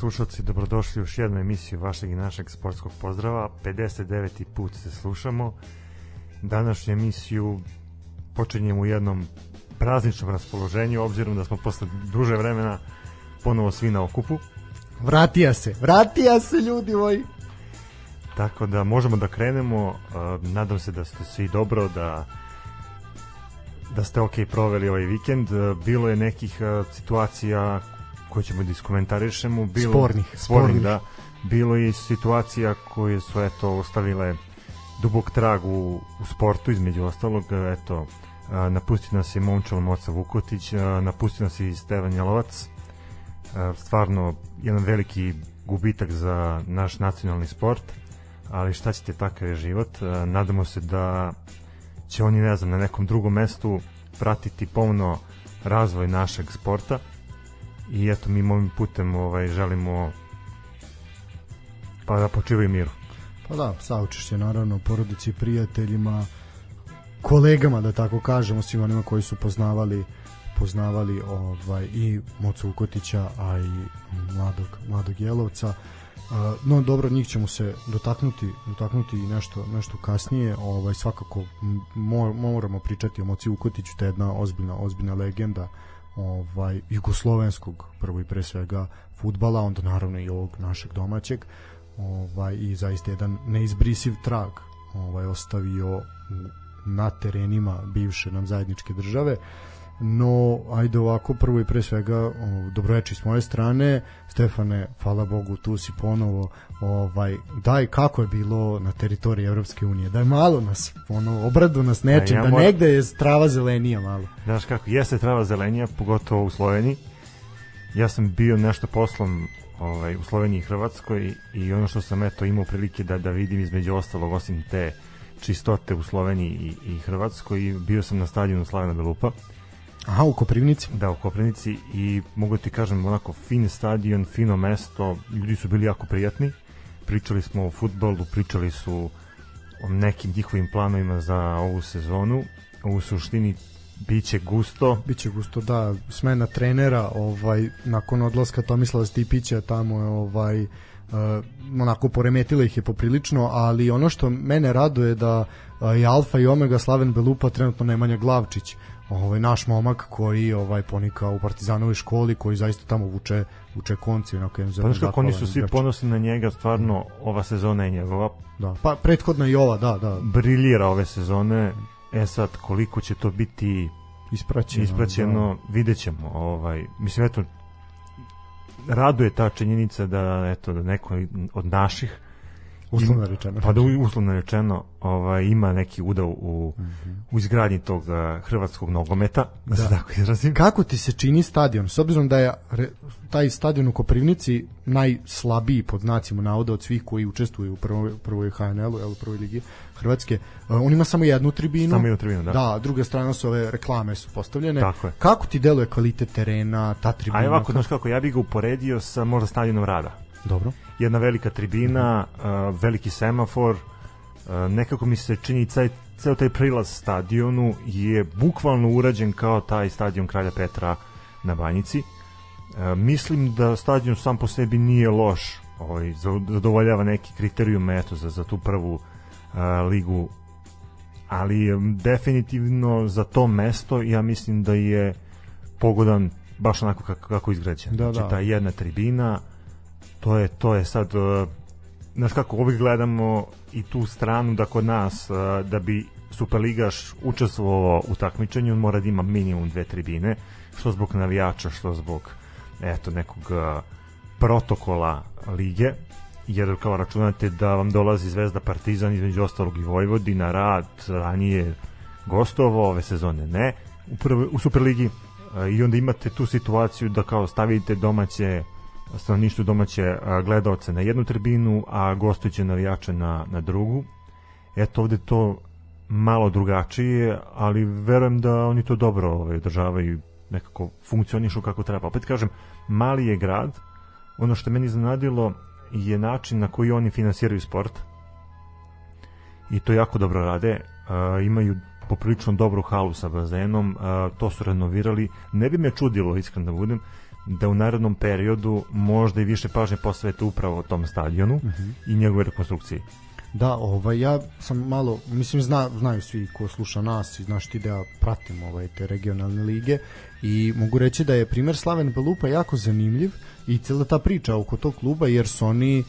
slušalci, dobrodošli u još jednu emisiju vašeg i našeg sportskog pozdrava. 59. put se slušamo. Današnju emisiju počinjemo u jednom prazničnom raspoloženju, obzirom da smo posle duže vremena ponovo svi na okupu. Vratija se, vratija se ljudi moji. Tako da možemo da krenemo. Uh, nadam se da ste svi dobro, da da ste ok proveli ovaj vikend. Uh, bilo je nekih uh, situacija koje ćemo da iskomentarišemo. Bilo, spornih, spornih, da. Bilo je situacija koje su eto ostavile dubok trag u, u sportu između ostalog. Eto, napustio nas je Momčal Moca Vukotić, napustio nas je i Stevan Jalovac. Stvarno jedan veliki gubitak za naš nacionalni sport, ali šta ćete, takav je život. Nadamo se da će oni, ne znam, na nekom drugom mestu pratiti pomno razvoj našeg sporta i eto mi ovim putem ovaj želimo pa da počivaju miru. Pa da, saučešće naravno porodici, prijateljima, kolegama da tako kažemo, svima onima koji su poznavali poznavali ovaj i Mocu Ukotića, a i mladog, mladog Jelovca. Uh, no dobro, njih ćemo se dotaknuti, dotaknuti i nešto, nešto kasnije. Ovaj svakako moramo pričati o Moci Ukotiću, to je jedna ozbiljna, ozbiljna legenda ovaj jugoslovenskog prvo i pre svega fudbala, onda naravno i ovog našeg domaćeg. Ovaj i zaista jedan neizbrisiv trag ovaj ostavio na terenima bivše nam zajedničke države. No, ajde ovako, prvo i pre svega, dobroveči s moje strane. Stefane, hvala Bogu, tu si ponovo. Ovaj, daj, kako je bilo na teritoriji Evropske unije? Daj malo nas, ono, obradu nas nečim, da, ja da negde je trava zelenija malo. Znaš kako, jeste trava zelenija, pogotovo u Sloveniji. Ja sam bio nešto poslom ovaj, u Sloveniji i Hrvatskoj i ono što sam eto imao prilike da, da vidim između ostalog, osim te čistote u Sloveniji i, i Hrvatskoj, bio sam na stadionu Slavena Belupa Aha, u Koprivnici? Da, u Koprivnici i mogu ti kažem onako fin stadion, fino mesto, ljudi su bili jako prijatni. Pričali smo o futbolu, pričali su o nekim njihovim planovima za ovu sezonu. U suštini biće gusto. Biće gusto, da. Smena trenera, ovaj nakon odlaska Tomislava Stipića tamo je ovaj uh, onako poremetilo ih je poprilično, ali ono što mene raduje da uh, je Alfa i Omega Slaven Belupa trenutno Nemanja Glavčić ovaj naš momak koji ovaj ponika u Partizanovoj školi koji zaista tamo vuče vuče konci onako jedan pa kako oni su svi ponosni na njega stvarno ova sezona je njegova. Da pa prethodna i ova da da. Briljira ove sezone. E sad koliko će to biti ispraćeno ispraćeno da. videćemo ovaj. Mislim eto raduje ta činjenica da eto da neko od naših uslovno rečeno. Pa da uslovno rečeno ovaj, ima neki udao u, mm -hmm. u izgradnji tog uh, hrvatskog nogometa, da, da se tako izrazim. Kako ti se čini stadion? S obzirom da je re, taj stadion u Koprivnici najslabiji pod znacima navoda od svih koji učestvuju u prvoj, prvoj HNL-u, u prvoj ligi Hrvatske, uh, on ima samo jednu tribinu. Samo jednu tribinu, da. Da, druga strana su ove reklame su postavljene. Tako je. Kako ti deluje kvalitet terena, ta tribina? A ovako, znaš kako, ja bih ga uporedio sa možda stadionom Rada. Dobro. Jedna velika tribina, uh, veliki semafor, uh, nekako mi se čini caj, ceo taj prilaz stadionu je bukvalno urađen kao taj stadion Kralja Petra na Banjici. Uh, mislim da stadion sam po sebi nije loš, ovaj, zadovoljava neki kriterijum eto, za, za tu prvu uh, ligu ali definitivno za to mesto ja mislim da je pogodan baš onako kako, kako izgrađen. Da, znači, da. ta jedna tribina, to je, to je sad, uh, znaš kako, uvijek gledamo i tu stranu da kod nas, uh, da bi Superligaš učestvovao u takmičenju, mora da ima minimum dve tribine, što zbog navijača, što zbog eto, nekog uh, protokola lige, jer kao računate da vam dolazi Zvezda Partizan između ostalog i Vojvodina, Rad, ranije gostovo, ove sezone ne, u, prv, u Superligi i onda imate tu situaciju da kao stavite domaće stanovništvo domaće gledaoce na jednu tribinu, a gostujuće navijače na, na drugu. Eto ovde to malo drugačije, ali verujem da oni to dobro ovaj, održavaju nekako funkcionišu kako treba. Opet kažem, mali je grad, ono što meni zanadilo je način na koji oni finansiraju sport i to jako dobro rade. Uh, imaju poprilično dobru halu sa bazenom, uh, to su renovirali. Ne bi me čudilo, iskreno da budem, da u narednom periodu možda i više pažnje posvete upravo tom stadionu uh -huh. i njegove rekonstrukcije. Da, ovaj, ja sam malo, mislim, zna, znaju svi ko sluša nas i znaš ti da ja pratim ovaj, te regionalne lige i mogu reći da je primer Slaven Belupa jako zanimljiv i cijela ta priča oko tog kluba jer su oni uh,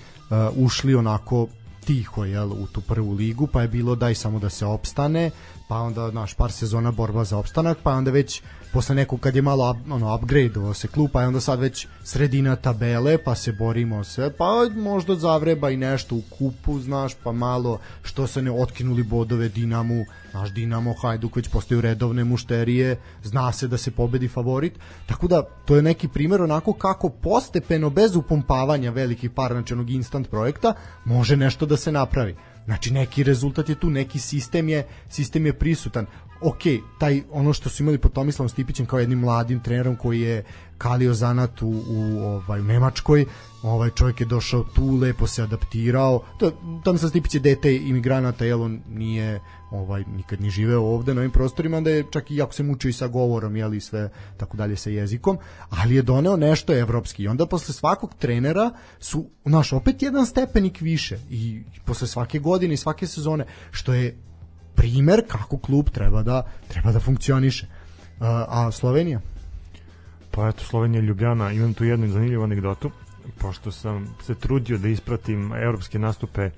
ušli onako tiho jel, u tu prvu ligu, pa je bilo daj samo da se opstane, pa onda naš par sezona borba za opstanak, pa onda već posle nekog kad je malo ono upgrade se klub, je onda sad već sredina tabele, pa se borimo sve, pa možda zavreba i nešto u kupu, znaš, pa malo što se ne otkinuli bodove Dinamu, naš Dinamo, Hajduk već postaju redovne mušterije, zna se da se pobedi favorit, tako da to je neki primer onako kako postepeno, bez upumpavanja velikih para, znači onog instant projekta, može nešto da se napravi. Znači neki rezultat je tu, neki sistem je sistem je prisutan. Ok, taj ono što su imali pod Tomislavom Stipićem kao jednim mladim trenerom koji je kalio zanat u, u ovaj u Nemačkoj, ovaj čovjek je došao tu, lepo se adaptirao. To Tomislav Stipić je dete imigranata, jel on nije ovaj nikad ni živeo ovde na ovim prostorima, da je čak i jako se mučio i sa govorom, jel i sve tako dalje sa jezikom, ali je doneo nešto evropski. I onda posle svakog trenera su naš opet jedan stepenik više i posle svake godine i svake sezone što je primer kako klub treba da treba da funkcioniše. A, a Slovenija? Pa eto, Slovenija Ljubljana, imam tu jednu zanimljivu anegdotu, pošto sam se trudio da ispratim evropske nastupe e,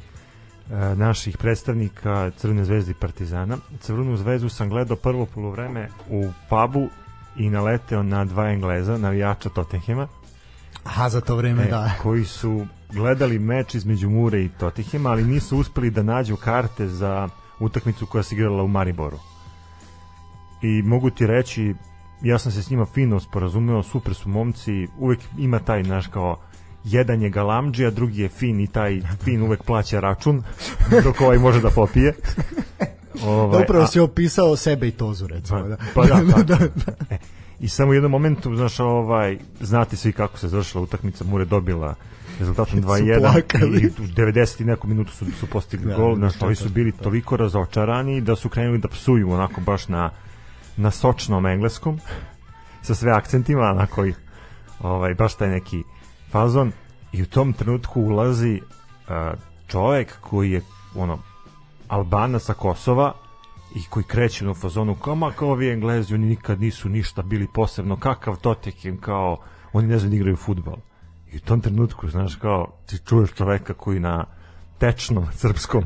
naših predstavnika Crvene zvezde i Partizana. Crvenu zvezdu sam gledao prvo polovreme u pubu i naleteo na dva Engleza, navijača Tottenhema. Aha, za to vreme, e, da. Koji su gledali meč između Mure i Tottenhema, ali nisu uspeli da nađu karte za utakmicu koja se igrala u Mariboru. I mogu ti reći, ja sam se s njima fino sporazumeo, super su momci, uvek ima taj naš kao jedan je galamđija, drugi je fin i taj fin uvek plaća račun, dok ovaj može da popije. Ovaj, da, upravo a, si opisao sebe i Tozu, recimo. Pa, da. pa da, da, da. E, I samo u jednom momentu, znaš, ovaj, znate svi kako se završila utakmica, Mure dobila rezultatom 2-1 i u 90 i neku minutu su, su postigli da, gol, znaš, ovi su bili toliko razočarani da su krenuli da psuju onako baš na, na sočnom engleskom, sa sve akcentima, onako i ovaj, baš taj neki fazon. I u tom trenutku ulazi uh, čovek koji je ono Albana sa Kosova i koji kreće u fazonu kao ma kao ovi Englezi oni nikad nisu ništa bili posebno kakav Totekin kao oni ne znaju da igraju fudbal i u tom trenutku znaš kao ti čuješ čoveka koji na tečnom srpskom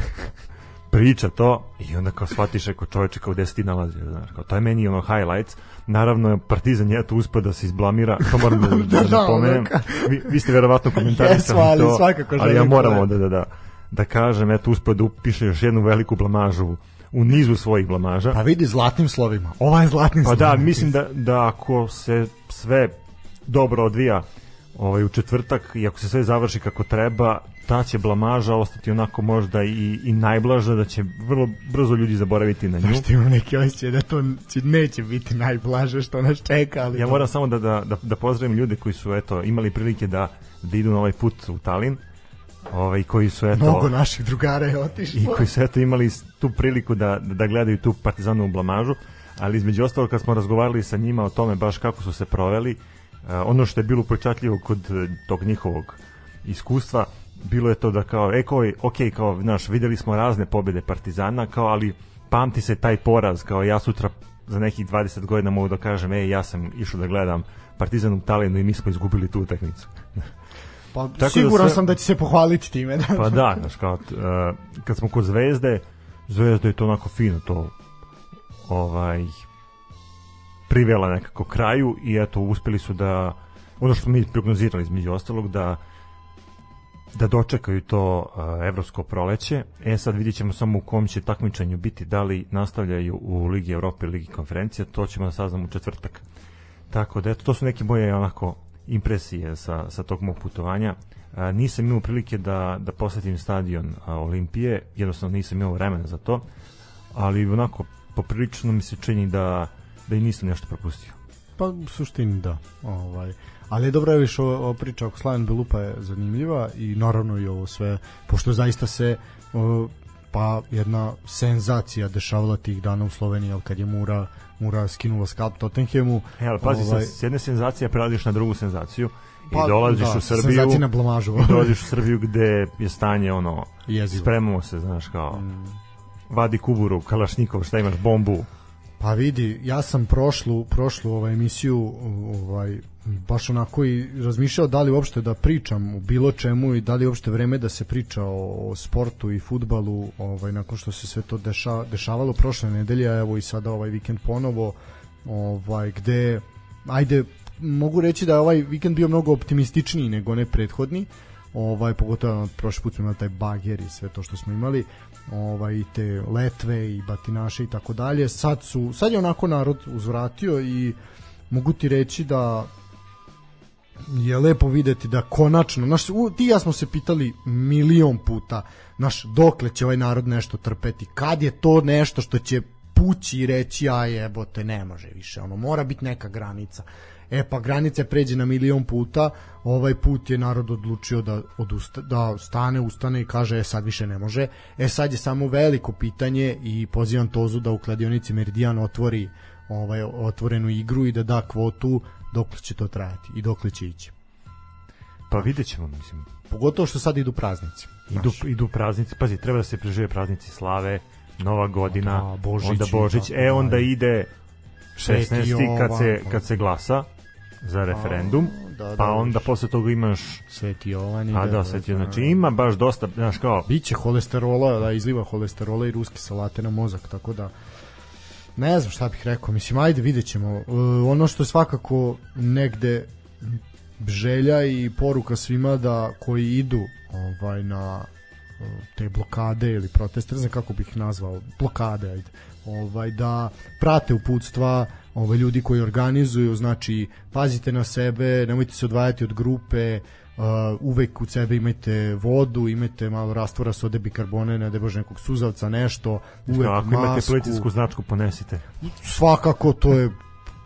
priča to i onda kao shvatiš ako čoveče kao gde se ti nalazi znaš, kao to je meni ono highlights naravno Partizan je tu uspio da se izblamira to moram da, da, da napomenem vi, vi ste verovatno komentarisali yes, to svakako ali ja moram da, da, da, da kažem eto uspio da upiše još jednu veliku blamažu u nizu svojih blamaža. Pa vidi zlatnim slovima. Ova je zlatnim pa da, slovima. Pa da, mislim da, da ako se sve dobro odvija ovaj, u četvrtak i ako se sve završi kako treba, ta će blamaža ostati onako možda i, i najblaža, da će vrlo brzo ljudi zaboraviti na nju. Zašto imam neki osjećaj da to neće biti najblaže što nas čeka. Ali ja to... moram samo da, da, da, da pozdravim ljude koji su eto, imali prilike da, da idu na ovaj put u Talin ovaj koji su eto mnogo naših drugara je otišlo i koji su eto imali tu priliku da da gledaju tu Partizanovu blamažu ali između ostalog kad smo razgovarali sa njima o tome baš kako su se proveli ono što je bilo upečatljivo kod tog njihovog iskustva bilo je to da kao, e, kao, ok, kao, znaš, videli smo razne pobjede Partizana, kao, ali pamti se taj poraz, kao ja sutra za nekih 20 godina mogu da kažem, ej, ja sam išao da gledam Partizan u Talinu i mi smo izgubili tu utakmicu. Pa Tako da siguran da sve, sam da će se pohvaliti time. Da. Pa da, znaš, kao, uh, kad smo kod Zvezde, Zvezda je to onako fino, to ovaj privela nekako kraju i eto uspeli su da ono što mi prognozirali između ostalog da da dočekaju to uh, evropsko proleće. E sad vidjet ćemo samo u kom će takmičenju biti, da li nastavljaju u Ligi Evrope ili Ligi konferencija, to ćemo da saznamo u četvrtak. Tako da eto, to su neke moje onako impresije sa, sa tog mog putovanja. A, nisam imao prilike da, da posetim stadion a, Olimpije, jednostavno nisam imao vremena za to, ali onako poprilično mi se čini da, da i nisam nešto propustio. Pa u suštini da. Ovaj. Ali je dobro više ova priča oko Slaven Belupa je zanimljiva i naravno i ovo sve, pošto zaista se o, pa jedna senzacija dešavala tih dana u Sloveniji, al kad je Mura Mura skinula skalp Tottenhamu. E, ali pazi, ovaj, s jedne senzacije preladiš na drugu senzaciju pa, i dolaziš da, u Srbiju. na blamažu. i dolaziš u Srbiju gde je stanje ono, Jezivo. spremamo se, znaš, kao, mm. vadi kuburu, kalašnikov, šta imaš, bombu. Pa vidi, ja sam prošlu prošlu ovaj emisiju ovaj baš onako i razmišljao da li uopšte da pričam o bilo čemu i da li uopšte vreme da se priča o, o sportu i futbalu ovaj nakon što se sve to deša, dešavalo prošle nedelje a evo i sada ovaj vikend ponovo ovaj gde ajde mogu reći da je ovaj vikend bio mnogo optimističniji nego ne prethodni ovaj pogotovo prošli put smo imali taj bager i sve to što smo imali ovaj te letve i batinaše i tako dalje. Sad su sad je onako narod uzvratio i mogu ti reći da je lepo videti da konačno, naš, ti ja smo se pitali milion puta, naš, dokle će ovaj narod nešto trpeti, kad je to nešto što će pući i reći, a jebote, ne može više, ono, mora biti neka granica. E pa granica pređe na milion puta, ovaj put je narod odlučio da odusta, da stane, ustane i kaže e sad više ne može. E sad je samo veliko pitanje i pozivam Tozu da u kladionici Meridian otvori ovaj otvorenu igru i da da kvotu dokle će to trajati i dokle će ići. Pa vidjet ćemo, mislim. Pogotovo što sad idu praznici. Idu, idu praznici, pazi, treba da se prežive praznici slave, Nova godina, da, Božić, onda Božić, e onda ide 16. kad se, kad se glasa za referendum, da, da, pa onda posle toga imaš Sveti Jovan a da, Sveti Jovan, znači ima baš dosta, znaš kao biće holesterola, da izliva holesterola i ruske salate na mozak, tako da ne znam šta bih rekao, mislim, ajde vidjet ćemo. Uh, ono što je svakako negde želja i poruka svima da koji idu ovaj na te blokade ili proteste, ne znam kako bih nazvao, blokade, ajde, ovaj, da prate uputstva ovaj, ljudi koji organizuju, znači pazite na sebe, nemojte se odvajati od grupe, uh, uvek u sebe imajte vodu, imajte malo rastvora sode bikarbone, ne bože nekog suzavca, nešto, uvek Ako masku. imate policijsku značku, ponesite. Svakako, to je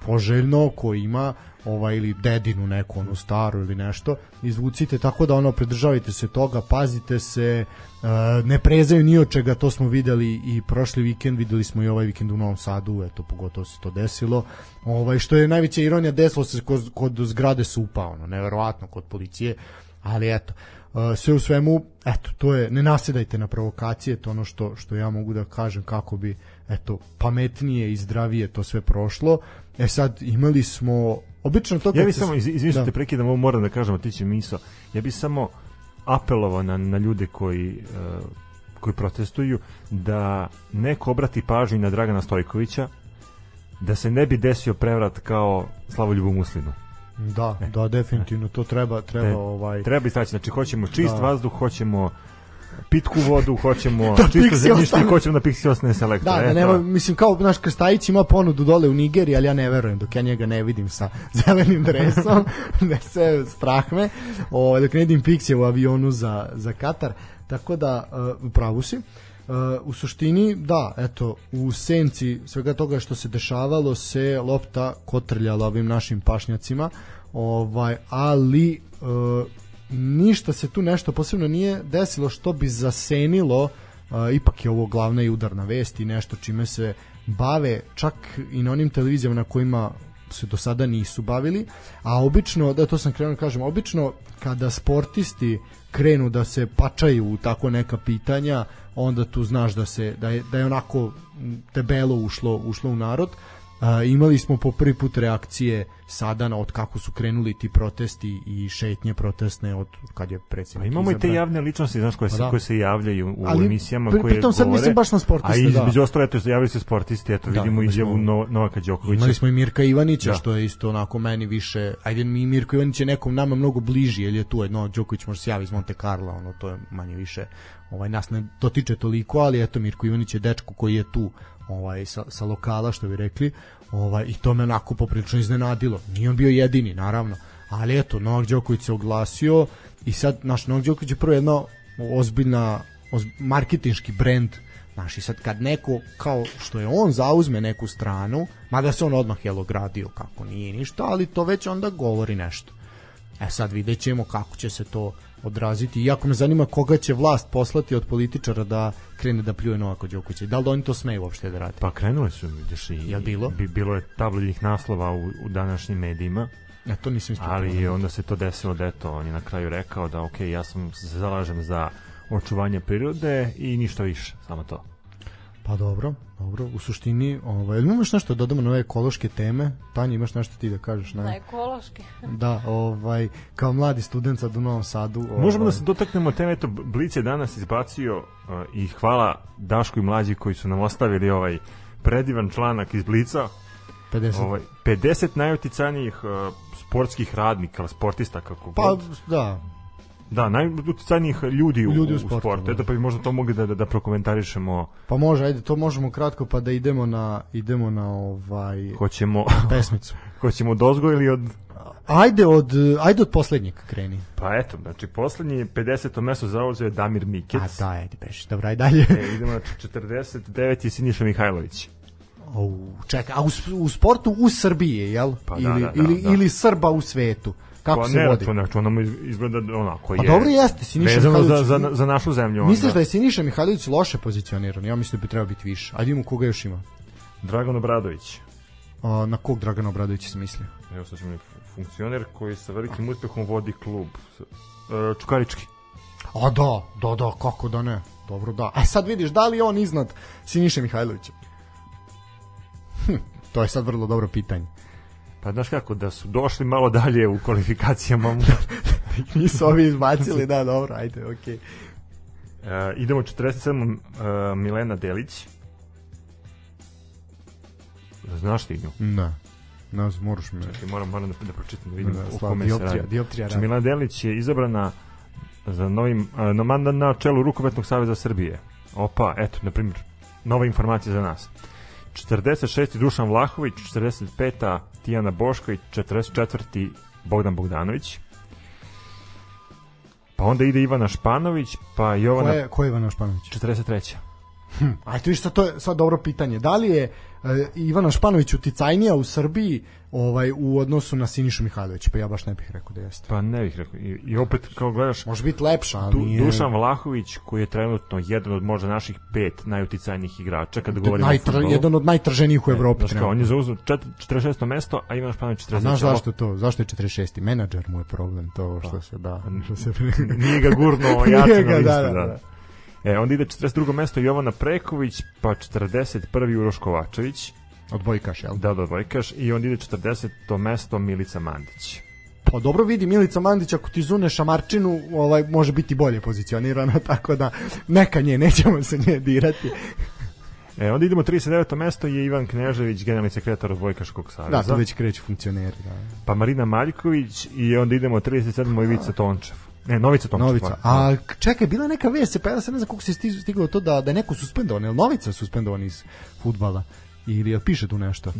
poželjno ko ima ovaj ili dedinu neku onu staru ili nešto izvucite tako da ono pridržavajte se toga pazite se uh, ne prezaju ni od čega to smo videli i prošli vikend videli smo i ovaj vikend u Novom Sadu eto pogotovo se to desilo ovaj što je najveća ironija desilo se kod, kod zgrade supa ono neverovatno kod policije ali eto uh, sve u svemu eto to je ne nasedajte na provokacije to ono što što ja mogu da kažem kako bi eto pametnije i zdravije to sve prošlo e sad imali smo obično to ja bih samo iz, izvinite da. prekidam ovo moram da kažem otići miso ja bih samo apelovao na, na ljude koji uh, koji protestuju da neko obrati pažnju na Dragana Stojkovića da se ne bi desio prevrat kao Slavoljubu Muslinu da, e. da definitivno to treba treba Te, ovaj treba istaći znači hoćemo čist da. vazduh hoćemo pitku vodu, hoćemo da čisto zemljište i hoćemo da Pixi ostane selektor. Da, da nema, mislim kao naš Krstajić ima ponudu dole u Nigeriji, ali ja ne verujem dok ja njega ne vidim sa zelenim dresom, da se strah me. O, dok ne vidim Pixi u avionu za, za Katar. Tako da, uh, pravu si. Uh, u suštini, da, eto, u senci svega toga što se dešavalo se lopta kotrljala ovim našim pašnjacima, ovaj, ali uh, ništa se tu nešto posebno nije desilo što bi zasenilo uh, ipak je ovo glavna i udarna vest i nešto čime se bave čak i na onim televizijama na kojima se do sada nisu bavili, a obično, da to sam krenuo da kažem, obično kada sportisti krenu da se pačaju u tako neka pitanja, onda tu znaš da se da je, da je onako debelo ušlo ušlo u narod. A, imali smo po prvi put reakcije sada na od kako su krenuli ti protesti i šetnje protestne od kad je predsjednik Pa imamo i te izabran. javne ličnosti znaš, koje, se, Pa da. koje se javljaju u Ali emisijama pri- koje pritom sad govore, mislim baš na sportiste, a između da. ostalo eto javljaju se sportisti eto Da, vidimo izjavu no, Novaka Đokovića Imali smo i Mirka Ivanića, Da. što je isto onako meni više, ajde mi Mirko Ivanić je nekom nama mnogo bliži, jer je tu jedno, Đoković može se javi iz Monte Carlo, ono, to je manje više, ovaj, nas ne dotiče toliko, ali eto, Mirko Ivanić je dečko koji je tu, ovaj, sa, sa lokala, što bi rekli, ovaj, i to me onako poprilično iznenadilo. Nije on bio jedini, naravno, ali eto, Novak Đoković se oglasio i sad, naš Novak Đoković je prvo jedna ozbiljna, oz, marketinški brend Znaš, i sad kad neko, kao što je on zauzme neku stranu, mada se on odmah jel ogradio kako nije ništa, ali to već onda govori nešto. E sad vidjet ćemo kako će se to odraziti. Iako me zanima koga će vlast poslati od političara da krene da pljuje Novaka Đokovića. Da li da oni to smeju uopšte da rade? Pa krenule su, vidiš, i, Jel bilo? Bi, bilo je tabloidnih naslova u, u današnjim medijima, Ja to nisam ispratio. ali onda se to desilo da eto, on je na kraju rekao da ok, ja sam se zalažem za očuvanje prirode i ništa više, samo to. Pa dobro, dobro. U suštini, ovaj, imaš nešto da dodamo na ove ekološke teme? Tanja, imaš nešto ti da kažeš? Na Ne? ekološki. Da, ovaj, kao mladi student sad u Novom Sadu. Ovaj, Možemo da se dotaknemo teme, eto, Blic je danas izbacio uh, i hvala Dašku i Mlađi koji su nam ostavili ovaj predivan članak iz Blica, 50. ovaj, 50 najuticajnijih uh, sportskih radnika, sportista kako Pa, god. da, Da, najuticajnijih ljudi, Ljudi u u sportu, sportu. da. Eto pa bi možda to mogli da, da, da prokomentarišemo. Pa može, ajde, to možemo kratko pa da idemo na idemo na ovaj Hoćemo, pesmicu. hoćemo dozgo ili od... Ajde od ajde od poslednjeg kreni. Pa eto, znači poslednji 50. mesto zauzeo je Damir Mikec. A da, ajde beš. Dobro, ajde dalje. E, idemo na 49. je Siniša Mihajlović. Au, čekaj, a u, u sportu u Srbiji, jel? Pa da, ili, da, da, ili, da. ili Srba u svetu. Kako pa se ne, vodi? to znači ono mu izgleda onako je. Pa dobro jeste, Siniša vezano za, Mihajlović- za, za našu zemlju. Misliš onda. da je Siniša Mihajlović loše pozicioniran? Ja mislim da bi trebao biti više. Ajde imamo koga još ima. Dragan Obradović. A, na kog Dragana Obradovića se misli? Evo sad ćemo funkcioner koji sa velikim uspehom vodi klub. E, Čukarički. A da, da, da, kako da ne. Dobro, da. A sad vidiš, da li je on iznad Siniše Mihajlovića? Hm, to je sad vrlo dobro pitanje. Pa znaš kako, da su došli malo dalje u kvalifikacijama. Nisu ovi izbacili, da, dobro, ajde, okej. e, idemo 47. E, Milena Delić. Znaš ti nju? Ne znam, moraš me... Čekaj, moram, moram da, da pročitam da vidim Da, o kome se dioptrija, radi. dioptrija Znači. Milena Delić je izabrana za novim, a, na mandat na čelu Rukometnog saveza Srbije. Opa, eto, na primjer, nova informacija za nas. 46. Dušan Vlahović, 45. Tijana Bošković, 44. Bogdan Bogdanović. Pa onda ide Ivana Španović, pa Ko Jovana je, ko je Ivana Španović? 43. Ajde, viš, sad, to je sad dobro pitanje. Da li je e, Ivana Španović uticajnija u Srbiji ovaj, u odnosu na Sinišu Mihajlovića? Pa ja baš ne bih rekao da jeste. Pa ne bih rekao. I, i opet, kao gledaš, Može biti lepša, ali Du, nije... Dušan Vlahović koji je trenutno jedan od možda naših pet najuticajnijih igrača kada govorimo Najtr, o fudbalu. jedan od najtrženijih u Evropi. Znaš kao, on je zauzeo čet- 46. mesto, a Ivan Španović 40. A znaš zašto je to? Zašto je 46. Menadžer mu je problem, to Pa. što se da. Što se... Nije ga gurno jače ga, da, da, da. da. E, onda ide 42. mesto Jovana Preković, pa 41. Uroš Kovačević, Odbojkaš, jel? da, da, dvojkaš, i onda ide 40. mesto Milica Mandić. Pa dobro vidi Milica Mandić ako ti zune šamarčinu, ovaj može biti bolje pozicionirana, tako da neka nje, nećemo se nje dirati. E, onda idemo 39. mesto je Ivan Knežević, generalni sekretar Odbojkaškog saveza. Da, to već kreću funkcioneri, da. Pa Marina Maljković i onda idemo 37. Ivica Tončev. Ne, Novica Tončev. Novica. pardon. A čekaj, bila je neka vest, se pa ja sad ne znam kako se sti- stiglo to da da je neko suspendovan, jel Novica suspendovan iz fudbala ili jel piše tu nešto?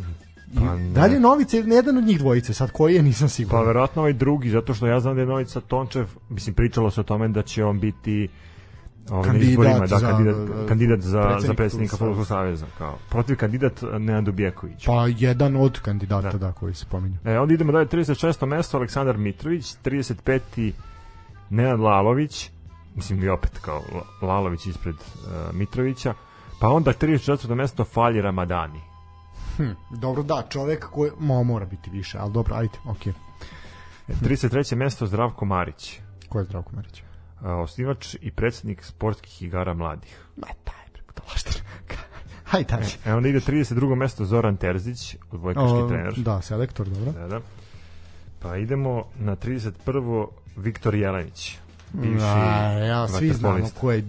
Pa I ne. da li je Novica ili jedan od njih dvojice, sad koji je, nisam Pa siguran. verovatno ovaj drugi, zato što ja znam da je Novica Tončev, mislim, pričalo se o tome da će on biti ovaj, Kandidat izborima, da, za, kandidat, uh, kandidat za, za predsjednika predsjednika Fudbalskog saveza. Kao. Protiv kandidat Nenad Ubjeković. Pa jedan od kandidata, da, Da. koji se pominju. E, onda idemo dalje, 36. mesto Aleksandar Mitrović, 35. Nenad Lalović, mislim i opet kao La- Lalović ispred uh, Mitrovića, pa onda 34. mesto Falji Ramadani. Hm, dobro, da, čovek koji mo, mora biti više, ali dobro, ajde, okej. Okay. 33. mesto Zdravko Marić. Ko je Zdravko Marić? A, osnivač i predsednik sportskih igara mladih. Ma taj, preko to laštar. Hajde, dalje. E, onda ide 32. mesto Zoran Terzić, odbojkaški O, trener. Da, selektor, dobro. Da, da. Pa idemo na 31. Viktor Jelenić. Bivši Da, ja, svi znamo ko je...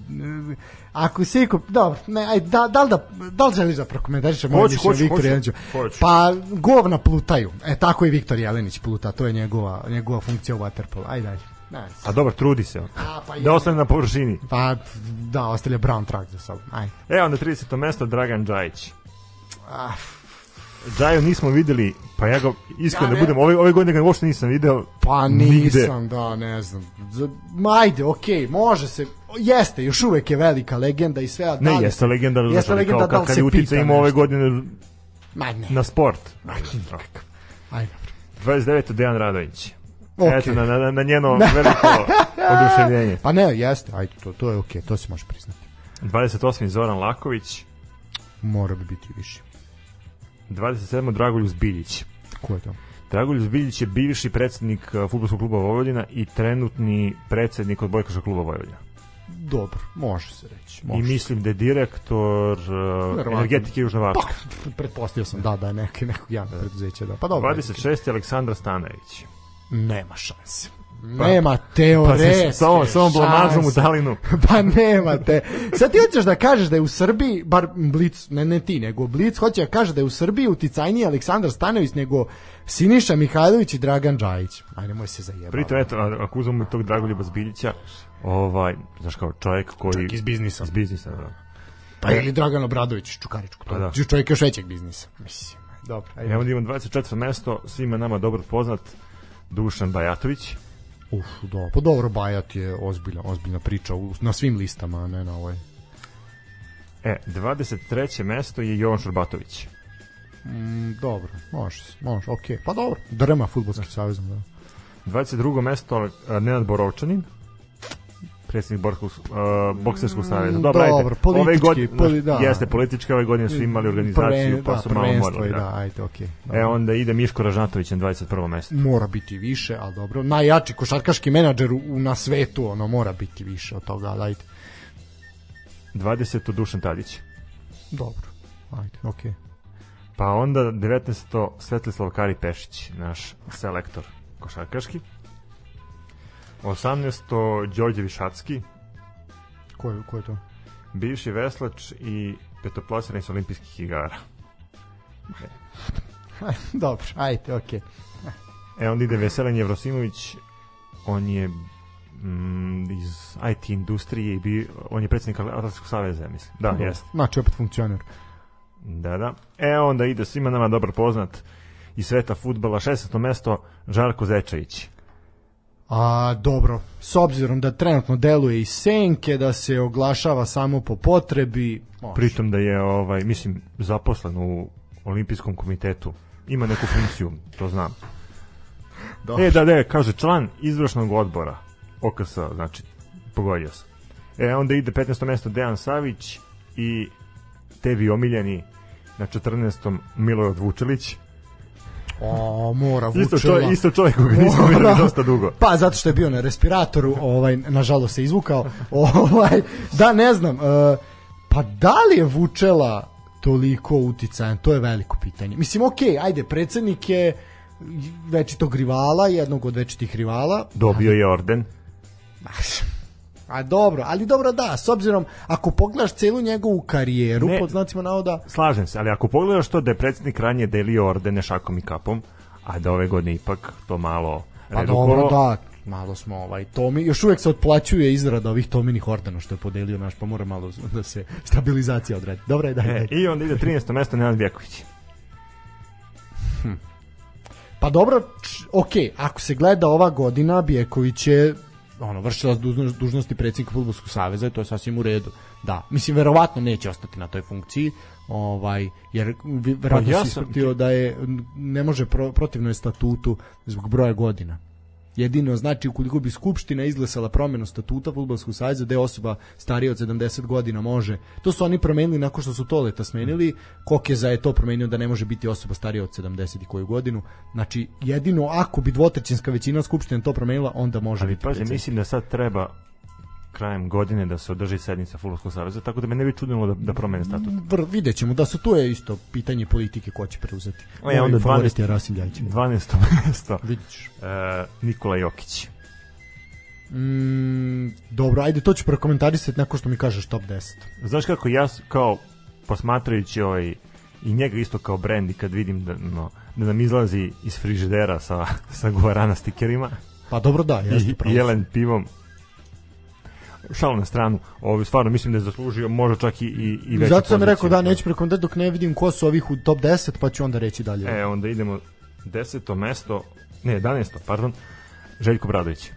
Ako se iko... Dobro, ne, aj, da, da, da, da li želiš da prokomentarišem moje Hoću, hoću, Viktoru hoću, Jeleniću? hoću. Pa, govna plutaju. E, tako i Viktor Jelenić pluta, to je njegova, njegova funkcija u Waterpolu. Ajde, dalje. Ne, A dobro, trudi se on. A, pa Da ostane na površini. Pa, da, ostavlja brown track za sobom. Ajde. E, onda 30. mesto Dragan Džajić. Ah, Džaju nismo videli, pa ja ga iskreno Ja da ne- budem, ove, ove godine ga uopšte nisam video. Pa Nigde. nisam, da, ne znam. Z- Ma ajde, okej, može se. Jeste, još uvek je velika legenda i sve. a da Ne, li jeste legenda, Jeste jeste legenda, kao, da li kad se je utica imao ove godine Ma ne. na sport. Ma, nikakav. Ajde, dobro. 29. Dejan Radović. Okej. Eto, na, na, na njeno veliko oduševljenje. Pa ne, jeste, ajde, to, to je okej, to se može priznati. 28. Zoran Laković. Mora bi biti više. 27. Dragoljub Zbiljić. Ko je to? Dragoljub Zbiljić je bivši predsednik uh, futbolskog kluba Vojvodina i trenutni predsednik odbojkaškog kluba Vojvodina. Dobro, može se reći. Može. I mislim da je direktor uh, energetike Južnovačka. Pa, pretpostavio sam, da, da je neki, nekog javnog preduzeća, da. Pa dobro. 26. Aleksandra Stanojević. Nema šanse. Nema teoretske Pa samo, samo blamažom u šanse. Dalinu. pa nema te. Sad ti hoćeš da kažeš da je u Srbiji, bar Blic, ne, ne ti, nego Blic hoće da kaže da je u Srbiji uticajniji Aleksandar Stanović nego Siniša Mihajlović i Dragan Džajić. Ajde, nemoj se zajebati. Pritom, eto, ako uzmemo tog Dragoljuba Zbiljića, ovaj, znaš kao čovjek koji... Čovjek iz biznisa. Iz biznisa, da. Pa ili Dragan Obradović iz Čukaričku. To Pa da. je čovjek još većeg biznisa. Mislim, dobro. Ajde. Evo da imamo 24. mesto, svima nama dobro poznat, Dušan Bajatović. Uf, da, pa dobro, Bajat je ozbiljna, ozbiljna priča u, na svim listama, ne na ovoj. E, 23. mesto je Jovan Šurbatović. Mm, dobro, može, može, okej. Pa dobro, drma futbolski savez, da. 22. mesto Nenad Borovčanin predsjednik Borskog, uh, bokserskog saveza. Dobro, Mm, Dobro, ajde. politički, ove godine, poli- da. jeste politički, ove godine su imali organizaciju, Prven- pa da, su malo prvenstvo morali. Da. da, ajde, okej. E, onda ide Miško Ražnatović na 21. mesto. Mora biti više, ali dobro. Najjači košarkaški menadžer u, na svetu, ono, mora biti više od toga, ali ajde. 20. Dušan Tadić. Dobro, ajde, okej. Pa onda 19. Svetlislav Kari Pešić, naš selektor košarkaški. 18. Đorđe Višacki, Ko je, ko je to? bivši veslač i petoplasiranih sa olimpijskih igara. dobro, ajde, okej. E, onda ide Veselin Jevrosimović, on je mm, iz IT industrije i bi, on je predsjednik Atletskog saveza, mislim. Da, Dobro. jeste. Znači, opet funkcioner. Da, da. E, onda ide svima nama dobro poznat iz sveta futbala, 16. mesto, Žarko Zečajić. A, dobro, s obzirom da trenutno deluje iz senke, da se oglašava samo po potrebi, može. Pritom da je, ovaj, mislim, zaposlen u olimpijskom komitetu. Ima neku funkciju, to znam. Dobro. E, da, da, kaže, član izvršnog odbora OKS, znači, pogodio sam. E, onda ide 15. mesto Dejan Savić i tebi omiljeni na 14. Milojod Vučelić. O, mora Vučela. Isto, čovjek, isto čovjek koga nismo videli dosta dugo. Pa zato što je bio na respiratoru, ovaj nažalost se izvukao. Ovaj da ne znam, e, pa da li je Vučela toliko uticajan, to je veliko pitanje. Mislim, okej, ajde, predsednik je večitog rivala, jednog od večitih rivala. Dobio je orden. A dobro, ali dobro da, s obzirom, ako pogledaš celu njegovu karijeru, Ne. pod znacima navoda, Slažem se, ali ako pogledaš to da je predsjednik ranije delio ordene šakom i kapom, a da ove godine ipak to malo pa redukovao, dobro, da, malo smo ovaj Tomi, još uvek se otplaćuje izrada ovih Tominih ordena što je podelio naš, pa mora malo da se stabilizacija odredi. Dobro je, daj, E. I onda ide 13. mesto Nenad Vjeković. Pa dobro, č- ok, ako se gleda ova godina, Bjeković je ono, vršilac dužnosti, predsjednika Futbolskog saveza i to je sasvim u redu. Da, mislim, verovatno neće ostati na toj funkciji, ovaj, jer vi- verovatno Pa ja sam- da je, ne može pro, protivno je statutu zbog broja godina. Jedino znači ukoliko bi skupština izglasala promenu statuta fudbalskog saveza gde osoba starija od 70 godina može. To su oni promenili nakon što su Toleta smenili. Kokeza je to promenio da ne može biti osoba starija od 70 i koju godinu. Znači jedino ako bi dvotrećinska većina skupštine to promenila, onda može Ali biti. pazi, mislim da sad treba krajem godine da se održi sednica Fudbalskog saveza, tako da me ne bi čudilo da, da promene statut. Vr, vidjet ćemo da su tu je isto pitanje politike ko će preuzeti. E, onda Moj favorit 12 je Rasim Ljajić. 12. mesto ćeš. e, Nikola Jokić. Mm, dobro, ajde, to ću prokomentarisati nakon što mi kažeš top 10. Znaš kako ja kao posmatrajući ovaj i njega isto kao brend i kad vidim da, no, da nam izlazi iz frižidera sa, sa guarana stikerima Pa dobro da, jeste i, pravo. i jelen pivom šalu na stranu, ovaj, stvarno mislim da je zaslužio možda čak i, i, i veću Zato sam rekao da neću prekomentirati dok ne vidim ko su ovih u top 10, pa ću onda reći dalje. E, onda idemo deseto mesto, ne, 11. pardon, Željko Bradović.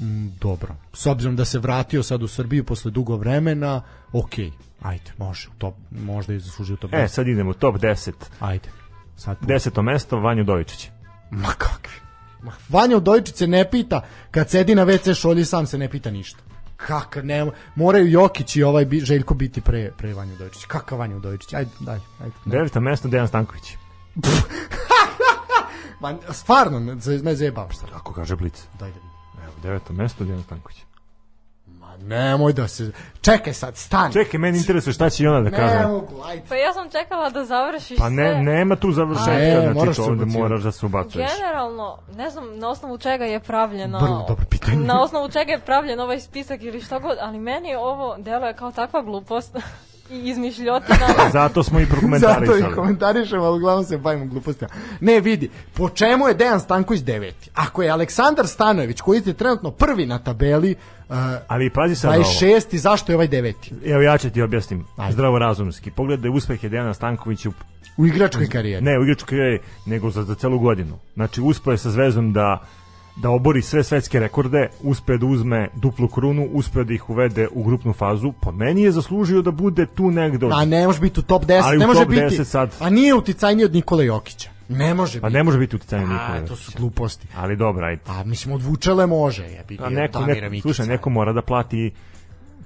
Mm, dobro. S obzirom da se vratio sad u Srbiju posle dugo vremena, okej, ajde, može, top, možda je zaslužio top 10. E, sad idemo top 10. Ajde. Sad Deseto mesto, Vanjo Dovičić. Ma kakvi. Ma, Vanja Udojičić se ne pita, kad sedi na WC šolji sam se ne pita ništa. Kaka, ne, moraju Jokić i ovaj bi, Željko biti pre, pre Vanja Udojičić. Kakav Vanja Udojičić? Ajde, dalje. Ajde, ne. Deveto mesto, Dejan Stanković. Ma, stvarno, me zajebavaš sad. Kako kaže Blic. Daj da vidim. Evo, deveto mesto, Dejan Stanković. Nemoj da se... Čekaj sad, stani. Čekaj, meni interesuje šta će i ona da ne kaže. mogu, ajde. Pa ja sam čekala da završiš Pa ne, sve. nema tu završetka, A, e, znači moraš to se ovde ubacivati. moraš da se ubacuješ. Generalno, ne znam na osnovu čega je pravljeno Vrlo dobro pitanje. Na osnovu čega je pravljen ovaj spisak ili šta god Ali meni ovo deluje kao takva glupost I izmišljotina Zato smo i Zato i prokomentarisali. komentarišemo, ali uglavnom se bavimo glupostima. Ne, vidi, po čemu je Dejan Stanković deveti? Ako je Aleksandar Stanojević, koji je trenutno prvi na tabeli, uh, Ali pazi sad ovo. 26. zašto je ovaj deveti? Evo ja ću ti objasnim, Ajde. zdravo razumski. Pogledaj uspehe Dejana Stankovića u U igračkoj karijeri. ne u igračkoj karijeri, nego za, za celu godinu. Znači, uspeo je sa Zvezdom da da obori sve svetske rekorde, uspeo da uzme duplu krunu, uspeo da ih uvede u grupnu fazu, po meni je zaslužio da bude tu negde. od- A ne može biti u top 10, Ali ne može biti. 10 sad. A nije uticajniji od Nikole Jokića. Ne može Pa ne može biti uticanje A, Nikola. to su gluposti. Ali dobro, ajde. A mislim od Vučele može, je bi A neko, neko, slušaj, neko mora da plati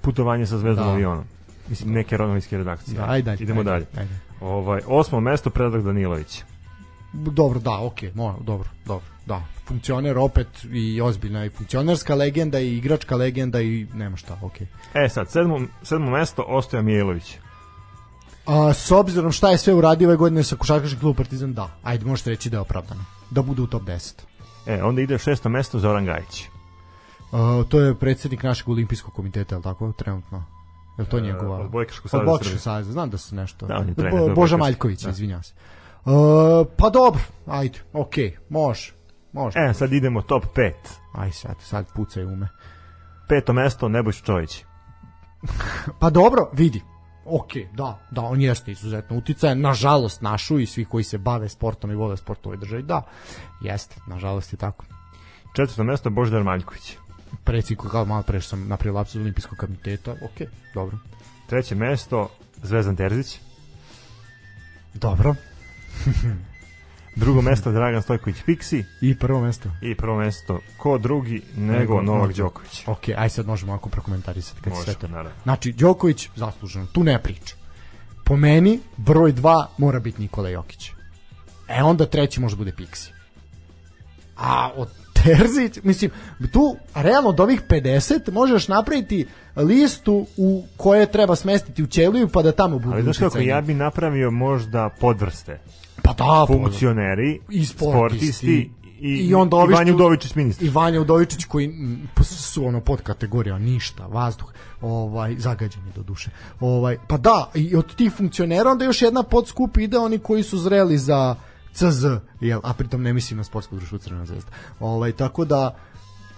putovanje sa zvezdom Da. avionom. Mislim, neke novinske redakcije. Da, ajde, ajde, Idemo ajde, dalje. ajde. Ovaj, osmo mesto, Predrag Danilović. Dobro, da, okej, okay, dobro, dobro, da. Funkcioner opet i ozbiljna i funkcionerska legenda i igračka legenda i nema šta, okej. E sad, sedmo, sedmo mesto, Ostoja Mijailović. A s obzirom šta je sve uradio ove godine sa košarkaškim klubom Partizan, da. Ajde, možete reći da je opravdano. Da bude u top 10. E, onda ide šesto mesto, Zoran Gajić. A, to je predsjednik našeg olimpijskog komiteta, je li tako, trenutno? Je li to njegova? od Bojkaškog Od saveza Bojkaškog saveza, znam da se nešto... Da, on je Bo- trener, da, Boža. Maljković, Da. izvinjavam se. Uh, pa dobro, ajde, okej, može, može. E, sad idemo top 5. Aj sad, sad pucaj ume. Peto mesto, Nebojša Čović. Pa dobro, vidi. Ok, da, da, on jeste izuzetno uticajan, nažalost našu i svi koji se bave sportom i vole sport u ovoj državi, da, jeste, nažalost je tako. Četvrto mesto, Božidar Maljković. Predsjednik, kao malo pre što sam napravio lapsus olimpijskog komiteta, ok, dobro. Treće mesto, Zvezdan Terzić. Dobro. Drugo mesto, Dragan Stojković Piksi. I prvo mesto. I prvo mesto, ko drugi nego, Nego Novak Đoković. Ok, aj sad možemo ako prokomentarisati kad se sve Može, to. naravno. Znači, Đoković zasluženo, tu ne priča. Po meni, broj 2 mora biti Nikola Jokić. E onda treći može bude Pixi. A od Terzić, mislim, tu realno od ovih 50 možeš napraviti listu u koje treba smestiti u ćeliju pa da tamo budu Ali znaš kako, ja bi napravio možda podvrste. Pa da, Funkcioneri, i sportisti, i, i onda ovi i Vanju što- Dovičić ministar. I Vanja Udovičić koji su ono pod kategorija ništa, vazduh, ovaj zagađeni do duše. Ovaj pa da, i od tih funkcionera onda još jedna podskup ide oni koji su zreli za CZ, jel, a pritom ne mislim na sportsko društvo Crvena zvezda. Ovaj tako da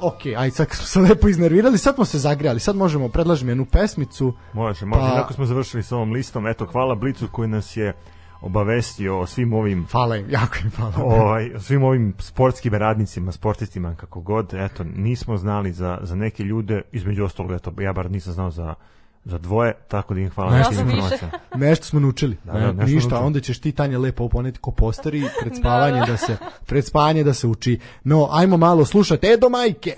Ok, aj sad smo se lepo iznervirali, sad smo se zagrejali, sad možemo, predlažem jednu pesmicu. Može, može. Pa- smo završili s ovom listom. Eto, hvala Blicu koji nas je obavestio o svim ovim Hvala im, jako im hvala. ovaj, o svim ovim sportskim radnicima, sportistima, kako god, eto, nismo znali za, za neke ljude, između ostalog, eto, ja bar nisam znao za za dvoje, tako da im hvala Nešto na smo- informacijama. Nešto smo naučili. Da, Da, da, nešto ništa, naučili. onda ćeš ti Tanja lepo poneti ko postari pred spavanje da, se pred spavanje da se uči. No, ajmo malo slušati Edo majke.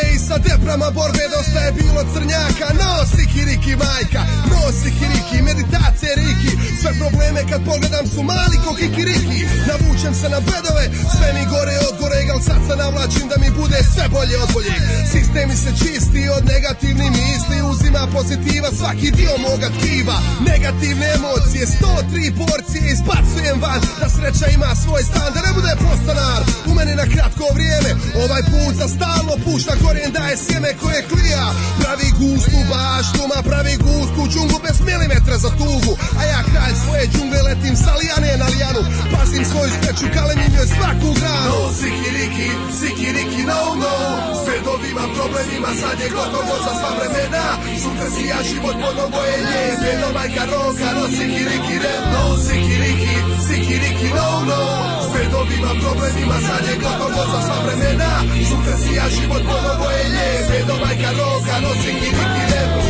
Tjeskobe i sa deprama borbe Dosta je bilo crnjaka, no sikiriki majka No sikiriki, meditacije riki. Sve probleme kad pogledam su mali ko kikiriki Navučem se na bedove, sve mi gore od goreg Al sad se navlačim da mi bude sve bolje od boljeg. Sistemi se čisti od negativnih misli Uzima pozitiva svaki dio moga tkiva. Negativne emocije, 103 porcije Ispacujem van da sreća ima svoj stan Da ne bude postanar. U meni na kratko vrijeme Ovaj put za stalno pušta korijen daje sjeme koje klija Pravi gustu baštu, ma pravi gustu džunglu bez milimetra za tugu. A ja kralj svoje džungle letim sa lijane na lijanu Pazim svoju speću, kalemim joj svaku granu. No, sikiriki, sikiriki, no, no S pedovima, problemima, sad je gotovo za sva vremena. Sutra si ja život ponovo je lijep Jedno majka roka, no sikiriki, rep. No, sikiriki, sikiriki, no, no. S pedovima, problemima, je gotovo za sva vremena. Sutra si ja život ponovo je lijep. Jedno majka roka, no sikiriki, rep Cijelo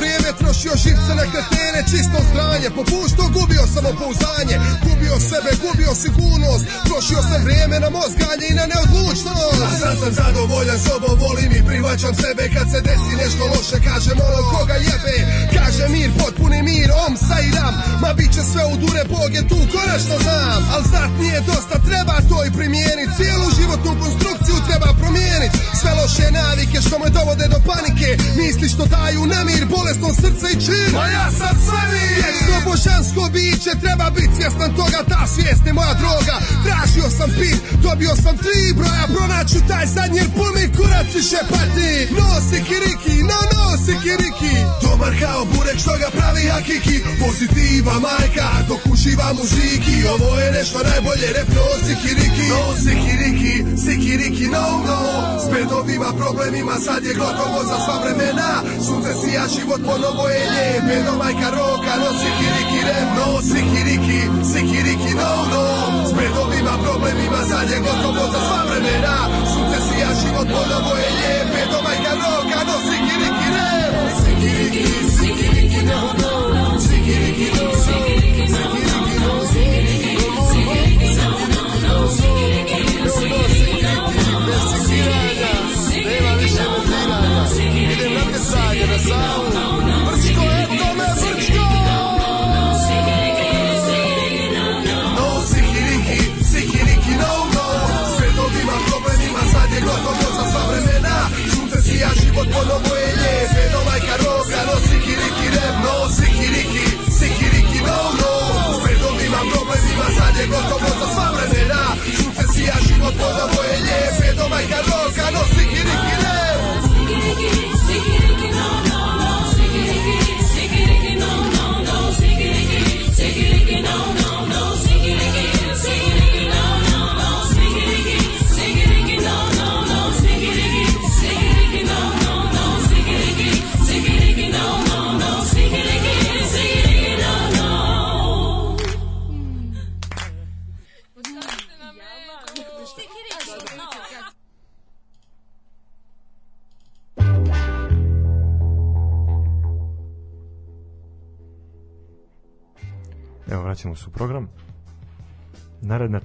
vrijeme trošio živce na kretene, čisto stranje Popušto gubio samopouzdanje, gubio sebe, gubio sigurnost. Trošio sam vrijeme na mozganje i na neodlučnost. A sad sam zadovoljan sobom, volim i prihvaćam sebe. Kad se desi nešto loše, kažem ono koga jebe? Kaže mir, potpuni mir, om sa i ram Ma bit će sve u dure, Bog je tu, konačno znam. Al znat nije dosta, treba to i primijenit. Cijelu životnu konstrukciju treba promijenit. Sve loše navike što me dovode do panike. Misli što daju nemir, bolesno srce i čin. Ma ja sam sve mir Vječno božansko biće, treba biti svjestan toga Ta svijest je moja droga. Tražio sam pit, dobio sam tri broja Pronaću taj zadnji jer pun mi kurac više pati. No sikiriki, no no sikiriki Dobar kao burek što ga pravi hakiki. Pozitiva majka, dok uživa muziki. Ovo je nešto najbolje, rep no sikiriki. No sikiriki, sikiriki no no. S bedovima, problemima sad je gotovo za sva vremena. Sunce sija, život ponovo je lijep Jedno majka roka, no sikiriki rep No sikiriki, sikiriki no no. S bedovima, problemima sad je gotovo za sva vremena. Sunce sija, život ponovo je lijep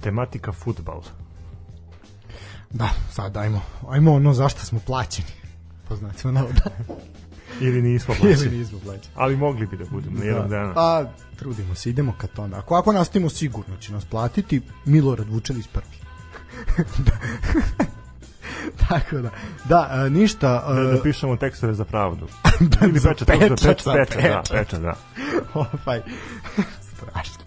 tematika futbal. Da, sad ajmo, ajmo ono zašto smo plaćeni. Po znacima navoda. Ili nismo Ili plaćeni. nismo plaćeni. Ali mogli bi da budemo na jednog dana. Pa, trudimo se, idemo ka tome. Ako, ako nastavimo sigurno će nas platiti Milorad Vučelić prvi. Tako da, da, e, ništa. Da, da e, pišemo tekstove za pravdu. Da, Ili pečat, pečat, pečat, pečat, da, pečat. pečat, da. ovaj, strašno.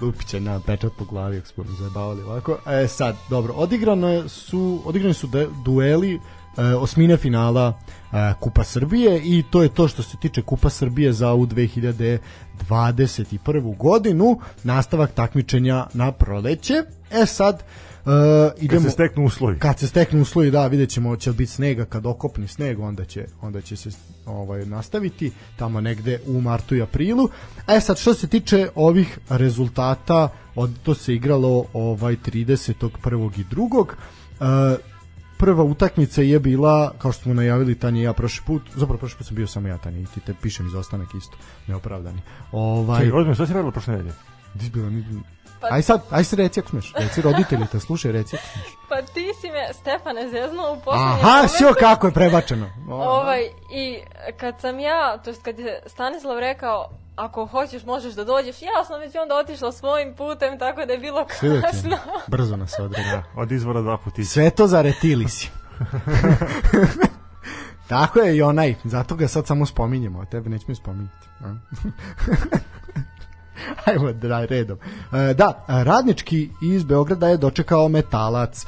Lupića na pečat po glavi, ako smo zajebavali ovako. E, sad, dobro, odigrano je su, odigrani su dueli e, osmine finala e, Kupa Srbije i to je to što se tiče Kupa Srbije za u 2021. godinu nastavak takmičenja na proleće e sad Uh, idemo, Kad se steknu uslovi. kad se steknu uslovi da vidjet ćemo će li biti snega kad okopni sneg onda će, onda će se ovaj, nastaviti tamo negde u martu i aprilu a sad što se tiče ovih rezultata od, to se igralo ovaj 30. prvog i drugog uh, prva utakmica je bila, kao što smo najavili Tanja i ja prošli put, zapravo prošli put sam bio samo ja Tanja i ti te pišem izostanak isto, neopravdani. Ovaj, Čekaj, ozbiljno, šta si radila prošle nedelje? Di si bila? Pa- Aj sad, aj se reci ako smeš. Reci roditelji te slušaj, reci ako smeš. Pa ti si me, Stefane, zeznuo u poslednjem Aha, sve kako je prebačeno. Ovaj, I kad sam ja, to jest kad je Stanislav rekao, ako hoćeš možeš da dođeš, ja sam već onda otišla svojim putem, tako da je bilo kasno. Brzo nas odreda. Da, od izvora dva putića. Sve to za retilisi. Tako je i onaj, zato ga sad samo spominjemo, a tebe nećemo spominjati. Ajmo da redom. E, da, radnički iz Beograda je dočekao metalac. E,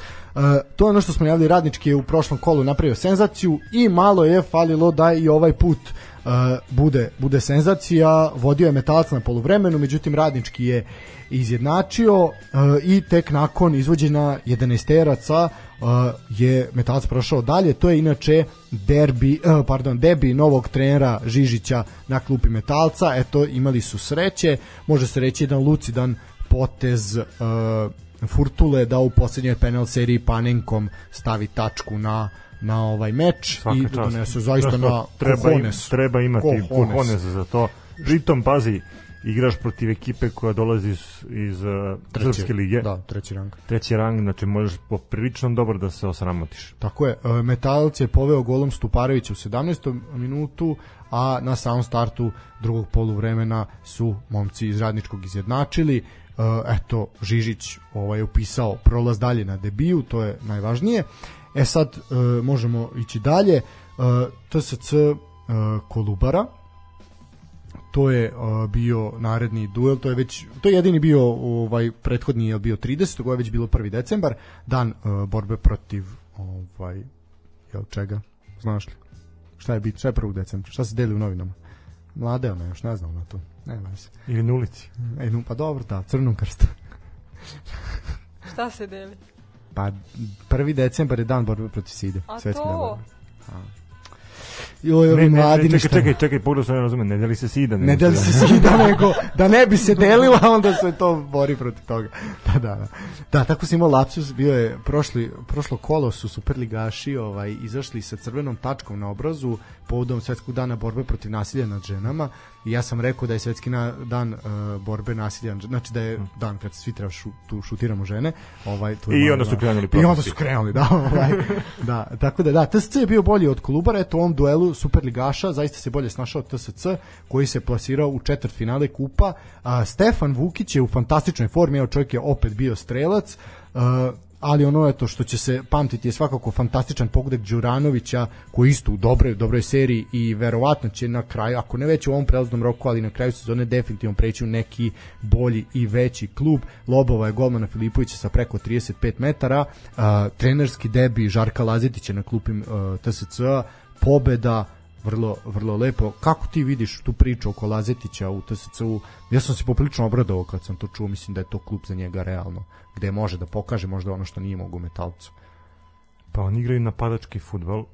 to je ono što smo javili, radnički je u prošlom kolu napravio senzaciju i malo je falilo da i ovaj put e, bude, bude senzacija. Vodio je metalac na poluvremenu, međutim radnički je izjednačio e, i tek nakon izvođenja 11 uh, je Metalac prošao dalje. To je inače derbi, uh, pardon, debi novog trenera Žižića na klupi Metalca. Eto, imali su sreće. Može se reći jedan lucidan potez uh, Furtule da u poslednjoj penal seriji Panenkom stavi tačku na na ovaj meč Svaka i donese zaista Znaš, na treba, im, cojones. treba imati Cojones. kohones za to. Pritom, pazi, igraš protiv ekipe koja dolazi iz, iz uh, Srpske lige, Da, treći rang. treći rang, znači možeš poprilično dobro da se osramotiš. Tako je, e, Metalac je poveo golom Stuparevića u 17. minutu, a na samom startu drugog poluvremena su momci iz Radničkog izjednačili. E, Eto, Žižić ovaj, upisao prolaz dalje na debiju, to je najvažnije. E sad, e, možemo ići dalje. TSC Kolubara, to je uh, bio naredni duel, to je već to je jedini bio ovaj prethodni je bio 30. ovo je već bilo 1. decembar, dan uh, borbe protiv ovaj jel čega? Znaš li? Šta je bit? Šta je 1. decembra? Šta se deli u novinama? Mlade ona još ne znam na to. Ne znam se. Ili na ulici. Ej, no, pa dobro, da, crnom krstu. Šta se deli? Pa 1. decembar je dan borbe protiv side. A Svetski dan to? borbe. Joj, Ne, ovi ne, mladi ne, čekaj, ne- čekaj, čekaj, pogledaj se ne razume, ne deli se sida. Ne nego deli se sida, nego da ne bi se delila, onda se to bori protiv toga. Da, da, da. Da, tako si imao lapsus, bio je prošli, prošlo kolo su superligaši ovaj, izašli sa crvenom tačkom na obrazu povodom svetskog dana borbe protiv nasilja nad ženama i ja sam rekao da je svetski na, dan uh, borbe nasilja znači da je dan kad svi treba šu, tu šutiramo žene. Ovaj, to je I malo, onda su da. krenuli I onda su krenuli, da. Ovaj, da, tako da, da, TSC je bio bolji od Kolubara, eto u ovom duelu Superligaša, zaista se bolje snašao TSC, koji se plasirao u četvrt finale kupa. A, Stefan Vukić je u fantastičnoj formi, evo čovjek je opet bio strelac, a, ali ono je to što će se pamtiti je svakako fantastičan pogodak Đuranovića koji isto u dobroj, dobroj seriji i verovatno će na kraju, ako ne već u ovom prelaznom roku, ali na kraju sezone definitivno preći u neki bolji i veći klub. Lobova je golmana Filipovića sa preko 35 metara, a, trenerski debi Žarka Lazetića na klupi TSC, pobeda, vrlo, vrlo lepo. Kako ti vidiš tu priču oko Lazetića u TSC-u? Ja sam se poprilično obradovao kad sam to čuo, mislim da je to klub za njega realno, gde može da pokaže možda ono što nije mogu u metalcu. Pa oni igraju napadački futbol.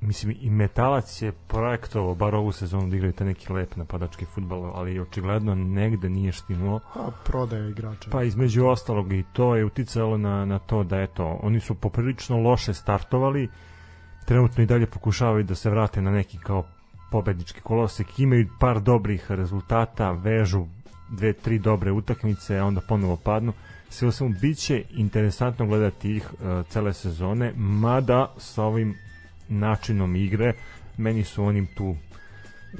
Mislim, i Metalac je projektovao, bar ovu sezonu da igraju taj neki lep napadački futbol, ali očigledno negde nije štinuo. A prodaje igrača. Pa između ostalog i to je uticalo na, na to da eto, oni su poprilično loše startovali, trenutno i dalje pokušavaju da se vrate na neki kao pobednički kolosek, imaju par dobrih rezultata, vežu dve, tri dobre utakmice, a onda ponovo padnu. Sve u svemu, bit će interesantno gledati ih uh, cele sezone, mada sa ovim načinom igre, meni su onim tu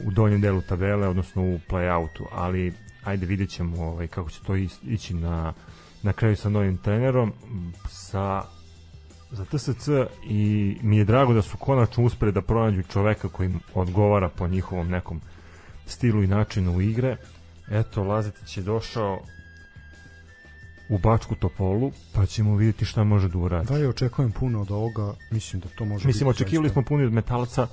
u donjem delu tabele, odnosno u play-outu, ali ajde vidjet ćemo ovaj, kako će to ići na, na kraju sa novim trenerom sa za TSC i mi je drago da su konačno uspeli da pronađu čoveka koji odgovara po njihovom nekom stilu i načinu igre. Eto, Lazetić je došao u Bačku Topolu, pa ćemo vidjeti šta može da uradi. Da, ja očekujem puno od ovoga, mislim da to može Mislim, biti očekivali smo puno od metalca,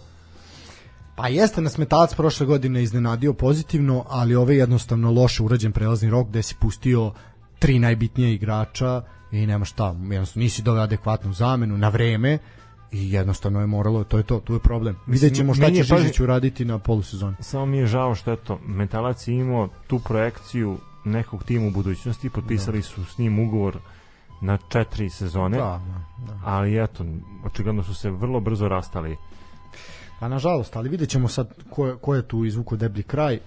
Pa jeste nas metalac prošle godine iznenadio pozitivno, ali ove jednostavno loše urađen prelazni rok gde si pustio tri najbitnije igrača i nema šta, jednostavno nisi doveo adekvatnu zamenu na vreme i jednostavno je moralo, to je to, tu je problem. Vidjet ćemo šta će Žižić uraditi na polusezoni. samo mi je žao što eto, metalac je imao tu projekciju nekog tima u budućnosti, potpisali su s njim ugovor na četiri sezone, Da, da, da. ali eto, očigledno su se vrlo brzo rastali. Pa nažalost, ali vidjet ćemo sad ko je, ko je tu izvuko deblji kraj.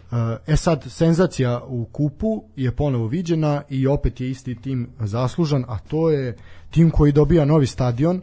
E sad, senzacija u kupu je ponovo viđena i opet je isti tim zaslužan, a to je tim koji dobija novi stadion.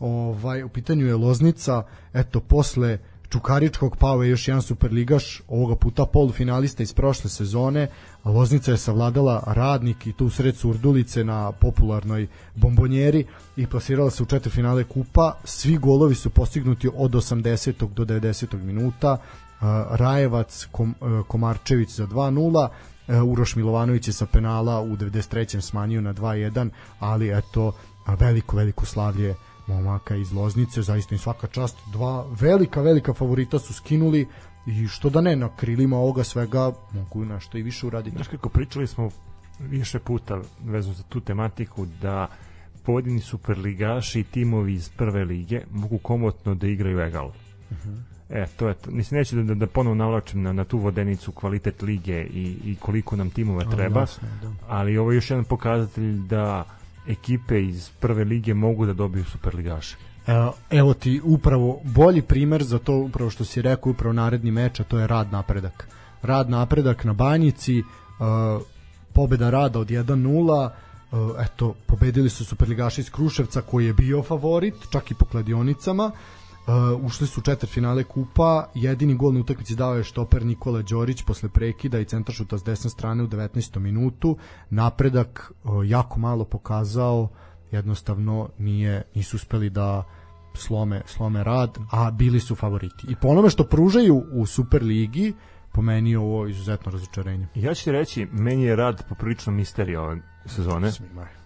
Ovaj, u pitanju je Loznica, eto, posle Čukaričkog pao je još jedan superligaš, ovoga puta polufinalista iz prošle sezone, a Loznica je savladala radnik i tu sred Surdulice na popularnoj bombonjeri i plasirala se u četvrtfinale kupa. Svi golovi su postignuti od 80. do 90. minuta. Uh, Rajevac, uh, Komarčević za 2-0, uh, Uroš Milovanović je sa penala u 93. smanjio na 2-1, ali eto, veliko, veliko slavlje momaka iz Loznice, zaista im svaka čast. Dva velika, velika favorita su skinuli i što da ne, na krilima ovoga svega mogu nešto i više uraditi. Znaš kako pričali smo više puta vezano za tu tematiku da pojedini superligaši i timovi iz prve lige mogu komotno da igraju egal. E, to je to. Mislim, neću da, da, da ponovo navlačim na, na tu vodenicu kvalitet lige i, i koliko nam timova treba, jasno je, da. ali ovo je još jedan pokazatelj da ekipe iz prve lige mogu da dobiju superligaše. Evo, evo ti upravo bolji primer za to upravo što si rekao upravo naredni meč, a to je rad napredak. Rad napredak na Banjici, uh, pobeda rada od 1-0, uh, eto, pobedili su superligaši iz Kruševca koji je bio favorit, čak i po kladionicama. Uh, ušli su u četvrt finale kupa, jedini gol na utakmici dao je štoper Nikola Đorić posle prekida i centaršuta s desne strane u 19. minutu. Napredak uh, jako malo pokazao, jednostavno nije nisu uspeli da slome slome rad, a bili su favoriti. I po onome što pružaju u Superligi, po meni je ovo izuzetno razočarenje. Ja ću ti reći, meni je rad poprilično misterija ove sezone. Svima je.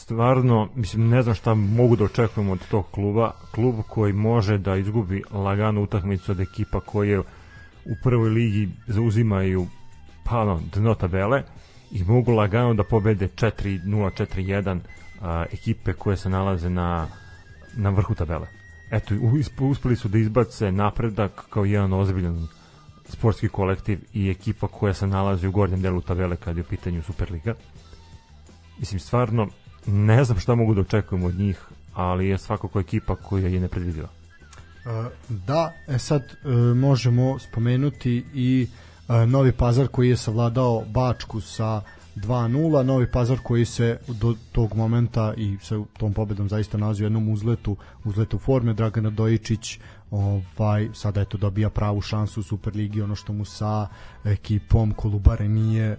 Stvarno, mislim, ne znam šta mogu da očekujemo od tog kluba. Klub koji može da izgubi laganu utakmicu od ekipa koje u prvoj ligi zauzimaju pa ono, dno tabele i mogu lagano da pobede 4-0, 4-1 a, ekipe koje se nalaze na, na vrhu tabele. Eto, uspeli su da izbace napredak kao jedan ozbiljan sportski kolektiv i ekipa koja se nalazi u gornjem delu tabele kad je u pitanju Superliga. Mislim, stvarno, ne znam šta mogu da očekujemo od njih, ali je svakako ekipa koja je nepredvidiva. Uh, Da, e sad uh, možemo spomenuti i uh, Novi Pazar koji je savladao Bačku sa 2-0, Novi Pazar koji se do tog momenta i sa tom pobedom zaista nalazi u jednom uzletu, uzletu forme, Dragana Dojičić ovaj, sada eto dobija pravu šansu u Superligi, ono što mu sa ekipom Kolubare nije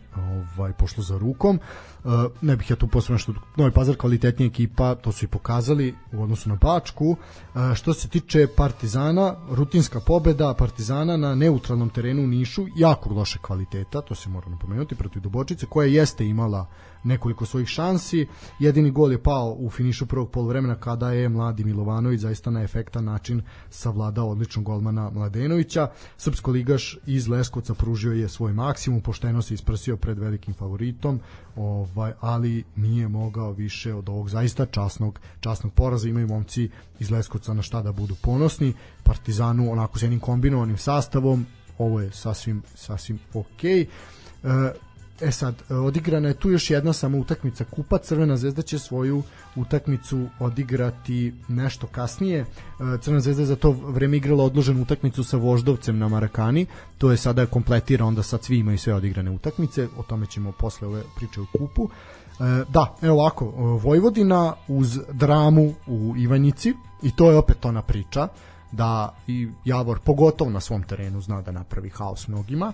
ovaj, pošlo za rukom. Uh, ne bih ja tu posebno što Novi Pazar kvalitetnija ekipa, to su i pokazali u odnosu na Bačku. Uh, što se tiče Partizana, rutinska pobeda Partizana na neutralnom terenu u Nišu, jako loše kvaliteta, to se mora napomenuti, protiv Dubočice, koja jeste imala nekoliko svojih šansi. Jedini gol je pao u finišu prvog poluvremena kada je mladi Milovanović zaista na efektan način savladao odličnog golmana Mladenovića. Srpsko ligaš iz Leskovca pružio je svoj maksimum, pošteno se isprsio pred velikim favoritom, ovaj, ali nije mogao više od ovog zaista časnog, časnog poraza. Imaju momci iz Leskovca na šta da budu ponosni. Partizanu onako s jednim kombinovanim sastavom, ovo je sasvim, sasvim okej. Okay. E sad, e, odigrana je tu još jedna samo utakmica Kupa, Crvena zvezda će svoju utakmicu odigrati nešto kasnije. E, Crvena zvezda je za to vreme igrala odloženu utakmicu sa Voždovcem na Marakani, to je sada kompletira, onda sad svi imaju sve odigrane utakmice, o tome ćemo posle ove priče u Kupu. E, Da, evo ovako, e, Vojvodina uz dramu u Ivanjici, i to je opet ona priča, da i Javor pogotovo na svom terenu zna da napravi haos mnogima.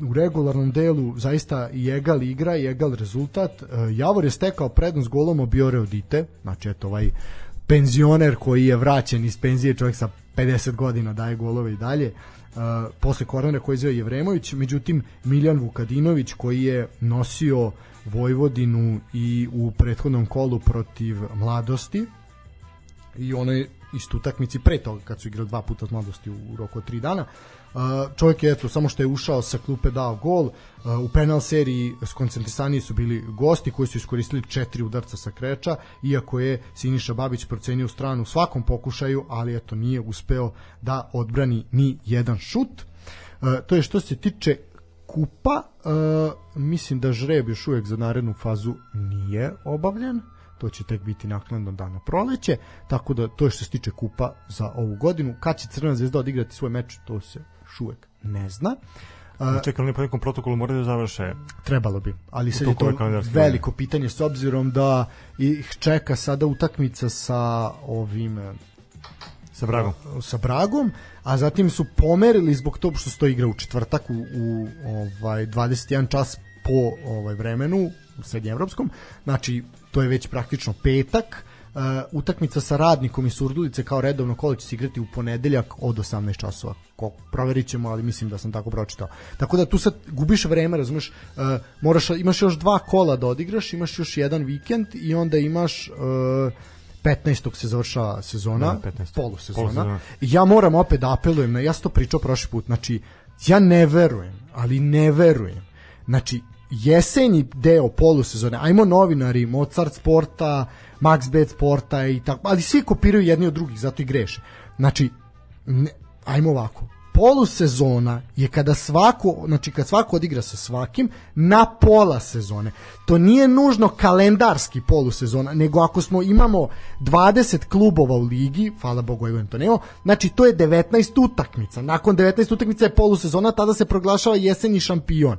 E, u regularnom delu zaista i egal igra i egal rezultat. E, Javor je stekao prednost golom Obiore Odite, znači eto ovaj penzioner koji je vraćen iz penzije, čovjek sa 50 godina daje golove i dalje. Uh, posle kornera koji je zove Jevremović, međutim Miljan Vukadinović koji je nosio Vojvodinu i u prethodnom kolu protiv mladosti i onoj istu utakmici pre toga kad su igrali dva puta od mladosti u roku od tri dana čovjek je eto samo što je ušao sa klupe dao gol. U penal seriji skoncentrisaniji su bili gosti koji su iskoristili četiri udarca sa kreča iako je Siniša Babić procenio stranu u svakom pokušaju ali eto nije uspeo da odbrani ni jedan šut. To je što se tiče kupa. Mislim da žreb još uvek za narednu fazu nije obavljen. To će tek biti naknadno dana proleće, tako da to je što se tiče kupa za ovu godinu. Kad će Crvena zvezda odigrati svoj meč, to se još uvek ne zna. Uh, Čekali li po nekom protokolu moraju da završe? Trebalo bi, ali sad je to veliko pitanje s obzirom da ih čeka sada utakmica sa ovim sa Bragom. Sa Bragom, a zatim su pomerili zbog toga što se to igra u četvrtak u, u ovaj 21 čas po ovaj vremenu u srednjeevropskom. Znači to je već praktično petak. Uh, utakmica sa radnikom i Surdulice kao redovno kolo će se igrati u ponedeljak od 18 časova. Ko, proverit ćemo, ali mislim da sam tako pročitao. Tako da tu sad gubiš vreme, razumeš, uh, moraš, imaš još dva kola da odigraš, imaš još jedan vikend i onda imaš uh, 15. se završava sezona, da, 15. polusezona. polusezona. Ja moram opet da apelujem, ja sam to pričao prošli put, znači, ja ne verujem, ali ne verujem. Znači, jesenji deo polusezone, ajmo novinari, Mozart sporta, Bet sporta i tako, ali svi kopiraju jedni od drugih, zato i greše. Znači, ne, ajmo ovako, polusezona je kada svako, znači kad svako odigra sa svakim na pola sezone. To nije nužno kalendarski polusezona, nego ako smo imamo 20 klubova u ligi, hvala Bogu evo to nemo, znači to je 19 utakmica. Nakon 19 utakmica je polusezona, tada se proglašava jesenji šampion.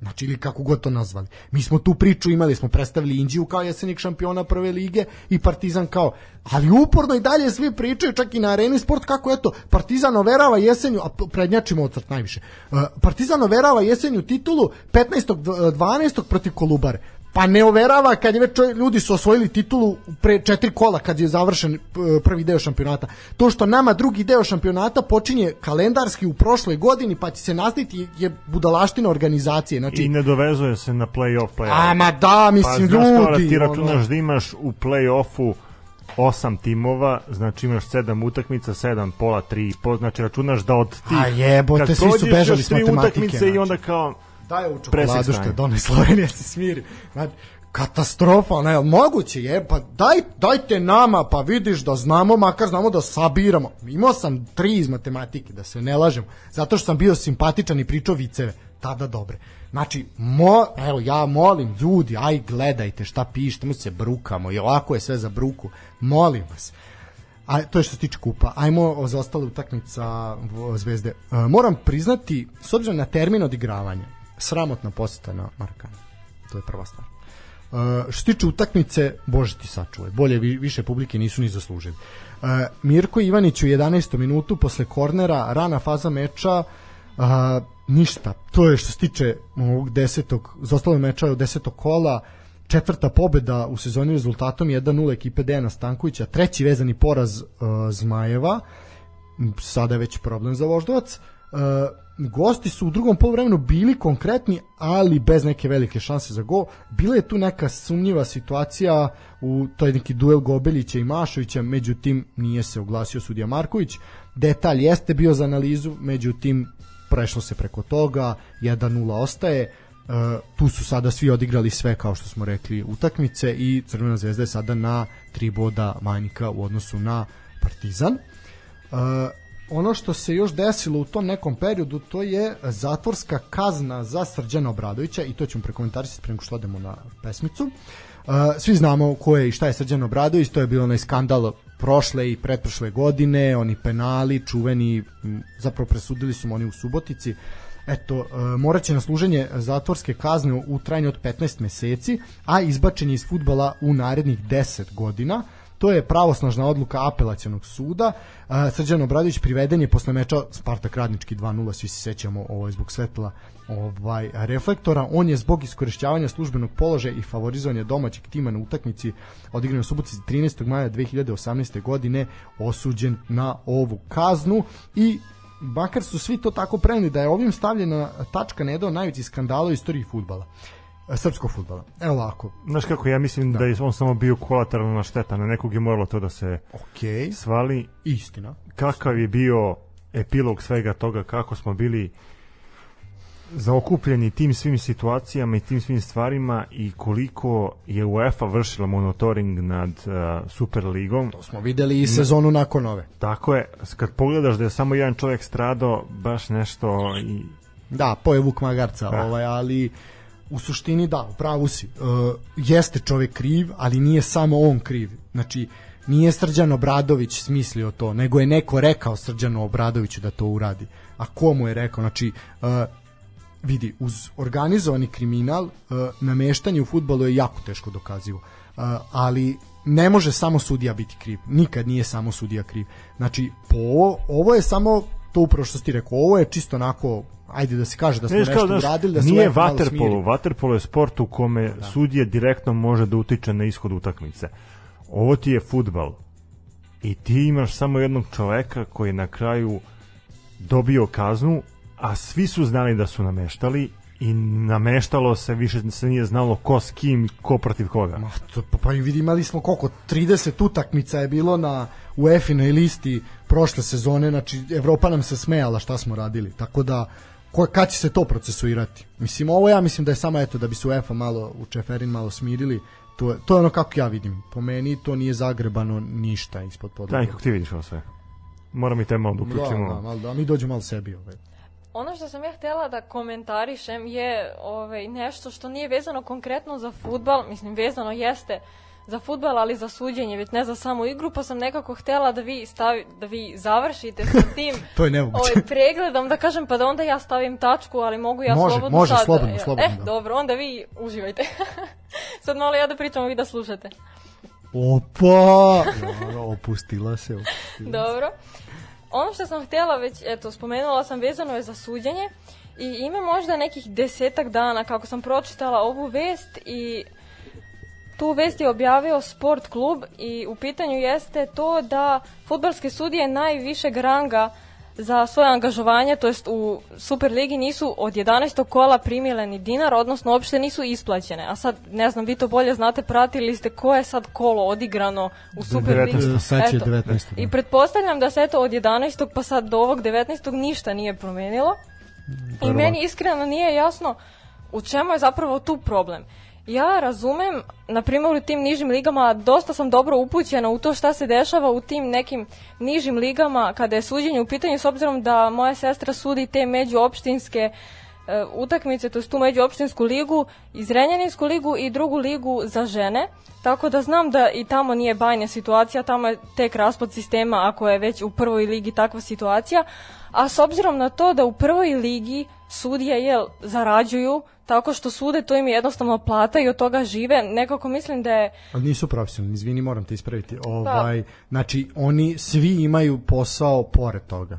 Znači ili kako god to nazvali. Mi smo tu priču imali, smo predstavili Indiju kao jesenik šampiona prve lige i Partizan kao, ali uporno i dalje svi pričaju, čak i na areni sport kako eto, Partizan overava jesenju, a prednjačimo ocrt najviše. Uh, Partizan overava jesenju titulu 15. 12. protiv Kolubare pa ne overava kad je već ljudi su osvojili titulu pre četiri kola kad je završen prvi deo šampionata. To što nama drugi deo šampionata počinje kalendarski u prošloj godini pa će se nastaviti je budalaština organizacije. Znači, I ne dovezuje se na play-off. Play A ma da, mislim, pa, ljudi. Ti računaš ono... da imaš u play-offu osam timova, znači imaš sedam utakmica, sedam pola, tri po, znači računaš da od tih... A jebote, svi su bežali s matematike. utakmice znači. i onda kao daj ovu čokoladu što je donaj Slovenija se smiri. Znači, katastrofa, ne, moguće je, pa daj, dajte nama, pa vidiš da znamo, makar znamo da sabiramo. Imao sam tri iz matematike, da se ne lažem, zato što sam bio simpatičan i pričao viceve, tada dobre. Znači, mo, evo, ja molim ljudi, aj gledajte šta pišete, mu se brukamo, i ovako je sve za bruku, molim vas. A to je što se tiče kupa. Ajmo za ostale utakmica Zvezde. E, moram priznati, s obzirom na termin odigravanja, sramotna poseta na Markan. To je prva stvar. Uh, što se tiče utakmice, bože ti sačuvaj, bolje vi, više publike nisu ni zaslužili. Uh, Mirko Ivanić u 11. minutu posle kornera, rana faza meča, uh, ništa. To je što se tiče ovog desetog, zostalo meča od desetog kola, četvrta pobeda u sezoni rezultatom 1-0 ekipe Dejana Stankovića, treći vezani poraz uh, Zmajeva, sada je već problem za Voždovac. Uh, gosti su u drugom poluvremenu bili konkretni, ali bez neke velike šanse za gol. Bila je tu neka sumnjiva situacija u toj neki duel Gobelića i Mašovića, međutim nije se oglasio sudija Marković. Detalj jeste bio za analizu, međutim prešlo se preko toga, 1-0 ostaje. Uh, tu su sada svi odigrali sve kao što smo rekli utakmice i Crvena zvezda je sada na tri boda manjka u odnosu na Partizan. Uh, ono što se još desilo u tom nekom periodu to je zatvorska kazna za Srđana Obradovića i to ćemo prekomentarisati pre nego što odemo na pesmicu. Uh, svi znamo ko je i šta je Srđan Obradović, to je bilo onaj skandal prošle i pretprošle godine, oni penali, čuveni, zapravo presudili su oni u Subotici. Eto, uh, moraće na služenje zatvorske kazne u trajanju od 15 meseci, a izbačen je iz futbala u narednih 10 godina To je pravosnažna odluka apelacionog suda. Srđan Obradović priveden je posle meča Spartak Radnički 2-0, svi se sećamo ovaj, zbog svetla ovaj reflektora. On je zbog iskorišćavanja službenog položaja i favorizovanja domaćeg tima na utakmici odigranoj u Subotici 13. maja 2018. godine osuđen na ovu kaznu i makar su svi to tako preneli da je ovim stavljena tačka na jedan od najvećih skandala u istoriji futbala srpskog futbala. Evo ovako. Znaš kako, ja mislim da, da je on samo bio kolateralna šteta, na nekog je moralo to da se okay. svali. Istina. Kakav je bio epilog svega toga, kako smo bili zaokupljeni tim svim situacijama i tim svim stvarima i koliko je UEFA vršila monitoring nad uh, Superligom. To smo videli i sezonu nakon ove. Tako je, kad pogledaš da je samo jedan čovjek stradao, baš nešto i... Da, poje Vuk Magarca, da. ovaj, ali u suštini da, u pravu si. Uh, jeste čovjek kriv, ali nije samo on kriv. Znači, nije Srđan Obradović smislio to, nego je neko rekao Srđanu Obradoviću da to uradi. A ko mu je rekao? Znači, uh, vidi, uz organizovani kriminal uh, nameštanje u futbolu je jako teško dokazivo. Uh, ali ne može samo sudija biti kriv. Nikad nije samo sudija kriv. Znači, po ovo, ovo je samo to upravo što ti rekao, ovo je čisto onako ajde da se kaže da smo nešto kao, uradili da se nije vaterpolo, vaterpolo je sport u kome da. sudije direktno može da utiče na ishod utakmice. Ovo ti je futbal. I ti imaš samo jednog čoveka koji na kraju dobio kaznu a svi su znali da su nameštali i nameštalo se, više se nije znalo ko s kim, ko protiv koga. Ma, to, pa, pa vidi, imali smo koliko, 30 utakmica je bilo na UEFA-inoj listi prošle sezone, znači Evropa nam se smejala šta smo radili, tako da ko, kad će se to procesuirati? Mislim, ovo ja mislim da je samo eto da bi se UEFA malo, u Čeferin malo smirili, to, to je ono kako ja vidim. Po meni to nije zagrebano ništa ispod podloga. Da, kako ti vidiš ovo sve? Moram i te malo da uključimo. Da, da, malo, da, mi dođemo malo sebi. Ovaj. Ono što sam ja htjela da komentarišem je ovaj, nešto što nije vezano konkretno za futbal, mislim vezano jeste za futbal, ali za suđenje, već ne za samu igru, pa sam nekako htjela da vi stavi, da vi završite sa tim to je ovaj, pregledom, da kažem, pa da onda ja stavim tačku, ali mogu ja može, slobodno može, sad. slobodno, slobodno. Eh, da. dobro, onda vi uživajte. sad malo ja da pričam, vi da slušate. Opa! Ja, opustila se. Opustila. Dobro ono što sam htjela već, eto, spomenula sam vezano je za suđenje i ima možda nekih desetak dana kako sam pročitala ovu vest i tu vest je objavio sport klub i u pitanju jeste to da futbalske sudije najvišeg ranga za svoje angažovanje, to jest u Superligi nisu od 11. kola primile ni dinar, odnosno uopšte nisu isplaćene. A sad, ne znam, vi to bolje znate, pratili ste koje je sad kolo odigrano u Superligi. 19. Sad će 19. Da. I pretpostavljam da se eto od 11. pa sad do ovog 19. ništa nije promenilo. I meni iskreno nije jasno u čemu je zapravo tu problem. Ja razumem, na primjer u tim nižim ligama, dosta sam dobro upućena u to šta se dešava u tim nekim nižim ligama kada je suđenje u pitanju, s obzirom da moja sestra sudi te međuopštinske e, utakmice, to je tu međuopštinsku ligu, izrenjaninsku ligu i drugu ligu za žene, tako da znam da i tamo nije bajna situacija, tamo je tek raspad sistema ako je već u prvoj ligi takva situacija, a s obzirom na to da u prvoj ligi sudije jel, zarađuju tako što sude, to im je jednostavno plata i od toga žive. Nekako mislim da je... Ali nisu profesionalni, izvini, moram te ispraviti. Ovaj, pa. Znači, oni svi imaju posao pored toga.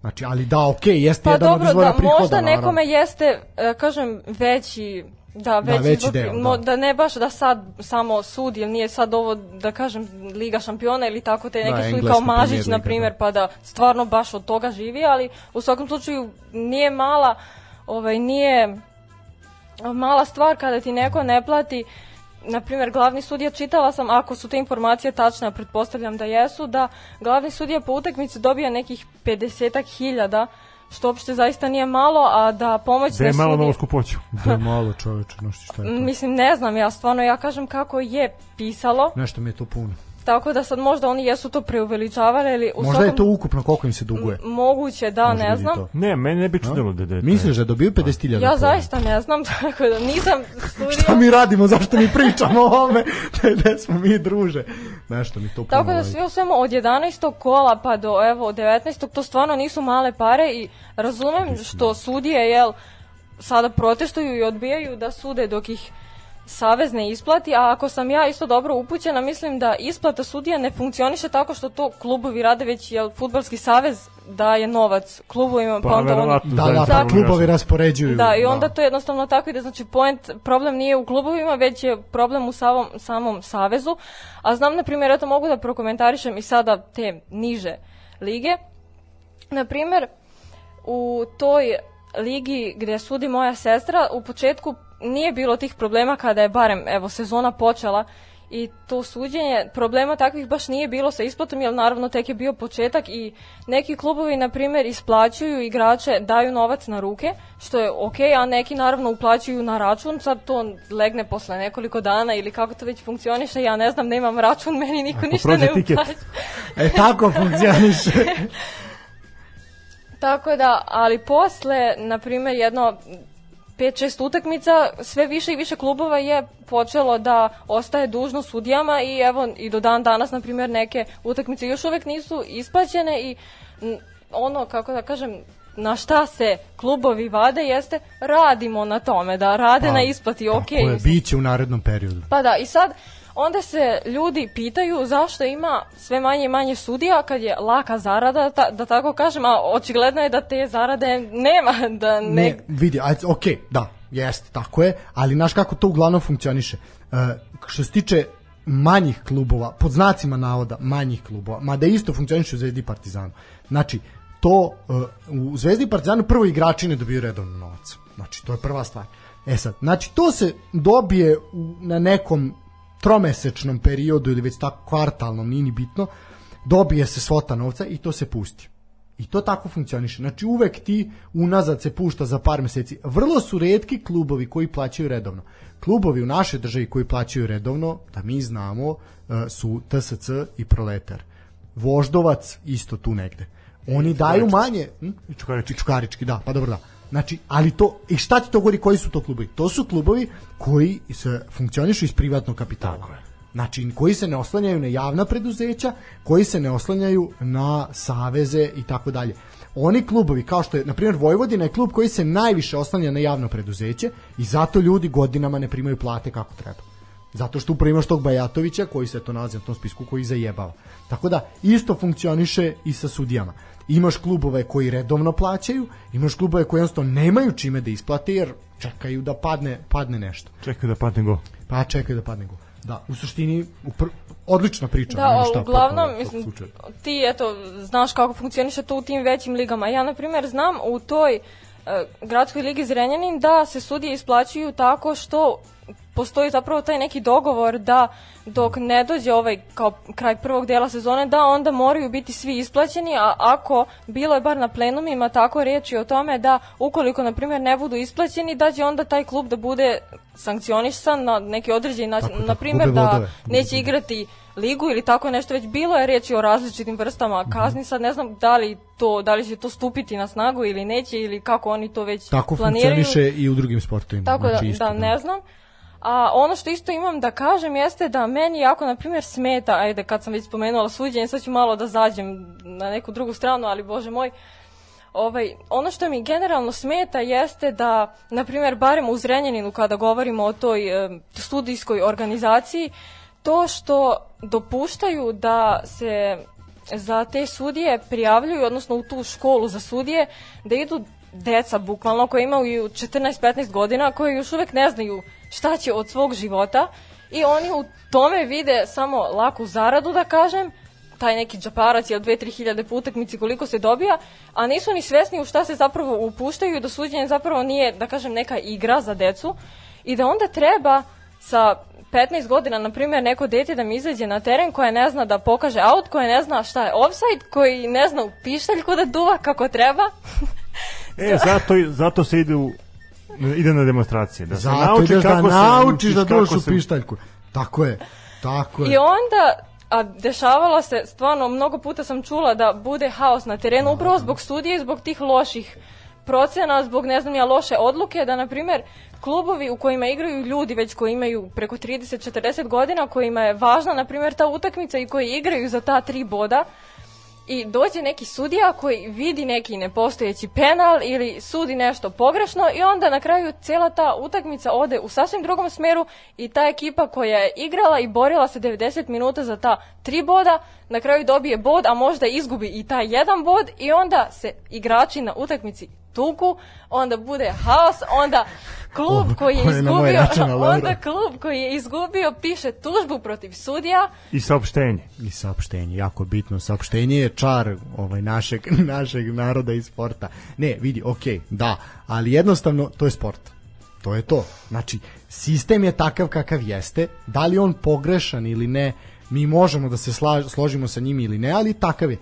Znači, ali da, okej, okay, jeste pa jedan dobro, od izvora da, prihoda. Možda nekome jeste, e, kažem, veći Da, veći, da, veći deo, mo, da. da. ne baš da sad samo sud, ili nije sad ovo, da kažem, Liga šampiona ili tako te neki da, sud kao Mažić, na primjer, da. pa da stvarno baš od toga živi, ali u svakom slučaju nije mala, ovaj, nije mala stvar kada ti neko ne plati na primjer, glavni sudija, čitala sam, ako su te informacije tačne, a pretpostavljam da jesu, da glavni sudija po utakmici dobija nekih 50 hiljada što uopšte zaista nije malo, a da pomoć da je malo malo skupoću. Da je malo čoveče, no što je to. Mislim, ne znam, ja stvarno, ja kažem kako je pisalo. Nešto mi je to puno. Tako da sad možda oni jesu to preuveličavali ili u Možda svakom... je to ukupno koliko im se duguje. Moguće, da, Možda ne znam. To. Ne, meni ne bi čudilo da, da Misliš da dobiju 50.000? Ja zaista ne znam, tako da nisam studio. Šta mi radimo, zašto mi pričamo o ovome? Gde smo mi druže? Nešto mi to. Tako da sve u svemu od 11. kola pa do evo 19. to stvarno nisu male pare i razumem što sudije jel sada protestuju i odbijaju da sude dok ih savez ne isplati, a ako sam ja isto dobro upućena, mislim da isplata sudija ne funkcioniše tako što to klubovi rade, već je futbalski savez daje novac klubovima, pa, Pa, onda oni... verovatno, Da, da, vrlo klubovi raspoređuju. Da, i onda to jednostavno tako ide, znači point, problem nije u klubovima, već je problem u samom, samom savezu, a znam, na primjer, eto mogu da prokomentarišem i sada te niže lige. Na primjer, u toj ligi gde sudi moja sestra, u početku nije bilo tih problema kada je barem, evo, sezona počela i to suđenje, problema takvih baš nije bilo sa isplatom, jer naravno tek je bio početak i neki klubovi, na primjer, isplaćuju igrače, daju novac na ruke, što je ok, a neki naravno uplaćuju na račun, sad to legne posle nekoliko dana ili kako to već funkcioniše, ja ne znam, nemam račun, meni niko Ako ništa ne tiket. uplaća. E, tako funkcioniše. Tako da, ali posle, na primjer, jedno 5-6 utakmica, sve više i više klubova je počelo da ostaje dužno sudijama i evo i do dan danas, na primjer, neke utakmice još uvek nisu isplaćene i ono, kako da kažem, na šta se klubovi vade jeste radimo na tome, da rade Pa, na isplati, ok. Tako je, bit će u narednom periodu. Pa da, i sad onda se ljudi pitaju zašto ima sve manje i manje sudija kad je laka zarada, ta, da tako kažem, a očigledno je da te zarade nema, da ne... Ne, vidi, ajde, ok, da, jeste, tako je, ali znaš kako to uglavnom funkcioniše. Uh, što se tiče manjih klubova, pod znacima navoda manjih klubova, mada isto funkcioniše u Zvezdi Partizanu. Znači, to uh, u Zvezdi Partizanu prvo igrači ne dobiju redovno novac. Znači, to je prva stvar. E sad, znači, to se dobije u, na nekom tromesečnom periodu ili već tako kvartalnom, nije ni bitno, dobije se svota novca i to se pusti. I to tako funkcioniše. Znači uvek ti unazad se pušta za par meseci. Vrlo su redki klubovi koji plaćaju redovno. Klubovi u našoj državi koji plaćaju redovno, da mi znamo, e, su TSC i Proletar. Voždovac isto tu negde. Oni daju manje... Hm? I Čukarički. I Čukarički, da, pa dobro da. Znači, ali to, i šta ti to govori, koji su to klubovi? To su klubovi koji se funkcionišu iz privatnog kapitala. Tako je. Znači, koji se ne oslanjaju na javna preduzeća, koji se ne oslanjaju na saveze i tako dalje. Oni klubovi, kao što je, na primjer, Vojvodina je klub koji se najviše oslanja na javno preduzeće i zato ljudi godinama ne primaju plate kako treba. Zato što upravo imaš tog Bajatovića koji se to nalazi na tom spisku koji zajebava. Tako da isto funkcioniše i sa sudijama. Imaš klubove koji redovno plaćaju, imaš klubove koji jednostavno nemaju čime da isplate jer čekaju da padne, padne nešto. Čekaj da padne gol. Pa čekaju da padne gol. Da, u suštini u pr... odlična priča. Da, šta uglavnom, mislim, ti eto, znaš kako funkcioniše to u tim većim ligama. Ja, na primjer, znam u toj e, gradskoj ligi Zrenjanin da se sudije isplaćuju tako što postoji zapravo taj neki dogovor da dok ne dođe ovaj kao kraj prvog dela sezone da onda moraju biti svi isplaćeni, a ako bilo je bar na plenumima tako reči o tome da ukoliko na primjer ne budu isplaćeni da će onda taj klub da bude sankcionisan na neki određeni način, Tako, na tako, primjer da neće igrati ligu ili tako nešto već bilo je reći o različitim vrstama kazni, sad ne znam da li to da li će to stupiti na snagu ili neće ili kako oni to već Tako planiraju. funkcioniše i u drugim sportovima. Tako znači da, isto, da, ne znam. A ono što isto imam da kažem jeste da meni jako, na primjer, smeta, ajde, kad sam već spomenula suđenje, sad ću malo da zađem na neku drugu stranu, ali bože moj, ovaj, ono što mi generalno smeta jeste da, na primjer, barem u Zrenjaninu kada govorimo o toj e, studijskoj organizaciji, to što dopuštaju da se za te sudije prijavljuju, odnosno u tu školu za sudije, da idu deca bukvalno koja imaju 14-15 godina, koji još uvek ne znaju šta će od svog života i oni u tome vide samo laku zaradu, da kažem, taj neki džaparac je od 2-3 hiljade po utakmici koliko se dobija, a nisu ni svesni u šta se zapravo upuštaju i da suđenje zapravo nije, da kažem, neka igra za decu i da onda treba sa 15 godina, na primjer, neko dete da mi izađe na teren koje ne zna da pokaže aut, koje ne zna šta je offside, koji ne zna u pištaljku da duva kako treba. E, zato, zato se ide, u, ide na demonstracije. Da se Zato nauči ideš da kako se naučiš da kako duvaš u se- pištaljku. Tako je. Tako je. I onda, a dešavalo se, stvarno, mnogo puta sam čula da bude haos na terenu, upravo zbog studije i zbog tih loših procena, zbog, ne znam ja, loše odluke, da, na primjer, klubovi u kojima igraju ljudi već koji imaju preko 30-40 godina, kojima je važna, na primjer, ta utakmica i koji igraju za ta tri boda, i dođe neki sudija koji vidi neki nepostojeći penal ili sudi nešto pogrešno i onda na kraju cijela ta utakmica ode u sasvim drugom smeru i ta ekipa koja je igrala i borila se 90 minuta za ta tri boda, na kraju dobije bod, a možda izgubi i taj jedan bod i onda se igrači na utakmici tuku, onda bude haos, onda klub koji je izgubio, onda klub koji je izgubio piše tužbu protiv sudija i saopštenje. I saopštenje, jako bitno. Saopštenje je čar ovaj našeg našeg naroda i sporta. Ne, vidi, okej, okay, da, ali jednostavno to je sport. To je to. Znači, sistem je takav kakav jeste, da li on pogrešan ili ne, mi možemo da se složimo sa njim ili ne, ali takav je.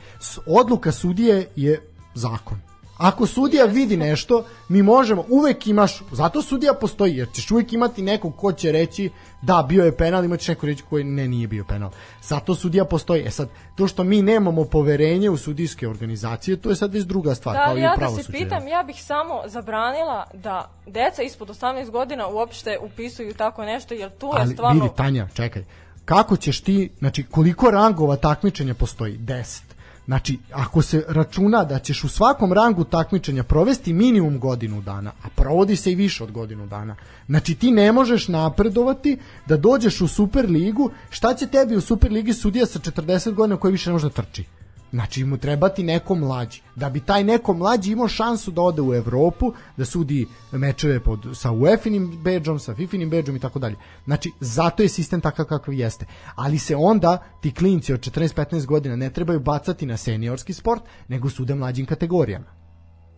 Odluka sudije je zakon Ako sudija vidi nešto, mi možemo, uvek imaš, zato sudija postoji, jer ćeš uvek imati nekog ko će reći da, bio je penal, imaš neko reći koji ne, nije bio penal. Zato sudija postoji. E sad, to što mi nemamo poverenje u sudijske organizacije, to je sad već druga stvar. Da, kao ja i da se pitam, ja bih samo zabranila da deca ispod 18 godina uopšte upisuju tako nešto, jer tu je Ali, stvarno... vidi, Tanja, čekaj, kako ćeš ti, znači koliko rangova takmičenja postoji? 10 Znači, ako se računa da ćeš u svakom rangu takmičenja provesti minimum godinu dana, a provodi se i više od godinu dana, znači ti ne možeš napredovati da dođeš u Super ligu, šta će tebi u Super ligi sudija sa 40 godina koji više ne može da trči? Znači mu trebati neko mlađi. Da bi taj neko mlađi imao šansu da ode u Evropu, da sudi mečeve pod, sa UEFA-inim bedžom, sa FIFA-inim bedžom i tako dalje. Znači, zato je sistem takav kakav jeste. Ali se onda ti klinci od 14-15 godina ne trebaju bacati na seniorski sport, nego sude mlađim kategorijama.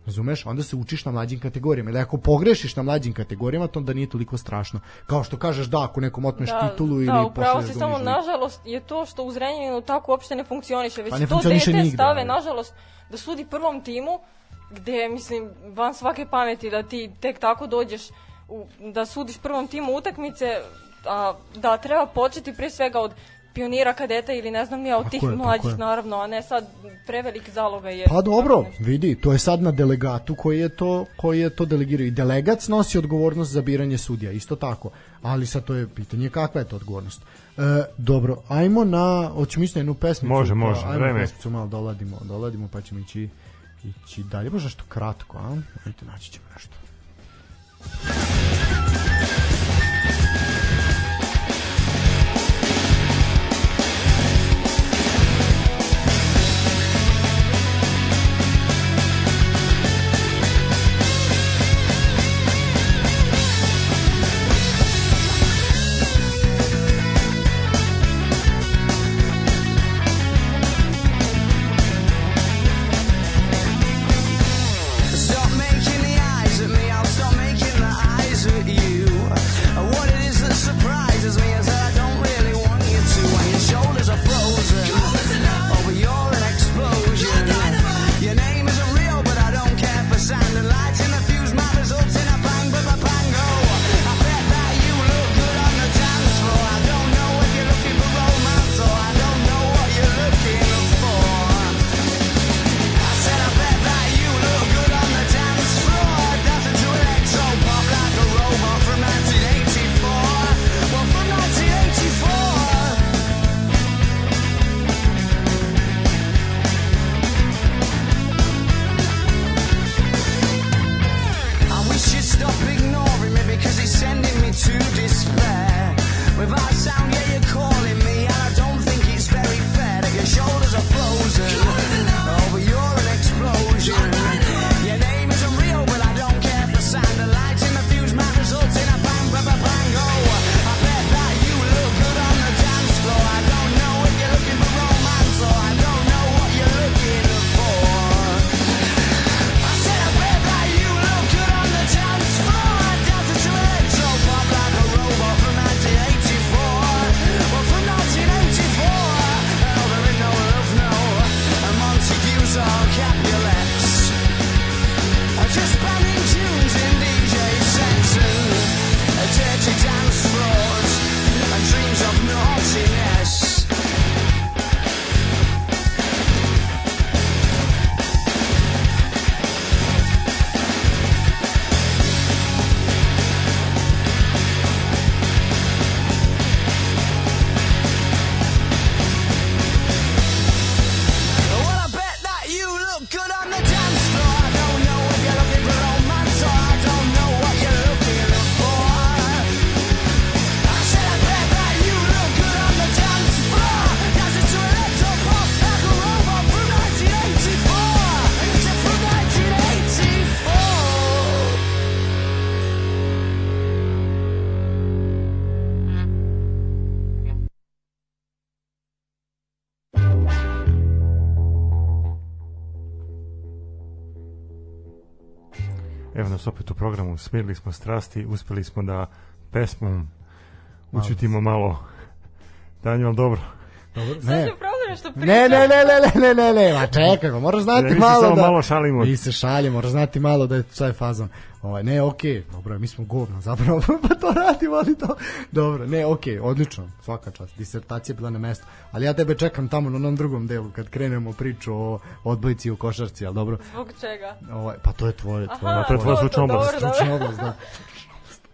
Razumeš? Onda se učiš na mlađim kategorijama. Ili ako pogrešiš na mlađim kategorijama, to onda nije toliko strašno. Kao što kažeš da, ako nekom otmeš da, titulu ili da, upravo si samo, nažalost, je to što u Zrenjaninu tako uopšte ne funkcioniše. Već pa ne to dete nigde, stave, ali. nažalost, da sudi prvom timu, gde, mislim, van svake pameti da ti tek tako dođeš u, da sudiš prvom timu utakmice, a da treba početi pre svega od pionira kadeta ili ne znam nije od tih je, mlađih naravno, a ne sad prevelik zaloga je. Pa dobro, vidi, to je sad na delegatu koji je to koji je to delegirao i delegat snosi odgovornost za biranje sudija, isto tako. Ali sad to je pitanje kakva je to odgovornost. E, dobro, ajmo na hoćemo isto jednu pesmu. Može, može, pa, ajmo vreme. pesmicu malo doladimo, doladimo pa ćemo ići ići dalje, možda što kratko, a? Ajde, naći ćemo nešto. Evo smirili smo strasti, uspeli smo da pesmom učutimo malo Danju, ali dobro. Dobro, ne. Je što pričam. Ne, ne, ne, ne, ne, ne, ne, ne, ma čekaj, ma moraš znati Ne, mi se malo samo da... malo šalimo. Mi se šaljemo, moraš znati malo da je sve fazon. Ovaj, ne, okej, dobro, mi smo govno zapravo, pa to radimo, ali to... Dobro, ne, okej, odlično, svaka čast, disertacija je bila na mestu, ali ja tebe čekam tamo na onom drugom delu, kad krenemo priču o odbojici u košarci, ali dobro, Zbog čega? ovaj, pa to je tvoje, tvoje, Aha, to je tvoja stručna oblast. stručna oblast, da.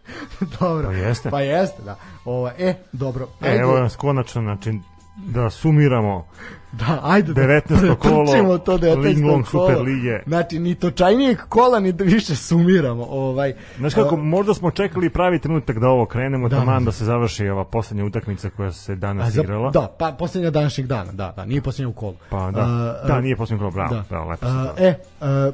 dobro. Pa jeste. Pa jeste, da. Ovo, e, dobro. E, evo nas konačno, znači, da sumiramo Da, ajde da 19. kolo to 19. Linglong kolo. Super lige. Znači, ni točajnijeg kola, ni da više sumiramo. Ovaj, Znaš kako, a, možda smo čekali pravi trenutak da ovo krenemo, Da. da, taman da se završi ova poslednja utakmica koja se danas a za- igrala. Da, pa posljednja današnjeg dana, da, da, nije posljednja u kolu. Pa da, A, da nije poslednja kolo, bravo, da. bravo, lepo se to. e, a,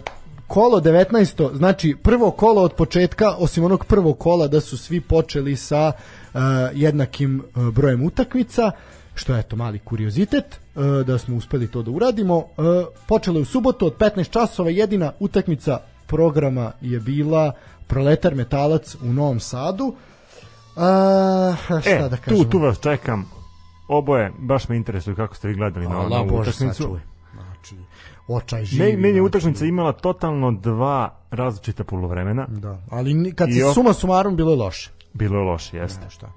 kolo 19. Znači, prvo kolo od početka, osim onog prvog kola, da su svi počeli sa a, jednakim a, brojem utakmica, što je eto mali kuriozitet, a, da smo uspeli to da uradimo. A, počelo je u subotu od 15 časova, jedina utakmica programa je bila Proletar Metalac u Novom Sadu. A, šta E, da kažemo? tu, tu vas čekam. Oboje, baš me interesuje kako ste vi gledali na ovu utakmicu. Znači, očaj živi. Me, meni je znači. utakmica imala totalno dva različita polovremena. Da, ali kad se suma sumarom bilo je loše. Bilo je loše, jeste. Ne, šta?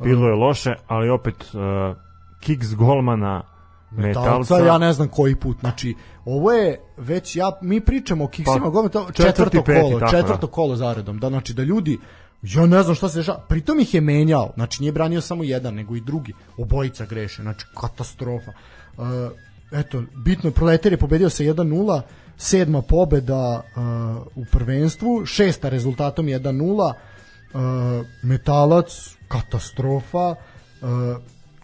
Bilo je loše, ali opet uh, kiks golmana Metalca, ja ne znam koji put. Znači, ovo je već ja mi pričamo o kiksima Pa, golmana, četvrto peti, kolo, tako, četvrto da. kolo zaredom. Da znači da ljudi ja ne znam šta se dešava. Pritom ih je menjao. Znači nije branio samo jedan, nego i drugi. Obojica greše. Znači katastrofa. Uh, eto, bitno Proletar je pobedio sa 1:0, sedma pobeda uh, u prvenstvu, šesta rezultatom 1:0. Uh, metalac katastrofa. Uh,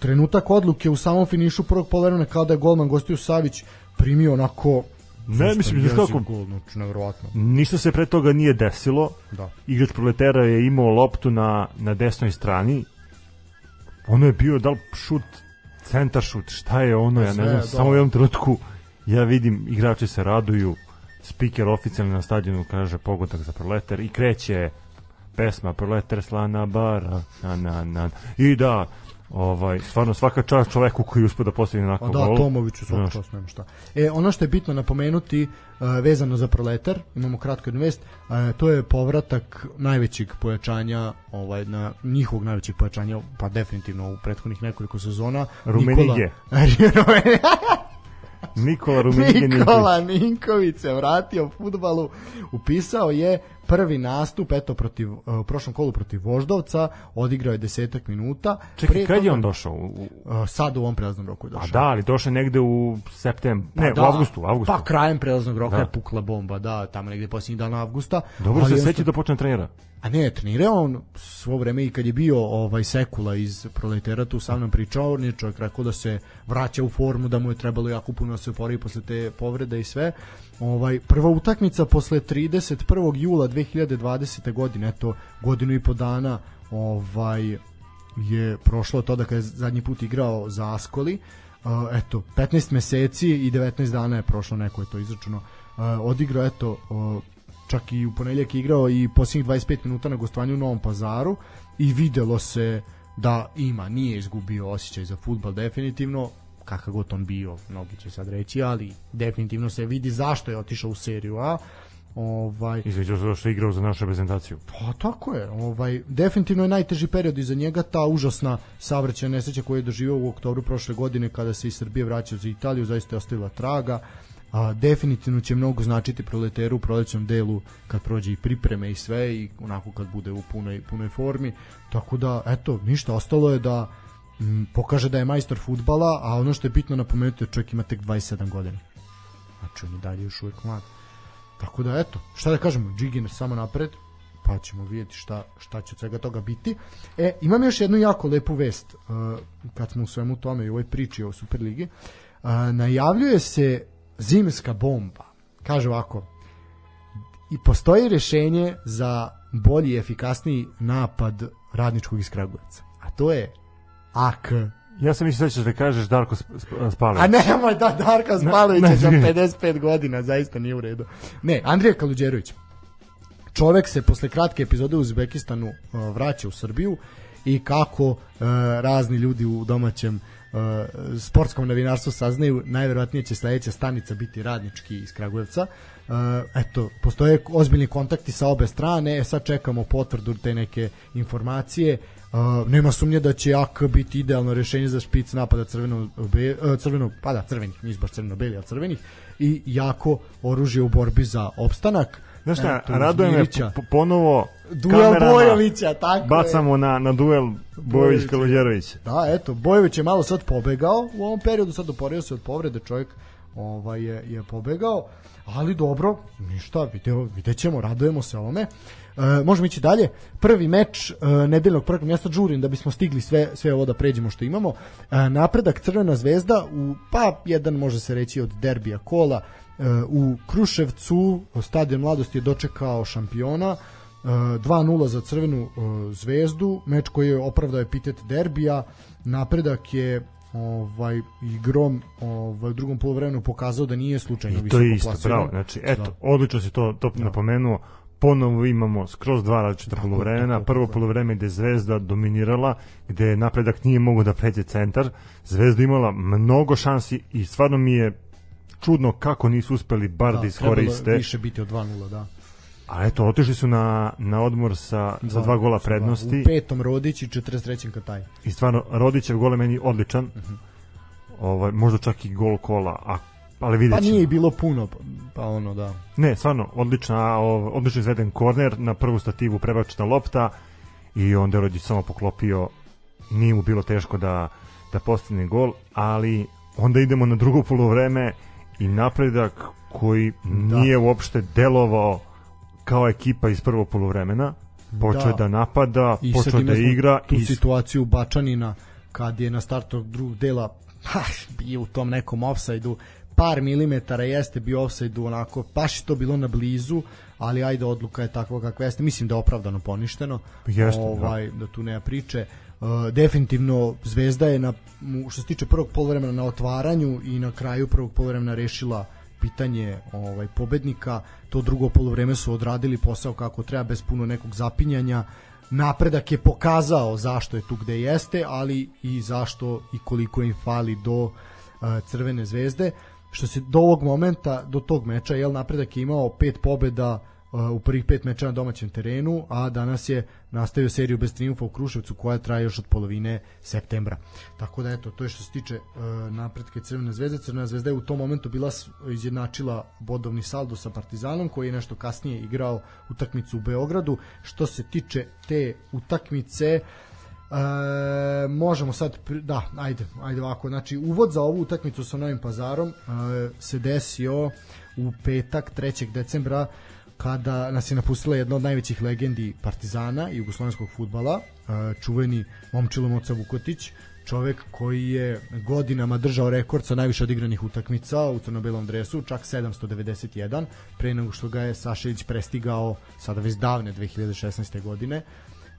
trenutak odluke u samom finišu prvog polovremena kao da je golman gostio Savić primio onako Ne, mislim, znaš kako- gol, znači nevjerovatno. Ništa se pre toga nije desilo. Da. Igrač proletera je imao loptu na, na desnoj strani. Ono je bio da li šut, centar šut, šta je ono, ja Sve, ne znam, da. samo u jednom trenutku ja vidim igrači se raduju, speaker oficijalni na stadionu kaže pogodak za proleter i kreće pesma proleter slana bara na, na, na. i da ovaj, stvarno svaka čast čoveku koji uspe da postavi onako da, gol. Tomoviću svaka Znaš. čast, nema šta. E, ono što je bitno napomenuti uh, vezano za proletar, imamo kratko jednu vest, uh, to je povratak najvećeg pojačanja, ovaj, na njihovog najvećeg pojačanja, pa definitivno u prethodnih nekoliko sezona. Rumenige. Nikola, Nikola Rumenige Nikola Ninković se vratio futbalu, upisao je prvi nastup eto protiv uh, u prošlom kolu protiv Voždovca, odigrao je desetak minuta. Čekaj, Pre kad je on došao? U, Uh, sad u ovom prelaznom roku je a došao. da, ali došao negde u septembru. Pa ne, da, u avgustu, u avgustu. Pa krajem prelaznog roka Da. je pukla bomba, da, tamo negde posljednjih dana avgusta. Dobro se seća da počne trenira. A ne, trenirao on svo vreme i kad je bio ovaj Sekula iz Proletera tu sa mnom pričao, on je čovjek rekao da se vraća u formu, da mu je trebalo jako puno da se oporavi posle te povrede i sve. Ovaj prva utakmica posle 31. jula 2020. godine, eto godinu i po dana, ovaj je prošlo od toga kada je zadnji put igrao za Askoli. Uh, eto, 15 meseci i 19 dana je prošlo, neko je to izračuno. Odigrao, eto, čak i u ponedjeljak je igrao i posljednjih 25 minuta na gostovanju u Novom pazaru i videlo se da ima, nije izgubio osjećaj za futbal definitivno, kakav god on bio, mnogi će sad reći, ali definitivno se vidi zašto je otišao u seriju A. Ovaj, Između ostalog što je igrao za našu reprezentaciju. Pa tako je, ovaj, definitivno je najteži period iza njega ta užasna savrćena nesreća koju je doživio u oktobru prošle godine kada se iz Srbije vraćao za Italiju, zaista je ostavila traga. A, definitivno će mnogo značiti proleteru u prolećnom delu kad prođe i pripreme i sve i onako kad bude u punoj, punoj formi. Tako da, eto, ništa, ostalo je da m, pokaže da je majstor futbala, a ono što je bitno napomenuti je čovjek ima tek 27 godina. Znači on je dalje još uvijek mlad. Tako da eto, šta da kažemo, Džigin samo napred, pa ćemo vidjeti šta, šta će od svega toga biti. E, imam još jednu jako lepu vest, uh, kad smo u svemu tome i u ovoj priči o Superligi. Uh, najavljuje se zimska bomba. Kaže ovako, i postoji rešenje za bolji i efikasniji napad radničkog iz Kragujevca. A to je AK. Ja sam mislio da ćeš da kažeš Darko Sp- Sp- Spalić. A nemoj da Darka Spalović ne, za ne. 55 godina, zaista nije u redu. Ne, Andrija Kaluđerović. čovek se posle kratke epizode u Uzbekistanu uh, vraća u Srbiju i kako uh, razni ljudi u domaćem uh, sportskom novinarstvu saznaju, najverovatnije će sledeća stanica biti radnički iz Kragujevca. Uh, eto, postoje ozbiljni kontakti sa obe strane, e, sad čekamo potvrdu te neke informacije. Uh, nema sumnje da će Jak biti idealno rešenje za špic napada crveno, be, uh, crveno pa da, crvenih, nisu baš crveno-beli, ali crvenih, i jako oružje u borbi za opstanak. Znaš šta, Eto, raduje me ponovo Duel Bojovića, tako je. Bacamo na, na duel Bojović Kaludjerović. Da, eto, Bojović je malo sad pobegao u ovom periodu, sad oporio se od povrede, čovjek ovaj, je, je pobegao, ali dobro, ništa, video, vidjet ćemo, radujemo se ovome. E, možemo ići dalje. Prvi meč e, nedeljnog prvog mjesta džurim da bismo stigli sve, sve ovo da pređemo što imamo. E, napredak Crvena zvezda u, pa jedan može se reći od derbija kola e, u Kruševcu, stadion mladosti je dočekao šampiona, E, 2-0 za Crvenu zvezdu, meč koji je opravdao epitet derbija, napredak je ovaj igrom ovaj u drugom poluvremenu pokazao da nije slučajno I to je isto, plasiran. bravo. Znači, eto, Da. odlično si to, to napomenuo. Ponovo imamo skroz dva različita Tako je, poluvremena. tako Prvo tako je. poluvreme gde je Zvezda dominirala, gde napredak nije mogao da pređe centar. Zvezda imala mnogo šansi i stvarno mi je čudno kako nisu uspeli bar da, Da, iskoriste. više biti od 2-0, da. A eto, otišli su na, na odmor sa, sa dva gola prednosti. U petom Rodić i 43. Kataj. I stvarno, Rodićev gol je meni odličan. ovaj, možda čak i gol kola. A, ali vidjet Pa ćemo. nije i bilo puno, pa, pa ono da. Ne, stvarno, odlična, odlično izveden korner, na prvu stativu prebačena lopta i onda je samo poklopio, nije mu bilo teško da, da postigne gol, ali onda idemo na drugo polovreme i napredak koji nije uopšte delovao kao ekipa iz prvog polovremena, počeo Da. da napada, I počeo da igra tu i situaciju Bačanina kad je na startu drugog dela ha, bio u tom nekom offside-u par milimetara jeste bio offside onako baš to bilo na blizu ali ajde odluka je takva kakva jeste. Mislim da je opravdano poništeno. Jeste, da. ovaj, da. tu nema priče. Uh, definitivno Zvezda je na, što se tiče prvog poluvremena na otvaranju i na kraju prvog poluvremena rešila pitanje ovaj pobednika. To drugo poluvreme su odradili posao kako treba bez puno nekog zapinjanja. Napredak je pokazao zašto je tu gde jeste ali i zašto i koliko im fali do uh, Crvene zvezde što se do ovog momenta do tog meča jel napredak je imao pet pobeda uh, u prvih pet meča na domaćem terenu, a danas je nastavio seriju bez triumfa u Kruševcu koja traje još od polovine septembra. Tako da eto, to je što se tiče uh, napretke Crvene zvezde. Crvena zvezda je u tom momentu bila izjednačila bodovni saldo sa Partizanom koji je nešto kasnije igrao utakmicu u Beogradu. Što se tiče te utakmice, E, možemo sad da ajde ajde ovako znači uvod za ovu utakmicu sa Novim Pazarom e, se desio u petak 3. decembra kada nas je napustila jedna od najvećih legendi Partizana i jugoslovenskog fudbala e, čuveni Momčilo Moca Vukotić čovek koji je godinama držao rekord sa najviše odigranih utakmica u crno-belom dresu, čak 791, pre nego što ga je Sašević prestigao sada već davne 2016. godine.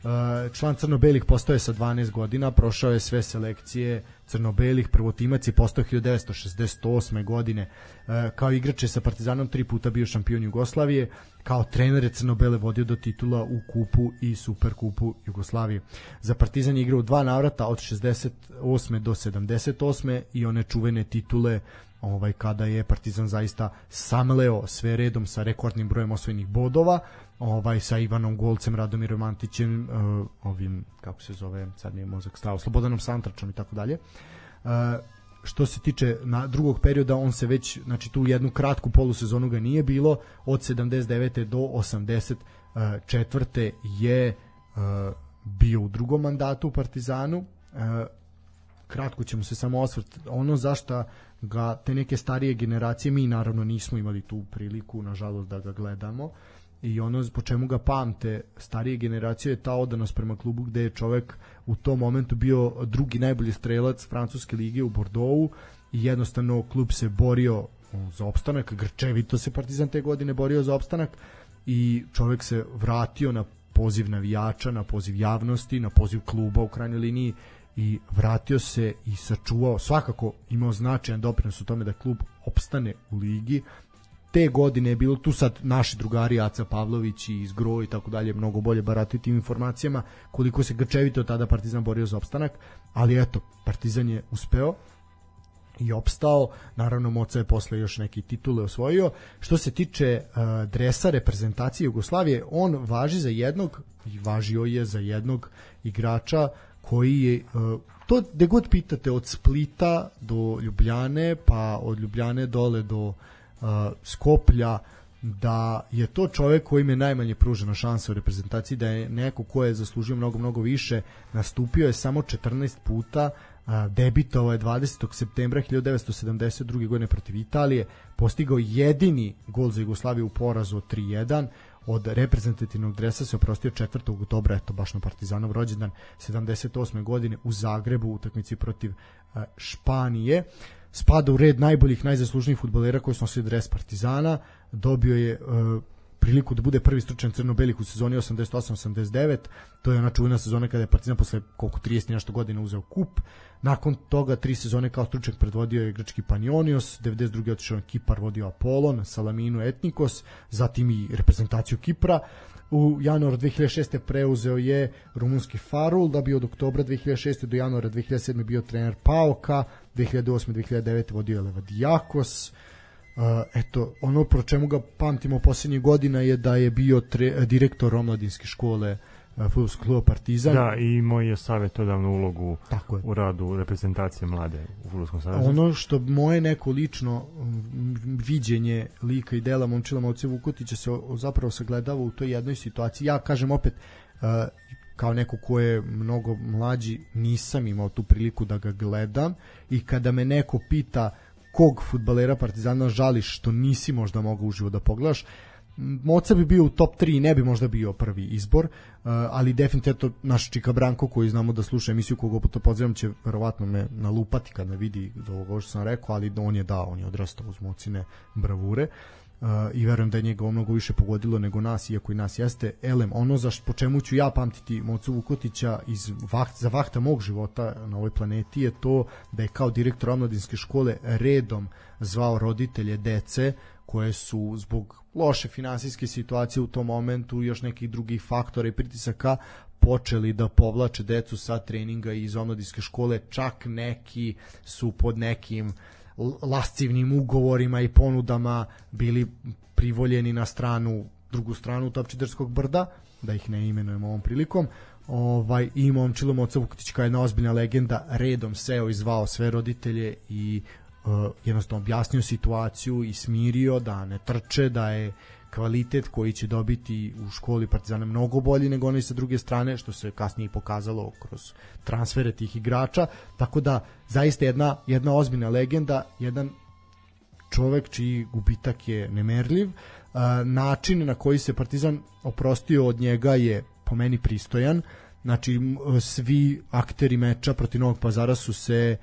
Uh, član crno-belih postao je sa 12 godina, prošao je sve selekcije crno-belih, prvotimac je postao 1968. godine. Uh, kao igrač je sa Partizanom tri puta bio šampion Jugoslavije, kao trener je crno-bele vodio do titula u kupu i superkupu Jugoslavije. Za Partizan je igrao dva navrata od 68. do 78. i one čuvene titule ovaj kada je Partizan zaista samleo sve redom sa rekordnim brojem osvojenih bodova, ovaj sa Ivanom Golcem, Radomirom Mantićem, uh, ovim kako se zove, sad mi je mozak stao, Slobodanom Santračom i tako dalje. Uh, što se tiče na drugog perioda, on se već, znači tu jednu kratku polusezonu ga nije bilo, od 79. do 84. je uh, bio u drugom mandatu u Partizanu, kratko ćemo se samo osvrt ono zašta ga te neke starije generacije mi naravno nismo imali tu priliku nažalost da ga gledamo. I ono po čemu ga pamte starije generacije je ta odanost prema klubu gde je čovek u tom momentu bio drugi najbolji strelac francuske lige u Bordeauxu i jednostavno klub se borio za opstanak, grčevito se Partizan te godine borio za opstanak i čovek se vratio na poziv navijača, na poziv javnosti, na poziv kluba u krajnjoj liniji i vratio se i sačuvao, svakako imao značajan doprinos u tome da klub opstane u ligi te godine je bilo tu sad naši drugari Aca Pavlović i iz i tako dalje mnogo bolje baratiti tim informacijama koliko se grčevito tada Partizan borio za opstanak ali eto Partizan je uspeo i opstao. Naravno, Moca je posle još neki titule osvojio. Što se tiče uh, dresa reprezentacije Jugoslavije, on važi za jednog i važio je za jednog igrača koji je uh, to gde god pitate od Splita do Ljubljane pa od Ljubljane dole do uh, Skoplja da je to čovek koji je najmanje pružena šansa u reprezentaciji da je neko ko je zaslužio mnogo mnogo više nastupio je samo 14 puta debitovao je 20. septembra 1972. godine protiv Italije, postigao jedini gol za Jugoslaviju u porazu od 3-1, od reprezentativnog dresa se oprostio 4. oktobra, eto baš na Partizanov rođendan 78. godine u Zagrebu u utakmici protiv Španije. Spada u red najboljih, najzaslužnijih futbolera koji su nosili dres Partizana, dobio je priliku da bude prvi stručan crno-belih u sezoni 88-89. To je ona čuvena sezona kada je Partizan posle koliko 30 nešto godina uzeo kup. Nakon toga tri sezone kao stručnjak predvodio je grčki Panionios, 92. otišao na Kipar, vodio Apolon, Salaminu Etnikos, zatim i reprezentaciju Kipra. U januaru 2006. preuzeo je rumunski Farul, da bi od oktobra 2006. do januara 2007. bio trener Paoka, 2008-2009. vodio je Levadijakos, eto, ono pro čemu ga pamtimo poslednjih godina je da je bio tre, direktor omladinske škole uh, futbolskog kluba Partizan. Da, i imao je savjetodavnu ulogu Tako je. u radu reprezentacije mlade u futbolskom savezu. Ono što moje neko lično viđenje lika i dela Momčila Moce Vukotića se zapravo sagledava u toj jednoj situaciji. Ja kažem opet, uh, kao neko ko je mnogo mlađi, nisam imao tu priliku da ga gledam i kada me neko pita kog futbalera Partizana žališ što nisi možda mogao uživo da pogledaš. Moca bi bio u top 3 i ne bi možda bio prvi izbor, uh, ali definitivno naš Čika Branko koji znamo da sluša emisiju koga puta pozivam će verovatno me nalupati kad me vidi do što sam rekao, ali on je dao, on je odrastao uz Mocine bravure. Uh, uh, i verujem da je njega mnogo više pogodilo nego nas, iako i nas jeste. Elem, ono za po čemu ću ja pamtiti Mocu Vukotića iz vaht, za vahta mog života na ovoj planeti je to da je kao direktor omladinske škole redom zvao roditelje dece koje su zbog loše finansijske situacije u tom momentu još nekih drugih faktora i pritisaka počeli da povlače decu sa treninga iz omladinske škole, čak neki su pod nekim uh, lascivnim ugovorima i ponudama bili privoljeni na stranu drugu stranu Topčiderskog brda, da ih ne imenujemo ovom prilikom. Ovaj i Momčilo Moca Vukotić kao jedna ozbiljna legenda redom seo i zvao sve roditelje i uh, jednostavno objasnio situaciju i smirio da ne trče, da je kvalitet koji će dobiti u školi Partizana mnogo bolji nego onaj sa druge strane, što se kasnije pokazalo kroz transfere tih igrača, tako da zaista jedna, jedna ozbiljna legenda, jedan čovek čiji gubitak je nemerljiv, način na koji se Partizan oprostio od njega je po meni pristojan, znači svi akteri meča protiv Novog Pazara su se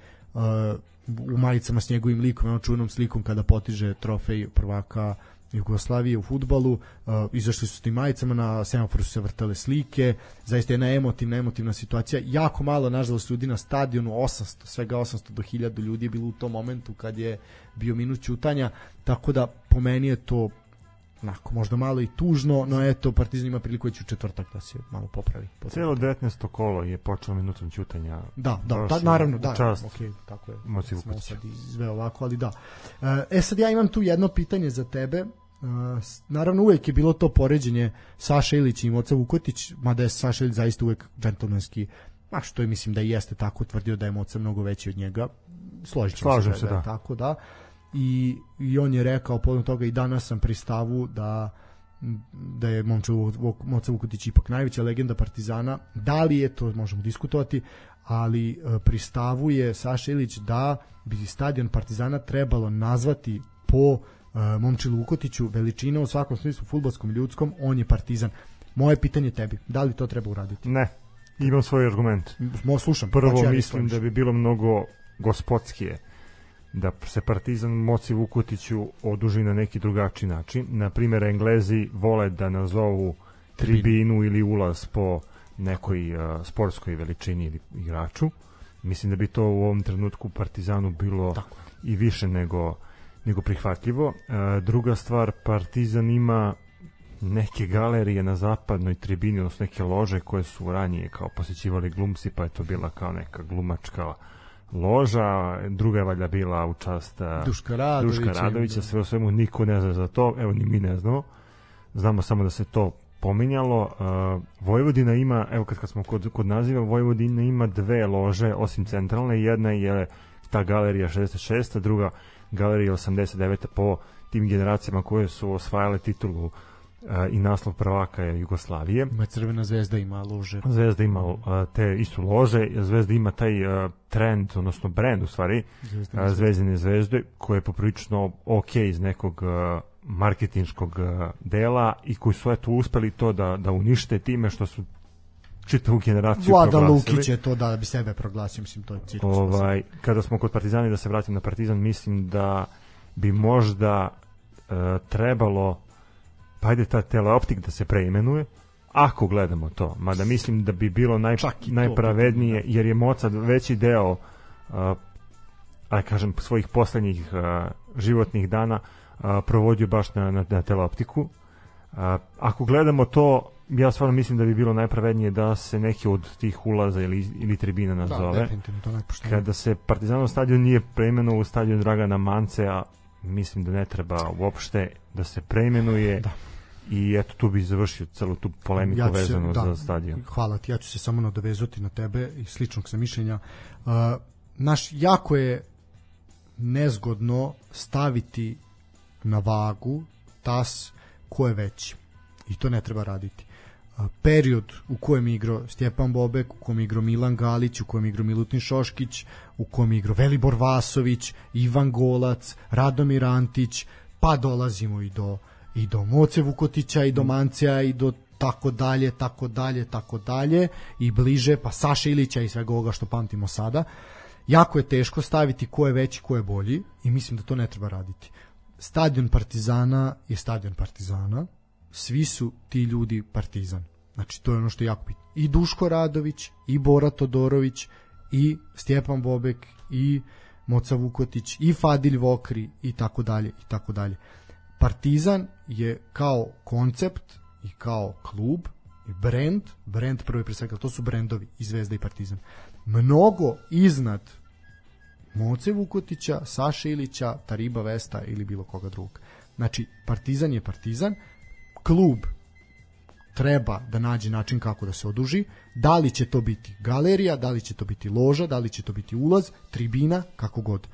u majicama s njegovim likom, onom čuvenom slikom kada potiže trofej prvaka Jugoslavije u futbalu, uh, izašli su s tim majicama, na semaforu su se vrtale slike, zaista jedna emotivna, emotivna situacija, jako malo, nažalost, ljudi na stadionu, 800, svega 800 do 1000 ljudi je bilo u tom momentu kad je bio minut ćutanja, tako da po meni je to onako, možda malo i tužno, no eto, Partizan ima priliku već u četvrtak da se malo popravi. Cijelo 19. kolo je počelo minutom ćutanja. Da, da, da naravno, da. Čast. Okay, tako je. Moci Smo sad izveo ovako, ali da. E, e sad ja imam tu jedno pitanje za tebe. Uh, naravno uvek je bilo to poređenje Saša Ilić i Moca Vukotić, mada je Saša Ilić zaista uvek džentlmenski, a što je mislim da i jeste tako, tvrdio da je Moca mnogo veći od njega. Složit Slažem se, da, da. da. Tako da i, i on je rekao podom toga i danas sam pri stavu da da je Momča Moca Vukotić ipak najveća legenda Partizana. Da li je to, možemo diskutovati, ali e, pri stavu je Saša Ilić da bi stadion Partizana trebalo nazvati po uh, Momčilu Vukotiću veličina u svakom smislu futbolskom ljudskom, on je Partizan. Moje pitanje tebi, da li to treba uraditi? Ne. Imam svoj argument. Mo slušam. Prvo ja mislim da bi bilo mnogo gospodskije da se Partizan moci Vukotiću oduži na neki drugačiji način. Na primjer, Englezi vole da nazovu tribinu ili ulaz po nekoj uh, sportskoj veličini ili igraču. Mislim da bi to u ovom trenutku Partizanu bilo Tako. i više nego nego prihvatljivo. E, druga stvar, Partizan ima neke galerije na zapadnoj tribini, odnosno neke lože koje su ranije kao posjećivali glumci, pa je to bila kao neka glumačka loža, druga je valjda bila u čast e, Duška Radovića, Duška Radovića, sve o svemu niko ne zna za to, evo ni mi ne znamo. Znamo samo da se to pominjalo. Uh, Vojvodina ima, evo kad, kad smo kod, kod naziva, Vojvodina ima dve lože, osim centralne, jedna je ta galerija 66, druga galerija 89 po tim generacijama koje su osvajale titulu i naslov prvaka je Jugoslavije. Ima Crvena zvezda ima lože. Zvezda ima te istu lože, Zvezda ima taj trend, odnosno brand u stvari, Zvezdine Zvezdine zvezde, koje je poprično ok iz nekog marketinškog dela i koji su eto uspeli to da, da unište time što su čitavu generaciju Vlada proglasili. Lukić je to da bi sebe proglasio, mislim, to je cirkus. Ovaj, kada smo kod Partizana da se vratim na Partizan, mislim da bi možda e, trebalo pa ajde ta teleoptik da se preimenuje ako gledamo to, mada mislim da bi bilo naj, najpravednije jer je Mozart veći deo uh, aj kažem svojih poslednjih uh, životnih dana uh, provodio baš na, na, na teleoptiku uh, ako gledamo to ja stvarno mislim da bi bilo najpravednije da se neki od tih ulaza ili, ili tribina Da, nazove definitivno, to najpoštenije. kada se Partizanov stadion nije preimenovao u stadion Dragana Mance, a mislim da ne treba uopšte da se preimenuje Da. I eto tu bi završio celu tu polemiku Ja se- vezanu da. za stadion. Hvala ti, ja ću se samo nadovezati na tebe i sličnog sam mišljenja. Uh, naš, jako je nezgodno staviti na vagu tas ko je veći. I to ne treba raditi. Uh, period u kojem je igrao Stjepan Bobek, u kojem je igrao Milan Galić, u kojem je igrao Milutin Šoškić, u kojem je igrao Velibor Vasović, Ivan Golac, Radomir Antić, pa dolazimo i do i do Moce Vukotića i do Mancija i do tako dalje, tako dalje, tako dalje i bliže pa Saša Ilića i svega ovoga što pamtimo sada. Jako je teško staviti ko je veći, ko je bolji i mislim da to ne treba raditi. Stadion Partizana je stadion Partizana, svi su ti ljudi Partizan. Znači to je ono što je jako bitno. I Duško Radović, i Bora Todorović, i Stjepan Bobek, i Moca Vukotić, i Fadilj Vokri, i tako dalje, i tako dalje. Partizan je kao koncept i kao klub i brend, brend prvo i pre svega, to su brendovi i Zvezda i Partizan. Mnogo iznad Moce Vukotića, Saše Ilića, Tariba Vesta ili bilo koga drugog. Znači, Partizan je Partizan, klub treba da nađe način kako da se oduži, da li će to biti galerija, da li će to biti loža, da li će to biti ulaz, tribina, kako god.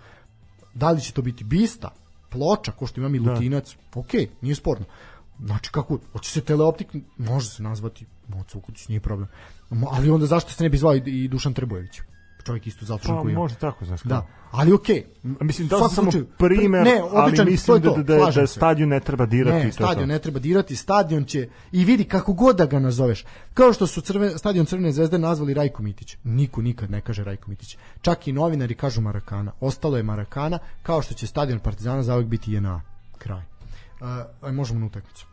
Da li će to biti bista, ploča, ko što ima Milutinac, da. ok, nije sporno. Znači kako, hoće se teleoptik, može se nazvati Moca Ukuć, nije problem. Ali onda zašto se ne bi zvao i, i Dušan Trebojević? Čovjek isto zaslužen Pa koji je. može tako, znaš. Da, ali okej. Mislim, da sam slučaju, primer, ne, ali običan, mislim to da, to, da, da, da stadion ne treba dirati. Ne, to je to. stadion ne treba dirati, stadion će i vidi kako god da ga nazoveš. Kao što su crve, stadion Crvene zvezde nazvali Rajko Mitić. Niko nikad ne kaže Rajko Mitić. Čak i novinari kažu Marakana. Ostalo je Marakana, kao što će stadion Partizana zauvek biti JNA. Kraj. Uh, aj, možemo na utakmicu.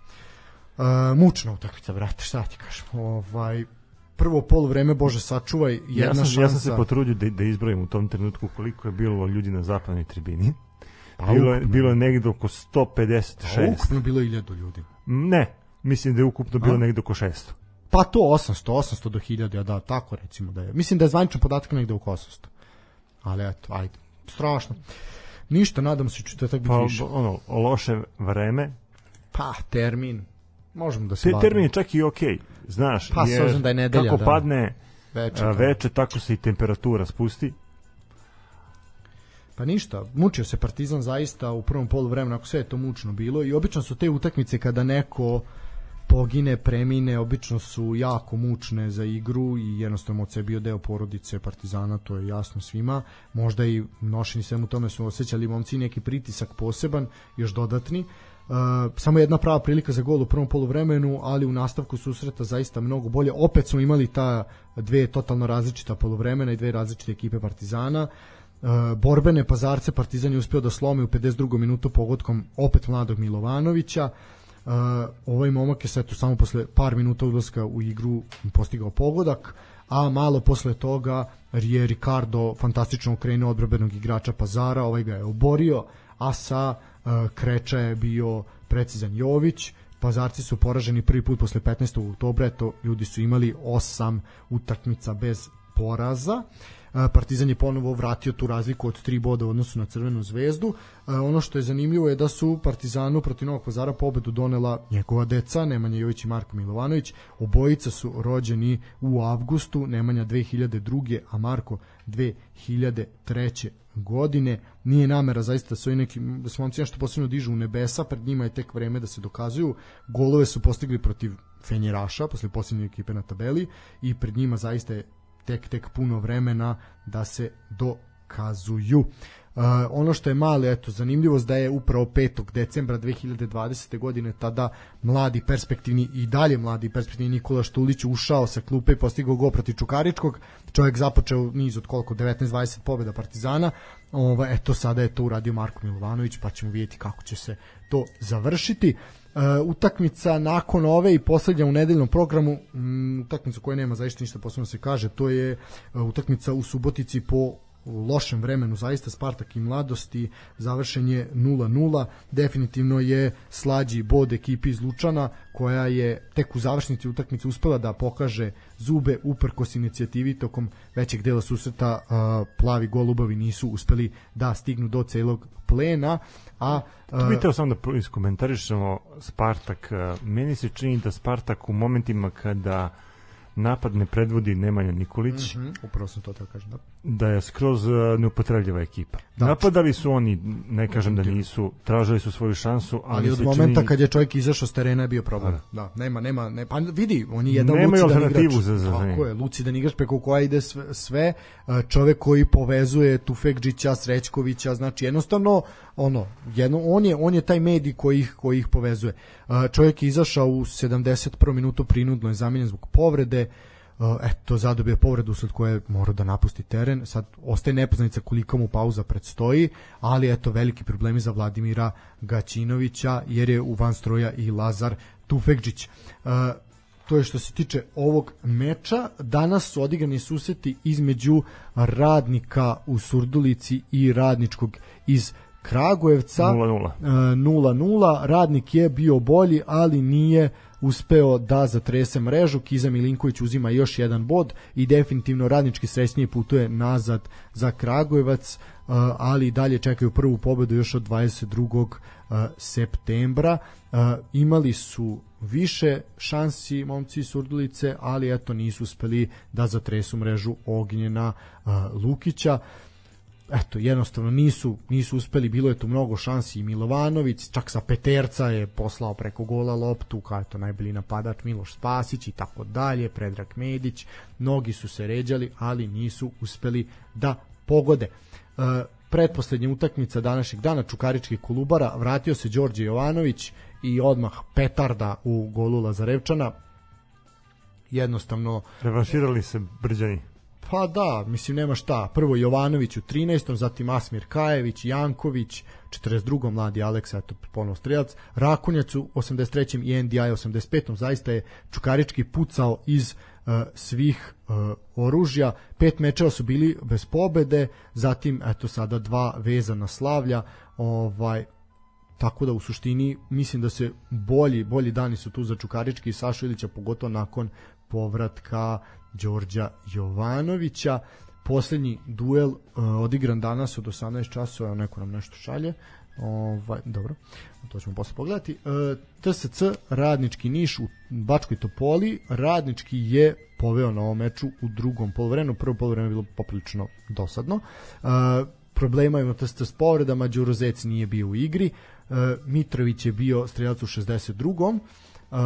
Uh, mučna utakmica, brate, šta ti kažem. Ovaj, prvo poluvreme, Bože, sačuvaj, jedna Ja sam, šansa. ja sam se potrudio da, da izbrojim u tom trenutku koliko je bilo ljudi na zapadnoj tribini. Pa, bilo, je, bilo je negde oko Pa, 156. ukupno bilo je 1000 ljudi. Ne, mislim da je ukupno bilo A? negde oko 600. Pa to 800, 800 do 1000, ja da, tako recimo da je. Mislim da je zvaničan podatak negde oko 800. Ali eto, ajde. Strašno. Ništa, nadam se četvrtak biti Pa, više. ono, loše vreme. Pa, termin. Možemo da se Te termin je čak i okej. Znaš, Pa, jer da je nedelja, kako da. padne Veče, a, veče, tako se i temperatura spusti. Pa ništa, mučio se Partizan zaista u prvom poluvremenu, ako sve je to mučno bilo i obično su te utakmice kada neko pogine, premine, obično su jako mučne za igru i jednostavno Moca je bio deo porodice Partizana, to je jasno svima. Možda i nošeni svemu tome su osjećali momci neki pritisak poseban, još dodatni. Uh, samo jedna prava prilika za gol u prvom poluvremenu, ali u nastavku susreta zaista mnogo bolje. Opet smo imali ta dve totalno različita poluvremena i dve različite ekipe Partizana. Uh, borbene pazarce Partizan je uspeo da slomi u 52. minutu pogodkom opet mladog Milovanovića. Uh, ovaj momak je tu samo posle par minuta ulaska u igru postigao pogodak, a malo posle toga je Ricardo fantastično okrenuo odbrobenog igrača Pazara, ovaj ga je oborio, a sa Kreča je bio precizan Jović, Pazarci su poraženi prvi put posle 15. oktobra, to ljudi su imali osam utakmica bez poraza. Partizan je ponovo vratio tu razliku od 3 boda u odnosu na Crvenu zvezdu. Ono što je zanimljivo je da su Partizanu protiv Novog Pazara pobedu donela njegova deca, Nemanja Jović i Marko Milovanović. Obojica su rođeni u avgustu, Nemanja 2002. a Marko 2003 godine. Nije namera zaista da su neki da su momci nešto posebno dižu u nebesa, pred njima je tek vreme da se dokazuju. Golove su postigli protiv Fenjeraša, posle posljednje ekipe na tabeli i pred njima zaista je tek tek puno vremena da se dokazuju. Uh, ono što je mali, eto, zanimljivost da je upravo 5. decembra 2020. godine tada mladi perspektivni i dalje mladi perspektivni Nikola Štulić ušao sa klupe i postigao go protiv Čukaričkog. Čovjek započeo niz od koliko 19-20 pobjeda Partizana. Ovo, eto sada je to uradio Marko Milovanović, pa ćemo vidjeti kako će se to završiti. Uh, utakmica nakon ove i poslednja u nedeljnom programu, um, utakmica koja nema zaista ništa posebno se kaže, to je uh, utakmica u Subotici po u lošem vremenu zaista Spartak i mladosti završen je 0-0 definitivno je slađi bod ekipi iz Lučana koja je tek u završnici utakmice uspela da pokaže zube uprkos inicijativi tokom većeg dela susreta plavi golubovi nisu uspeli da stignu do celog plena a Tu bih teo samo da iskomentarišemo Spartak. Meni se čini da Spartak u momentima kada napad ne predvodi Nemanja Nikolić. Mm -hmm, upravo sam to tako kažem, da. Da je skroz uh, neupotrebljiva ekipa. Da, Napadali su oni, ne kažem da nisu, tražili su svoju šansu, ali, ali od momenta čini... kad je čovjek izašao s terena je bio problem. Da, da nema, nema, ne, pa vidi, on je jedan Nemaju alternativu igrač. za, za Tako je, lucidan igrač preko koja ide sve, sve čovek koji povezuje Tufekđića, Srećkovića, znači jednostavno ono, jedno, on je on je taj medij koji ih koji ih povezuje. Čovjek je izašao u 71. minutu prinudno je zamenjen zbog povrede. Eto, zadobio povredu usled koje mora da napusti teren. Sad ostaje nepoznanica koliko mu pauza predstoji, ali eto veliki problemi za Vladimira Gaćinovića jer je u van stroja i Lazar Tufekđić. To je što se tiče ovog meča. Danas su odigrani suseti između radnika u Surdulici i radničkog iz Kragujevca 0-0. Radnik je bio bolji, ali nije uspeo da zatrese mrežu. Kiza Milinković uzima još jedan bod i definitivno radnički srećnije putuje nazad za Kragujevac, ali dalje čekaju prvu pobedu još od 22. septembra. Imali su više šansi momci Surdulice, ali eto nisu uspeli da zatresu mrežu Ognjena Lukića eto, jednostavno nisu, nisu uspeli, bilo je tu mnogo šansi i Milovanović, čak sa peterca je poslao preko gola loptu, kao to najbolji napadač Miloš Spasić i tako dalje, Predrag Medić, mnogi su se ređali, ali nisu uspeli da pogode. E, predposlednja utakmica današnjeg dana Čukaričkih Kolubara, vratio se Đorđe Jovanović i odmah petarda u golu Lazarevčana, jednostavno revanširali se Brđani Pa da, mislim nema šta. Prvo Jovanović u 13. zatim Asmir Kajević, Janković, 42. mladi Aleksa, eto ponovo strelac, Rakonjac u 83. i NDI 85. Zaista je Čukarički pucao iz uh, svih uh, oružja. Pet mečeva su bili bez pobede, zatim eto sada dva vezana slavlja. Ovaj tako da u suštini mislim da se bolji bolji dani su tu za Čukarički i Sašu Ilića pogotovo nakon povratka Đorđa Jovanovića. Poslednji duel uh, odigran danas od 18 časova, neko nam nešto šalje. Ovaj, dobro, to ćemo posle pogledati. Uh, TSC Radnički Niš u Bačkoj Topoli. Radnički je poveo na ovom meču u drugom polovremenu. Prvo polovreme je bilo poprilično dosadno. Uh, problema je TSC s povredama, Đurozec nije bio u igri. Uh, Mitrović je bio strelac u 62. Uh,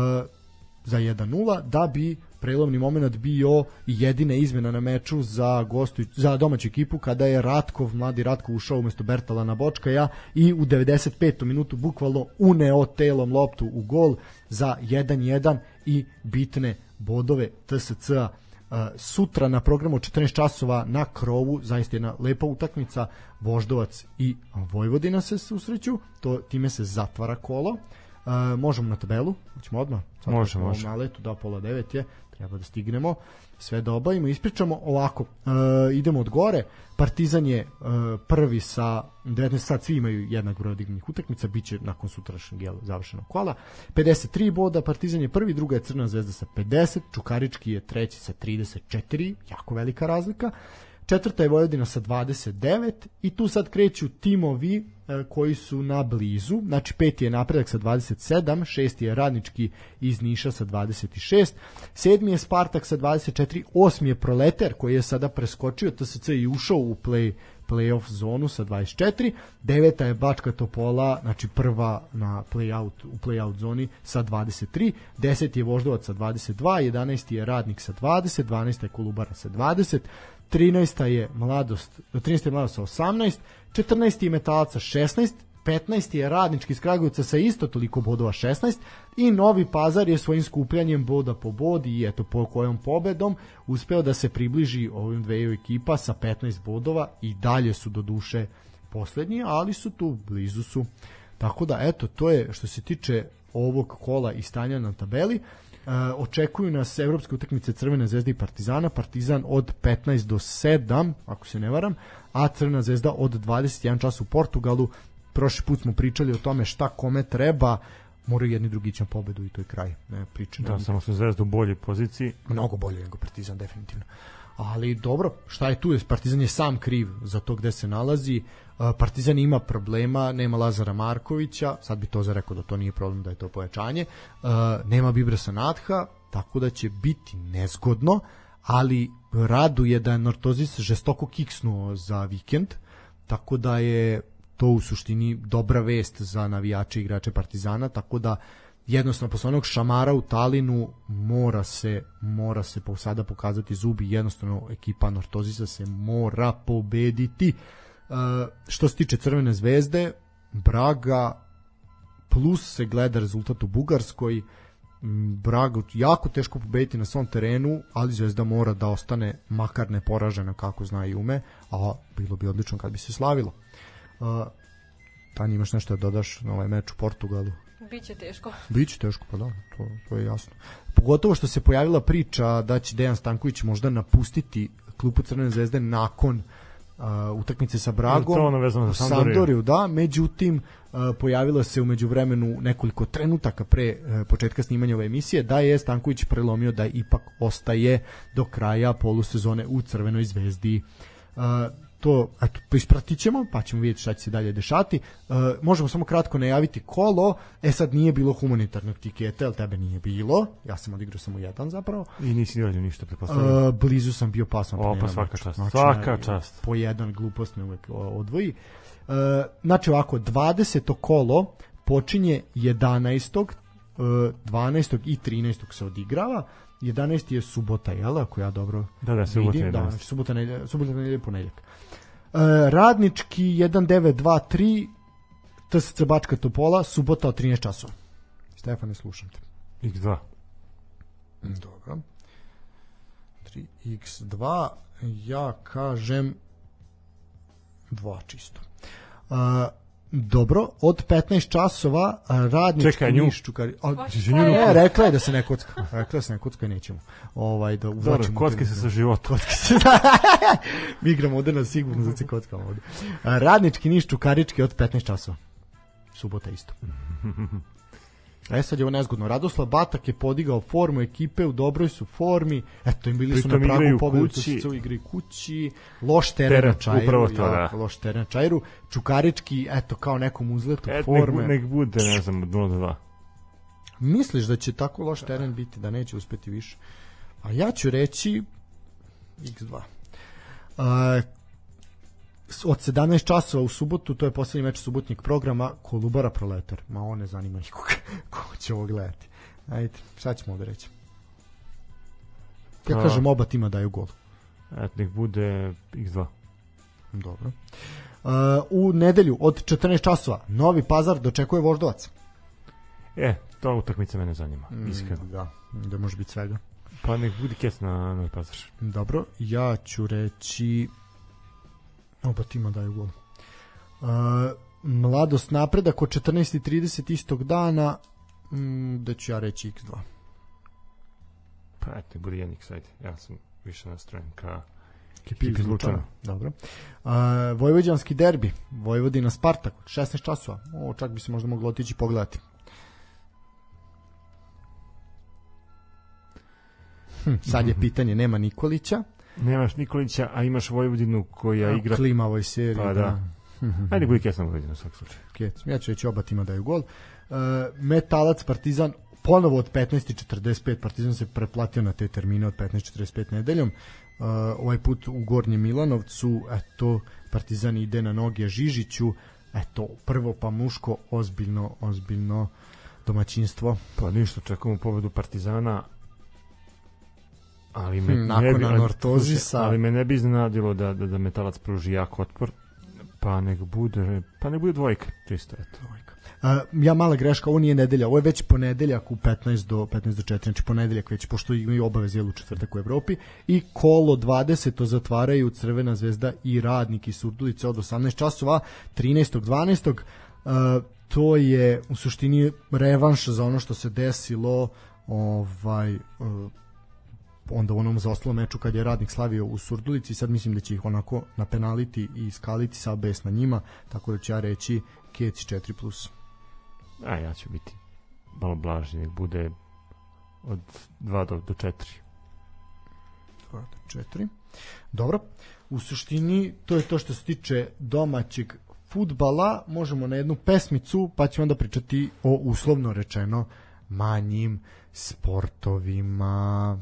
za 1-0 da bi prelomni moment bio jedina izmena na meču za gostu za domaću ekipu kada je Ratkov, mladi Ratkov ušao umesto Bertala na Bočkaja i u 95. minutu bukvalno uneo telom loptu u gol za 1-1 i bitne bodove TSC-a sutra na programu 14 časova na krovu zaista jedna lepa utakmica Voždovac i Vojvodina se susreću to time se zatvara kolo možemo na tabelu, ćemo odmah. Sad može, može. Na letu, da, pola devet je, treba da stignemo sve da obavimo. Ispričamo ovako, uh, idemo od gore, Partizan je uh, prvi sa 19 sad, svi imaju jednak broj odigranih utakmica, bit će nakon sutrašnjeg jel, završenog kola. 53 boda, Partizan je prvi, druga je Crna zvezda sa 50, Čukarički je treći sa 34, jako velika razlika. Četvrta je Vojvodina sa 29 i tu sad kreću timovi e, koji su na blizu. Znači peti je napredak sa 27, šesti je Radnički iz Niša sa 26, sedmi je Spartak sa 24, osmi je Proleter koji je sada preskočio TSC i ušao u play playoff zonu sa 24, deveta je Bačka Topola, znači prva na playout, u playout zoni sa 23, 10 je Voždovac sa 22, 11 je Radnik sa 20, 12 je Kolubara sa 20, 13. je mladost, 13. je mladost sa 18, 14. je metalaca 16, 15. je radnički iz Kragujevca sa isto toliko bodova 16 i Novi Pazar je svojim skupljanjem boda po bod i eto po kojom pobedom uspeo da se približi ovim dveju ekipa sa 15 bodova i dalje su do duše poslednji, ali su tu, blizu su. Tako da, eto, to je što se tiče ovog kola i stanja na tabeli. Uh, očekuju nas evropske utakmice Crvene zvezde i Partizana, Partizan od 15 do 7, ako se ne varam, a Crvena zvezda od 21 časa u Portugalu. Prošli put smo pričali o tome šta kome treba, moraju jedni drugi ići na pobedu i to je kraj. Ne, priče, da, samo su zvezda u boljoj poziciji. Mnogo bolje nego Partizan, definitivno. Ali dobro, šta je tu? Partizan je sam kriv za to gde se nalazi. Partizan ima problema, nema Lazara Markovića, sad bi to za rekao da to nije problem, da je to pojačanje. Nema Bibrasa Natha, tako da će biti nezgodno, ali raduje da je Nortozis žestoko kiksnuo za vikend, tako da je to u suštini dobra vest za navijače i igrače Partizana, tako da jednostavno posle onog šamara u Talinu mora se mora se po sada pokazati zubi jednostavno ekipa Nortozisa se mora pobediti što se tiče Crvene zvezde Braga plus se gleda rezultat u Bugarskoj Braga jako teško pobediti na svom terenu, ali Zvezda mora da ostane makar neporažena kako zna i ume, a bilo bi odlično kad bi se slavilo. Uh, Tanja, imaš nešto da dodaš na ovaj meč u Portugalu? Biće teško. Biće teško, pa da, to, to je jasno. Pogotovo što se pojavila priča da će Dejan Stanković možda napustiti klupu Crvene zvezde nakon uh, utakmice sa Bragom. To ono vezano za Sandoriju. Sandoriju, da, međutim uh, pojavilo se umeđu vremenu nekoliko trenutaka pre uh, početka snimanja ove emisije da je Stanković prelomio da ipak ostaje do kraja polusezone u Crvenoj zvezdi. Uh, to eto, ispratit ćemo, pa ćemo vidjeti šta će se dalje dešati. E, možemo samo kratko najaviti kolo, e sad nije bilo humanitarnog tiketa, jel tebe nije bilo, ja sam odigrao samo jedan zapravo. I nisi radio ništa, pretpostavljam. E, blizu sam bio pasom. O, pa svaka čast, znači, svaka čast. Po jedan glupost me uvek odvoji. E, znači ovako, 20. kolo počinje 11. 12. i 13. se odigrava. 11. je subota, jel, ako ja dobro da, da, subota vidim. Da, subota, nedelja, subota, nedelja, ponedjeljak. E, radnički 1923 TSC Bačka Topola, subota od 13 časova. Stefane, slušam te. X2. Dobro. 3x2, ja kažem 2 čisto. Uh, Dobro, od 15 časova radnički Čekaj, nju. niš čukari. A, ne, rekla je da se ne kocka. Rekla je da se ne kocka nećemo. Ovaj, da uvlačimo. kocki se sa životom. Kocki se, Mi igramo ovde na sigurno, za se kockamo ovde. Radnički niš čukarički od 15 časova. Subota isto. E sad je ovo nezgodno. Radoslav Batak je podigao formu ekipe, u dobroj su formi. Eto, im bili su na pragu pobedu kući. u igri kući. Loš teren, teren na Čajru. Upravo to, da. Loš teren na Čajru. Čukarički, eto, kao nekom uzletu Et, forme. Nek, nek bude, ne znam, 0-2. Misliš da će tako loš teren biti, da neće uspeti više? A ja ću reći x2. Uh, od 17 časova u subotu, to je poslednji meč subotnjeg programa, Kolubara Proletar. Ma on ne zanima nikog ko će ovo gledati. Ajde, šta ćemo ovde reći? Ja kažem, oba tima daju gol. Eto, nek bude x2. Dobro. Uh, u nedelju od 14 časova Novi Pazar dočekuje Voždovac. E, to utakmica mene zanima, mm, iskreno. Mm, da, da može biti svega. Pa nek bude kes na Novi Pazar. Dobro, ja ću reći Oba tima daju gol. Uh, mladost napredak od 14.30 istog dana mm, da ću ja reći x2. Pa eto, 1x, ajde. Ja sam više nastrojen ka Ekipi Ekipi iz Lučana. Lučana. Dobro. Uh, Vojvođanski derbi, Vojvodina Spartak, 16 časova. O, čak bi se možda moglo otići pogledati. Hm, sad je pitanje, nema Nikolića. Nemaš Nikolića, a imaš Vojvodinu koja A, igra... Klimavoj seriji. Pa da. Ajde, bude Kesna Vojvodina u svakom slučaju. Kec. Ja ću reći oba tima daju gol. Uh, Metalac Partizan ponovo od 15.45 Partizan se preplatio na te termine od 15.45 nedeljom. Uh, ovaj put u Gornjem Milanovcu, eto, Partizan ide na noge Žižiću, eto, prvo pa muško, ozbiljno, ozbiljno domaćinstvo. Pa ništa, čekamo pobedu Partizana, ali me Hmm, nakon bi, anortozisa. ali me ne bi iznenadilo da, da, da metalac pruži jak otpor, pa nek bude, pa nek bude dvojka, čisto, eto. Uh, ja mala greška, ovo nije nedelja, ovo je već ponedeljak u 15 do 15 do 4, znači ponedeljak već pošto imaju obaveze u četvrtak u Evropi i kolo 20 to zatvaraju Crvena zvezda i Radnik i Surdulice od 18 časova 13. 12. Uh, to je u suštini revanš za ono što se desilo ovaj onda u onom zaostalom meču kad je radnik slavio u Surdulici sad mislim da će ih onako na penaliti i skaliti sa bes na njima tako da ću ja reći Kec 4+. A ja ću biti malo blaži, nek bude od 2 do, do 4. 2 do 4. Dobro. U suštini to je to što se tiče domaćeg futbala. Možemo na jednu pesmicu pa ćemo onda pričati o uslovno rečeno manjim sportovima.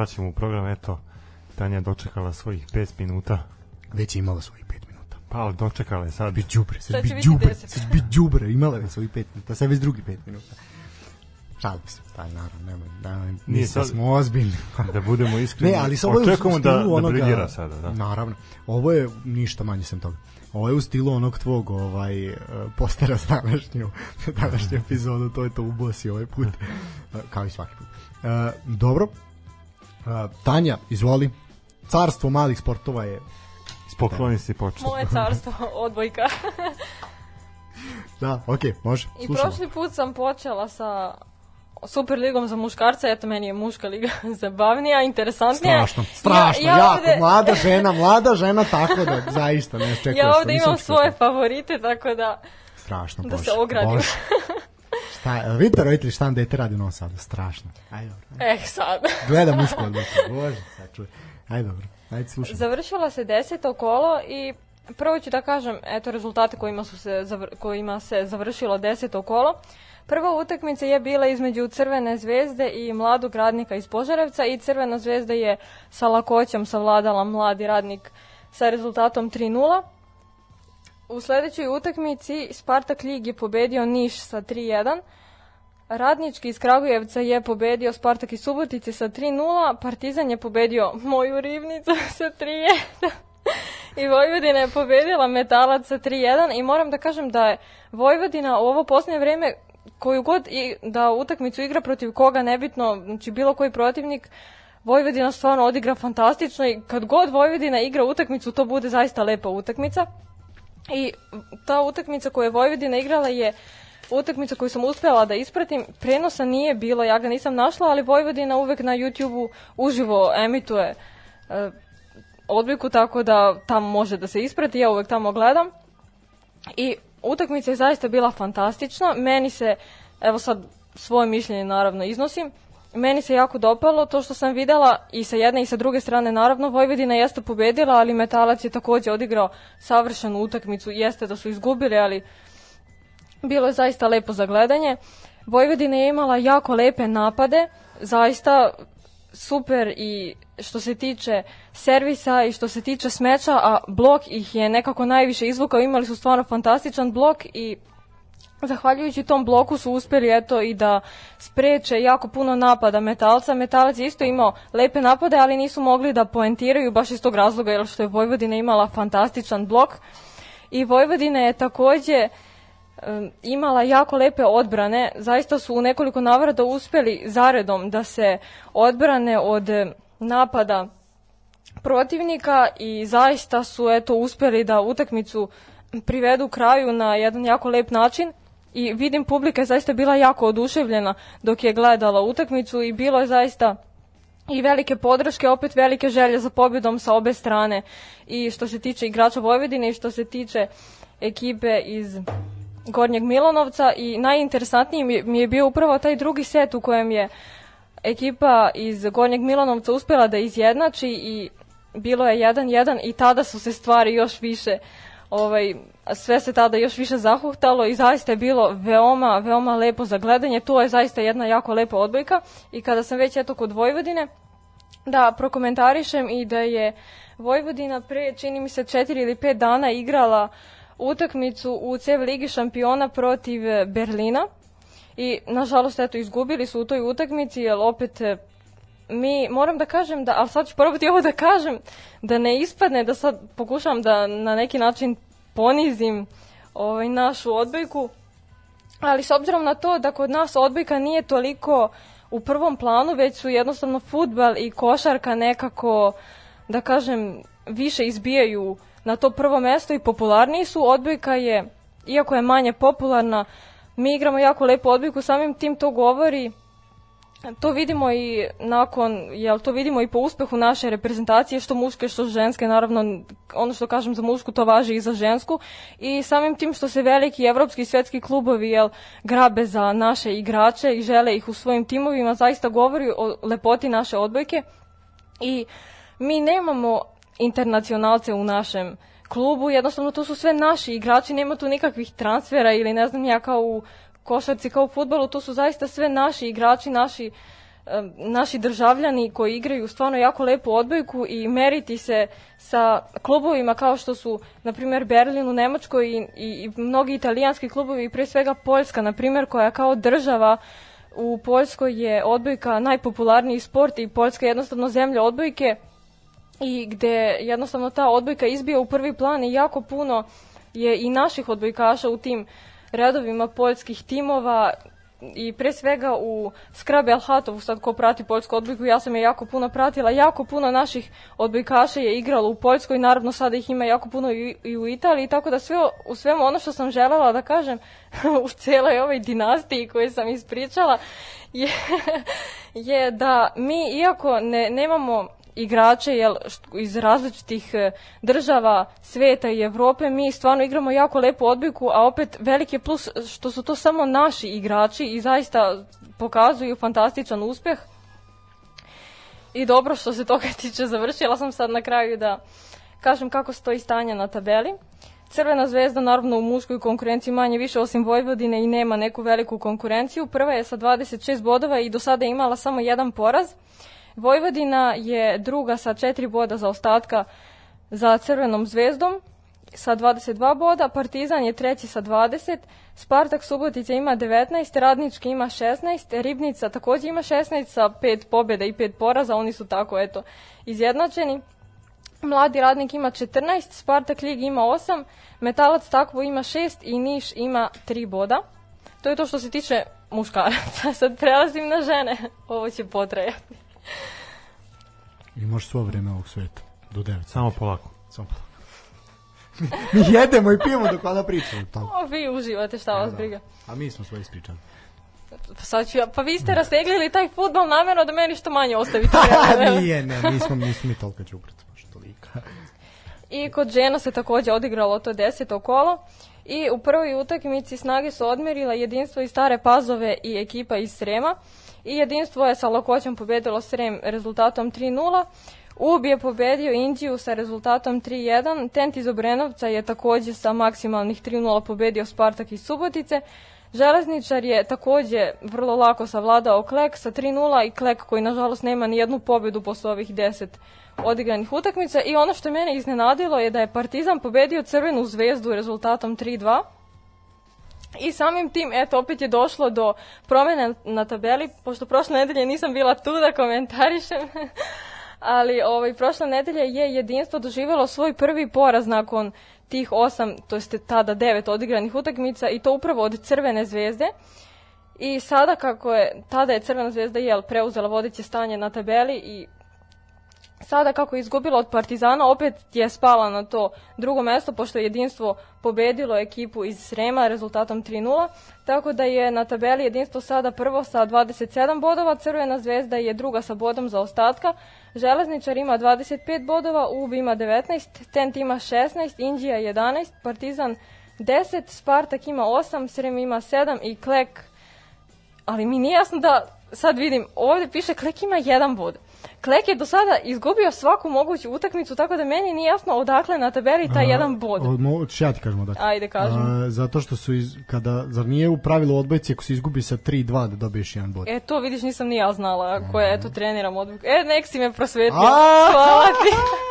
Vraćamo u program, eto, Tanja je dočekala svojih 5 minuta. Već je imala svojih 5 minuta. Pa, ali dočekala je sad. Bi đubre, sad bi đubre, 10. sad bi đubre, imala je svojih 5 minuta, sad već drugi 5 minuta. Šalim se, taj naravno, nemoj, nemoj, Nije nisam sad- smo ozbiljni. Da budemo iskreni. Ne, ali sa ovo je stilu da, da onoga... briljira sada, da. Naravno. Ovo je ništa manje sem toga. Ovo je u stilu onog tvog ovaj, eh, postera za današnju, današnju epizodu, to je to ubosi ovaj put, kao i svaki put. E, dobro, Tanja, izvoli, carstvo malih sportova je Pokloni si počet. Moje carstvo odbojka. Da, okej, može, I slušamo. prošli put sam počela sa Super ligom za muškarce, eto meni je muška liga zabavnija, interesantnija. Strašno, strašno, ja, ja jako, ovde, mlada žena, mlada žena, tako da, zaista, ne čekaj. ja ovde imam svoje favorite, tako da Strašno, da bože. se ogradim. bože. Šta, je, vidite roditelji šta vam dete radi u Novom Sadu, strašno. Ajde, dobro. eh sad. Gleda mušku odbojku, bože, sad čuj. Ajde, dobro, ajde slušaj. Završila se deseto kolo i prvo ću da kažem eto rezultate kojima, su se, zavr- kojima se završilo deseto kolo. Prva utakmica je bila između Crvene zvezde i mladog radnika iz Požarevca i Crvena zvezda je sa lakoćom savladala mladi radnik sa rezultatom 3-0. U sledećoj utakmici Spartak Lig je pobedio Niš sa 3-1. Radnički iz Kragujevca je pobedio Spartak iz Subotice sa 3-0, Partizan je pobedio moju rivnicu sa 3-1 i Vojvodina je pobedila Metalac sa 3-1 i moram da kažem da je Vojvodina u ovo posljednje vreme koju god i da utakmicu igra protiv koga nebitno, znači bilo koji protivnik, Vojvodina stvarno odigra fantastično i kad god Vojvodina igra utakmicu to bude zaista lepa utakmica. I ta utakmica koju je Vojvodina igrala je utakmica koju sam uspela da ispratim. Prenosa nije bilo, ja ga nisam našla, ali Vojvodina uvek na YouTube-u uživo emituje e, odliku, tako da tamo može da se isprati, ja uvek tamo gledam. I utakmica je zaista bila fantastična. Meni se, evo sad svoje mišljenje naravno iznosim, meni se jako dopalo to što sam videla i sa jedne i sa druge strane naravno Vojvodina jeste pobedila, ali Metalac je takođe odigrao savršenu utakmicu. Jeste da su izgubili, ali bilo je zaista lepo za gledanje. Vojvodina je imala jako lepe napade, zaista super i što se tiče servisa i što se tiče smeča, a blok ih je nekako najviše izvukao, imali su stvarno fantastičan blok i Zahvaljujući tom bloku su uspeli eto i da spreče jako puno napada metalca. Metalac je isto imao lepe napade, ali nisu mogli da poentiraju baš iz tog razloga jer što je Vojvodina imala fantastičan blok. I Vojvodina je takođe um, imala jako lepe odbrane. Zaista su u nekoliko navrata uspeli zaredom da se odbrane od napada protivnika i zaista su eto uspeli da utakmicu privedu kraju na jedan jako lep način i vidim publika je zaista bila jako oduševljena dok je gledala utakmicu i bilo je zaista i velike podrške, opet velike želje za pobjedom sa obe strane. I što se tiče igrača Vojvodine i što se tiče ekipe iz Gornjeg Milanovca i najinteresantniji mi- je bio upravo taj drugi set u kojem je ekipa iz Gornjeg Milanovca uspela da izjednači i bilo je 1-1 i tada su se stvari još više ovaj, sve se tada još više zahuhtalo i zaista je bilo veoma, veoma lepo za gledanje. To je zaista jedna jako lepa odbojka i kada sam već eto kod Vojvodine, da prokomentarišem i da je Vojvodina pre, čini mi se, četiri ili pet dana igrala utakmicu u CEV Ligi šampiona protiv Berlina i nažalost eto izgubili su u toj utakmici jer opet mi moram da kažem da, ali sad ću probati ovo da kažem, da ne ispadne da sad pokušam da na neki način ponizim ovaj, našu odbojku, ali s obzirom na to da kod nas odbojka nije toliko u prvom planu, već su jednostavno futbal i košarka nekako, da kažem, više izbijaju na to prvo mesto i popularniji su. Odbojka je, iako je manje popularna, mi igramo jako lepu odbojku, samim tim to govori To vidimo i nakon, jel to vidimo i po uspehu naše reprezentacije, što muške, što ženske, naravno ono što kažem za mušku to važi i za žensku. I samim tim što se veliki evropski i svetski klubovi jel, grabe za naše igrače i žele ih u svojim timovima, zaista govori o lepoti naše odbojke. I mi nemamo internacionalce u našem klubu, jednostavno to su sve naši igrači, nema tu nikakvih transfera ili ne znam ja kao u košarci, kao u futbolu, to su zaista sve naši igrači, naši e, naši državljani koji igraju stvarno jako lepu odbojku i meriti se sa klubovima kao što su, na primjer, Berlin u Nemačkoj i, i, i mnogi italijanski klubovi i pre svega Poljska, na primjer, koja kao država u Poljskoj je odbojka najpopularniji sport i Poljska je jednostavno zemlja odbojke i gde jednostavno ta odbojka izbija u prvi plan i jako puno je i naših odbojkaša u tim redovima poljskih timova i pre svega u Skrabe Alhatovu, sad ko prati poljsku odbojku, ja sam je jako puno pratila, jako puno naših odbojkaša je igralo u Poljskoj, naravno sada ih ima jako puno i, i u Italiji, tako da sve, u svemu ono što sam želela da kažem u celoj ovoj dinastiji koju sam ispričala je, je da mi, iako ne, nemamo igrače jel, iz različitih e, država sveta i Evrope, mi stvarno igramo jako lepu odbojku, a opet veliki plus što su to samo naši igrači i zaista pokazuju fantastičan uspeh. I dobro što se toga tiče završila sam sad na kraju da kažem kako stoji stanje na tabeli. Crvena zvezda naravno u muškoj konkurenciji manje više osim Vojvodine i nema neku veliku konkurenciju. Prva je sa 26 bodova i do sada je imala samo jedan poraz. Vojvodina je druga sa četiri boda za ostatka za Crvenom zvezdom sa 22 boda, Partizan je treći sa 20, Spartak Subotica ima 19, Radnički ima 16, Ribnica takođe ima 16 sa 5 pobjeda i 5 poraza, oni su tako eto izjednačeni. Mladi radnik ima 14, Spartak Lig ima 8, Metalac Takvo ima 6 i Niš ima 3 boda. To je to što se tiče muškaraca. Sad prelazim na žene. Ovo će potrajati. Imaš svo vreme ovog sveta. Do 9. Samo polako. Samo polako. mi jedemo i pijemo dok ona priča. O, vi uživate, šta vas da. briga. A mi smo sve ispričali. Pa, sad ću ja, pa vi ste rasteglili taj futbol namjerno da meni što manje ostavite. Nije, ne, nismo, nismo mi tolika čuprata, baš tolika. I kod žena se takođe odigralo to deseto kolo. I u prvoj utakmici snage su odmerila jedinstvo iz Stare Pazove i ekipa iz Srema. I jedinstvo je sa lakoćom pobedilo Srem rezultatom 3-0. UB je pobedio Indiju sa rezultatom 3-1. Tent iz Obrenovca je takođe sa maksimalnih 3-0 pobedio Spartak iz Subotice. Železničar je takođe vrlo lako savladao Klek sa 3-0 i Klek koji nažalost nema ni jednu pobedu posle ovih 10 odigranih utakmica i ono što mene iznenadilo je da je Partizan pobedio Crvenu zvezdu rezultatom 3-2. I samim tim, eto, opet je došlo do promene na tabeli, pošto prošle nedelje nisam bila tu da komentarišem, ali ovaj, prošle nedelje je jedinstvo doživjelo svoj prvi poraz nakon tih osam, to jeste tada devet odigranih utakmica i to upravo od Crvene zvezde. I sada kako je, tada je Crvena zvezda jel, preuzela vodeće stanje na tabeli i sada kako je izgubila od Partizana, opet je spala na to drugo mesto, pošto je jedinstvo pobedilo ekipu iz Srema rezultatom 3-0, tako da je na tabeli jedinstvo sada prvo sa 27 bodova, Crvena zvezda je druga sa bodom za ostatka, Železničar ima 25 bodova, UB ima 19, Tent ima 16, Indija 11, Partizan 10, Spartak ima 8, Srem ima 7 i Klek, ali mi nije jasno da, sad vidim, ovde piše Klek ima 1 bod. Klek je do sada izgubio svaku moguću utakmicu, tako da meni nije jasno odakle na tabeli taj A, jedan bod. Od, od, ja ti kažem odakle. Ajde, kažem. A, zato što su, iz, kada, zar nije u pravilu odbojci ako se izgubi sa 3-2 da dobiješ jedan bod? E, to vidiš, nisam ni ja znala ko je, eto, treniram odbojku. E, nek si me prosvetio. Hvala ti.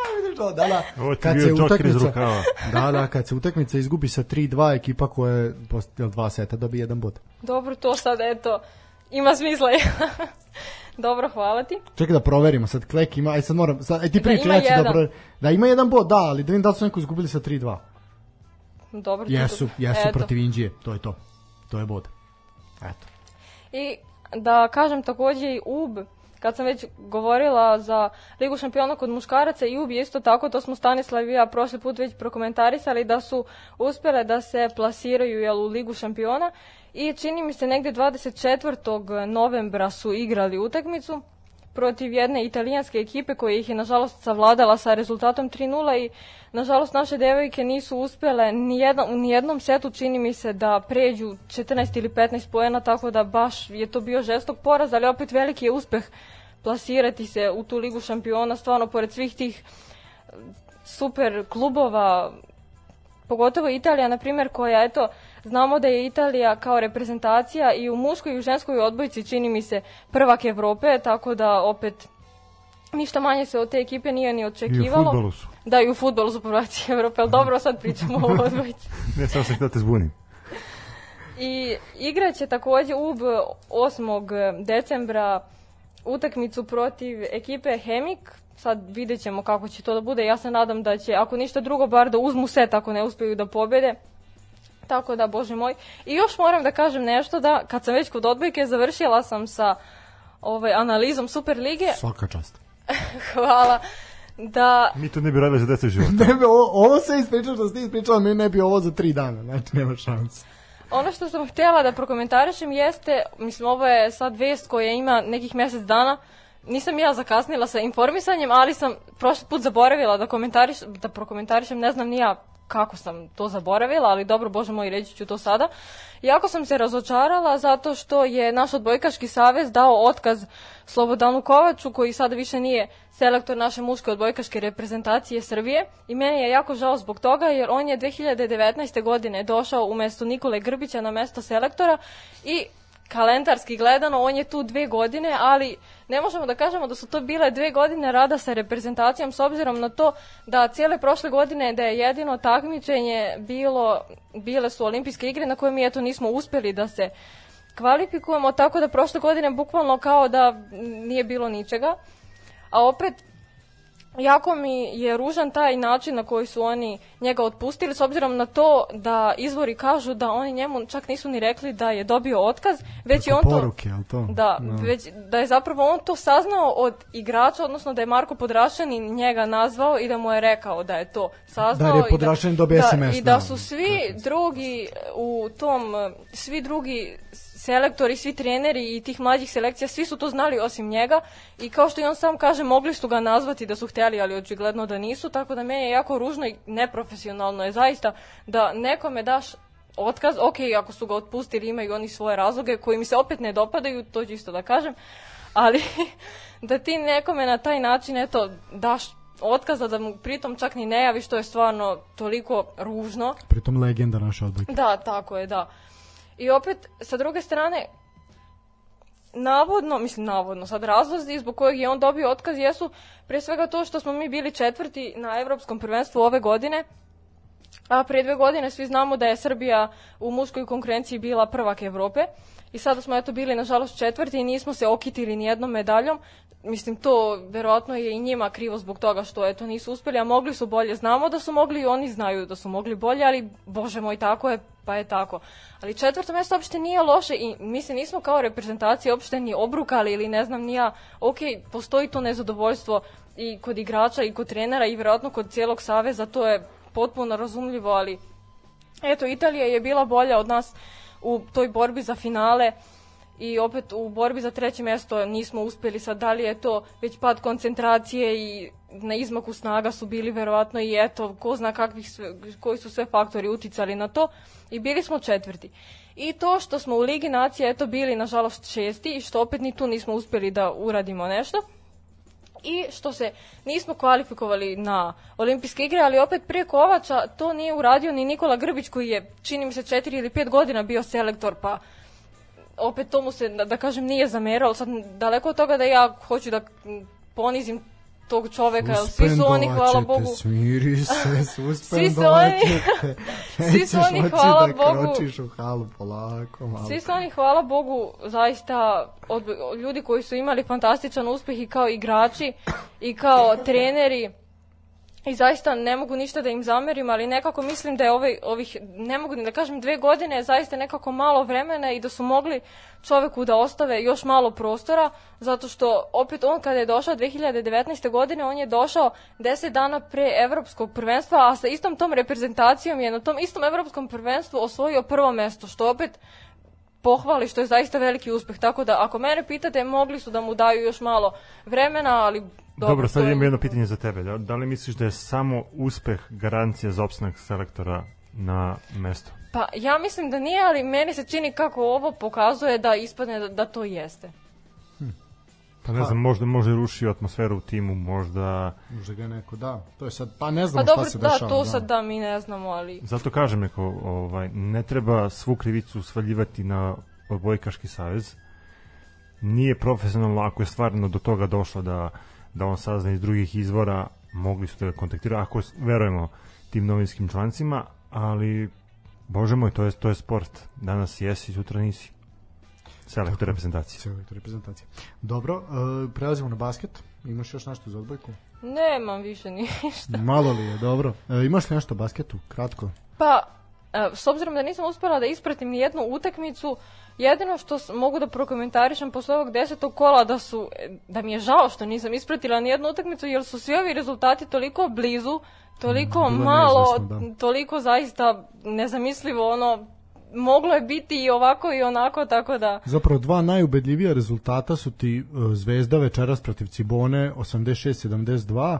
da, da. Ovo ti kad se utakmica, da, da, kad se utakmica izgubi sa 3-2, ekipa koja je posle dva seta dobije jedan bod. Dobro, to sad, eto, ima smisla. Dobro, hvala ti. Čekaj da proverimo, sad Klek ima, aj sad moram, sad, aj ti pričaj, da, ja ću da proverim. Da, ima jedan bod, da, ali da vidim da su neko izgubili sa 3-2. Dobro. Jesu, jesu Eto. protiv Indije, to je to. To je bod. Eto. I da kažem takođe i UB, kad sam već govorila za Ligu šampiona kod muškaraca i UB isto tako, to smo Stanislav i ja prošli put već prokomentarisali da su uspele da se plasiraju jel, u Ligu šampiona i čini mi se negde 24. novembra su igrali utakmicu protiv jedne italijanske ekipe koja ih je nažalost savladala sa rezultatom 3-0 i nažalost naše devojke nisu uspele ni jedan, u nijednom setu čini mi se da pređu 14 ili 15 poena tako da baš je to bio žestok poraz ali opet veliki je uspeh plasirati se u tu ligu šampiona. Stvarno pored svih tih super klubova pogotovo Italija, na primjer, koja, eto, Znamo da je Italija kao reprezentacija i u muškoj i u ženskoj odbojci čini mi se prvak Evrope, tako da opet ništa manje se od te ekipe nije ni očekivalo. I u futbolu su. Da, i u futbolu su prvaci Evrope, ali dobro, sad pričamo o odbojci. ne, samo sam htio te zbunim. I igraće takođe UB 8. decembra utakmicu protiv ekipe Hemik. Sad vidjet ćemo kako će to da bude. Ja se nadam da će, ako ništa drugo, bar da uzmu set ako ne uspeju da pobede. Tako da, bože moj. I još moram da kažem nešto da, kad sam već kod odbojke, završila sam sa ovaj, analizom Superlige. Svaka čast. Hvala. Da... Mi to ne bi radili za deset života. ne bi, ovo, ovo se ispričao što ste ispričala, mi ne bi ovo za tri dana, znači nema šanse. Ono što sam htjela da prokomentarišem jeste, mislim ovo je sad vest koja ima nekih mjesec dana, nisam ja zakasnila sa informisanjem, ali sam prošli put zaboravila da, komentariš, da prokomentarišem, ne znam ni ja kako sam to zaboravila, ali dobro, bože moj, reći ću to sada. Jako sam se razočarala zato što je naš odbojkaški savez dao otkaz Slobodanu Kovaču, koji sada više nije selektor naše muške odbojkaške reprezentacije Srbije. I meni je jako žao zbog toga, jer on je 2019. godine došao umesto Nikole Grbića na mesto selektora i kalendarski gledano, on je tu dve godine, ali ne možemo da kažemo da su to bile dve godine rada sa reprezentacijom s obzirom na to da cijele prošle godine da je jedino takmičenje bilo, bile su olimpijske igre na koje mi eto nismo uspeli da se kvalifikujemo, tako da prošle godine bukvalno kao da nije bilo ničega. A opet jako mi je ružan taj način na koji su oni njega otpustili s obzirom na to da izvori kažu da oni njemu čak nisu ni rekli da je dobio otkaz, već je on poruke, to, to? Da, no. već da je zapravo on to saznao od igrača, odnosno da je Marko Podrašanin njega nazvao i da mu je rekao da je to saznao da je Podrašanin dobio da, SMS. I da su svi drugi u tom svi drugi selektori, svi treneri i tih mlađih selekcija, svi su to znali osim njega i kao što i on sam kaže, mogli su ga nazvati da su hteli, ali očigledno da nisu, tako da meni je jako ružno i neprofesionalno je zaista da nekome daš otkaz, ok, ako su ga otpustili, imaju oni svoje razloge koji mi se opet ne dopadaju, to ću isto da kažem, ali da ti nekome na taj način, eto, daš otkaza da mu pritom čak ni ne javi što je stvarno toliko ružno. Pritom legenda naša odbojka. Da, tako je, da. I opet, sa druge strane, navodno, mislim navodno, sad razlozi zbog kojeg je on dobio otkaz jesu pre svega to što smo mi bili četvrti na evropskom prvenstvu ove godine, a pre dve godine svi znamo da je Srbija u muškoj konkurenciji bila prvak Evrope i sada smo eto bili nažalost četvrti i nismo se okitili ni jednom medaljom, mislim to verovatno je i njima krivo zbog toga što eto nisu uspeli, a mogli su bolje. Znamo da su mogli i oni znaju da su mogli bolje, ali bože moj tako je, pa je tako. Ali četvrto mesto uopšte nije loše i mi se nismo kao reprezentacija uopšte ni obrukali ili ne znam ni ja, ok, postoji to nezadovoljstvo i kod igrača i kod trenera i verovatno kod cijelog saveza, to je potpuno razumljivo, ali eto, Italija je bila bolja od nas u toj borbi za finale i opet u borbi za treće mesto nismo uspeli sad da li je to već pad koncentracije i na izmaku snaga su bili verovatno i eto ko zna kakvih sve, koji su sve faktori uticali na to i bili smo četvrti. I to što smo u Ligi nacija eto bili nažalost šesti i što opet ni tu nismo uspeli da uradimo nešto i što se nismo kvalifikovali na olimpijske igre, ali opet prije Kovača to nije uradio ni Nikola Grbić koji je, čini mi se, četiri ili pet godina bio selektor, pa opet to mu se, da, da kažem, nije zamerao. Sad, daleko od toga da ja hoću da ponizim tog čoveka, svi su oni, hvala Bogu... Smiri se, svi su oni, svi su oni, hvala da Bogu... kročiš u halu polako, malo. Svi su oni, hvala Bogu, zaista od, od ljudi koji su imali fantastičan uspeh i kao igrači i kao treneri I zaista ne mogu ništa da im zamerim, ali nekako mislim da je ovaj, ovih, ne mogu da kažem, dve godine zaista nekako malo vremena i da su mogli čoveku da ostave još malo prostora, zato što opet on kada je došao 2019. godine, on je došao 10 dana pre evropskog prvenstva, a sa istom tom reprezentacijom je na tom istom evropskom prvenstvu osvojio prvo mesto, što opet pohvali, što je zaista veliki uspeh. Tako da, ako mene pitate, mogli su da mu daju još malo vremena, ali Dobro, Dobro sad imam jedno pitanje za tebe. Da, da li misliš da je samo uspeh garancija za opstanak selektora na mesto? Pa ja mislim da nije, ali meni se čini kako ovo pokazuje da ispadne da, da to jeste. Pa ne znam, možda može rušio atmosferu u timu, možda... Možda ga neko, da. To je sad, pa ne znam Pa šta dobro, se da, dešava. to sad da mi ne znamo, ali... Zato kažem neko, ovaj, ne treba svu krivicu svaljivati na odbojkaški savez. Nije profesionalno ako je stvarno do toga došlo da, da on sazna iz drugih izvora, mogli su da ga kontaktiraju, ako verujemo tim novinskim člancima, ali bože moj, to je, to je sport. Danas jesi, sutra nisi. Selektor reprezentacije. Selektor reprezentacije. Dobro, uh, prelazimo na basket. Imaš još nešto za odbojku? Nemam više ništa. Malo li je, dobro. Uh, imaš li nešto o basketu? Kratko. Pa, e, s obzirom da nisam uspela da ispratim ni jednu utakmicu, jedino što mogu da prokomentarišem posle ovog desetog kola da su, da mi je žao što nisam ispratila ni jednu utakmicu, jer su svi ovi rezultati toliko blizu, toliko Mm, bilo malo, da. toliko zaista nezamislivo, ono, moglo je biti i ovako i onako, tako da... Zapravo dva najubedljivija rezultata su ti uh, Zvezda večeras protiv Cibone 86-72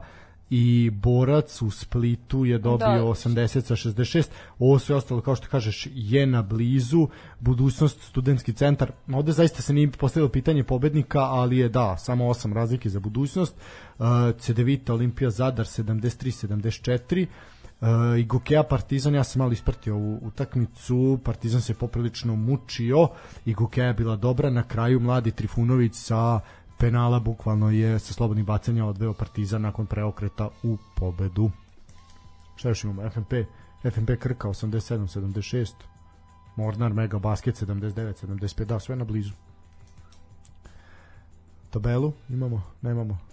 i Borac u Splitu je dobio Da. 80 sa 66. Ovo sve ostalo, kao što kažeš, je na blizu. Budućnost, studentski centar. Ovde zaista se nije postavilo pitanje pobednika, ali je da, samo 8 razlike za budućnost. Uh, Cedevita, Olimpija, Zadar 73-74. Uh, i Gokeja Partizan, ja sam malo ispratio ovu utakmicu, Partizan se poprilično mučio i Gokeja je bila dobra, na kraju mladi Trifunović sa penala bukvalno je sa slobodnih bacanja odveo Partizan nakon preokreta u pobedu. Šta još imamo? FNP, FNP Krka 87-76, Mornar Mega Basket 79-75, da, sve na blizu. Tabelu imamo, nemamo.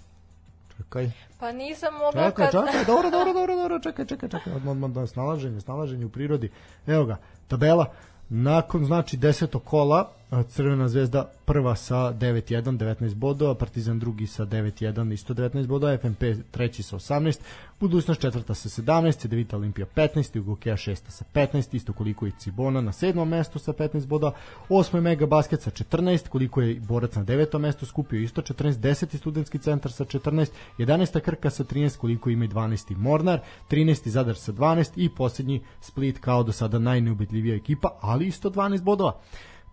Čekaj. Pa nisam mogla Čekaj, kad... čekaj, dobro, dobro, dobro, dobro, čekaj, čekaj, čekaj, odmah, odmah, da, snalaženje, snalaženje u prirodi. Evo ga, tabela, nakon, znači, desetog kola, Crvena zvezda prva sa 9-1, 19 bodova, Partizan drugi sa 9-1, isto 19 bodova, FNP treći sa 18, Budućnost četvrta sa 17, Cedevita Olimpija 15, Ugokeja šesta sa 15, isto koliko i Cibona na sedmom mestu sa 15 bodova, osmo je Mega Basket sa 14, koliko je Borac na devetom mestu skupio isto 14, 10. studentski centar sa 14, 11. Krka sa 13, koliko ima i 12. Mornar, 13. Zadar sa 12 i posljednji Split kao do sada najneubedljivija ekipa, ali isto 12 bodova.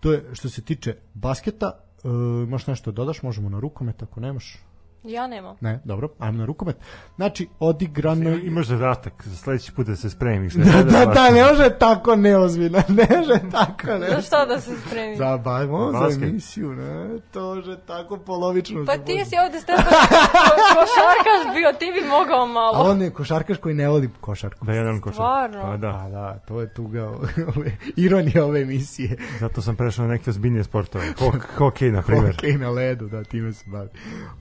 To je što se tiče basketa, e, imaš nešto da dodaš, možemo na rukomet ako nemaš. Ja nemam. Ne, dobro, ajmo na rukomet. Znači, odigrano... je- Imaš zadatak za sledeći put da se spremiš. Da, da, da, ne može tako neozbiljno, ne može tako Za ne. šta da se spremi? Za bajmo, za emisiju, ne, to že tako polovično. Pa ti si ovde Stefan ko, košarkaš bio, ti bi mogao A malo. on je košarkaš koji ne voli košarku. Da, jedan košar. Stvarno? Pa da, Pa da, to je tuga ove, ironija ove emisije. zato sam prešao na neke ozbiljnije sportove. Hok, hokej, na primjer. Hokej na ledu, da, time se bavi.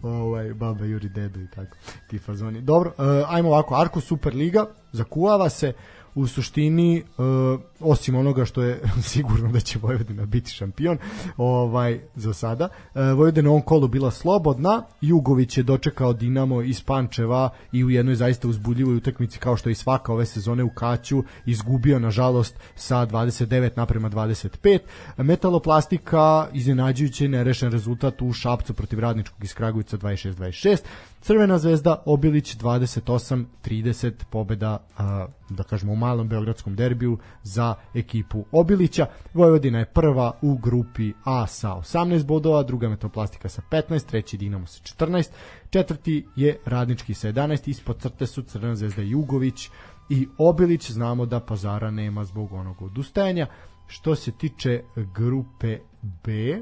Ovaj, baba Juri Dedo i tako, ti fazoni. Dobro, uh, ajmo ovako, Arko Superliga, zakuvava se, u suštini uh, osim onoga što je sigurno da će Vojvodina biti šampion ovaj za sada uh, Vojvodina ovom kolu bila slobodna Jugović je dočekao Dinamo iz Pančeva i u jednoj zaista uzbudljivoj utakmici kao što je i svaka ove sezone u Kaću izgubio nažalost sa 29 naprema 25 Metaloplastika iznenađujući nerešen rezultat u Šapcu protiv Radničkog iz Kragujevca 26-26 Crvena zvezda Obilić 28-30 pobeda a, da kažemo u malom beogradskom derbiju za ekipu Obilića. Vojvodina je prva u grupi A sa 18 bodova, druga Metroplastika sa 15, treći Dinamo sa 14, četvrti je Radnički sa 11, ispod crte su Crvena zvezda Jugović i Obilić. Znamo da Pazara nema zbog onog odustajanja. Što se tiče grupe B,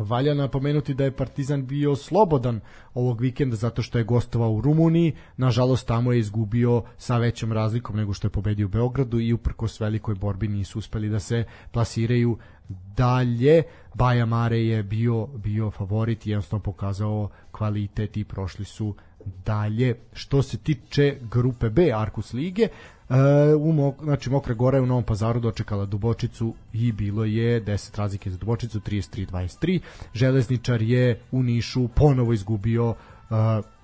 Valja napomenuti da je Partizan bio slobodan ovog vikenda zato što je gostovao u Rumuniji. Nažalost, tamo je izgubio sa većom razlikom nego što je pobedio u Beogradu i uprkos velikoj borbi nisu uspeli da se plasiraju dalje. Baja Mare je bio, bio favorit i jednostavno pokazao kvalitet i prošli su dalje. Što se tiče grupe B Arkus Lige, u Mok, znači Mokra Gora je u Novom Pazaru dočekala Dubočicu i bilo je 10 razlike za Dubočicu 33-23 Železničar je u Nišu ponovo izgubio uh,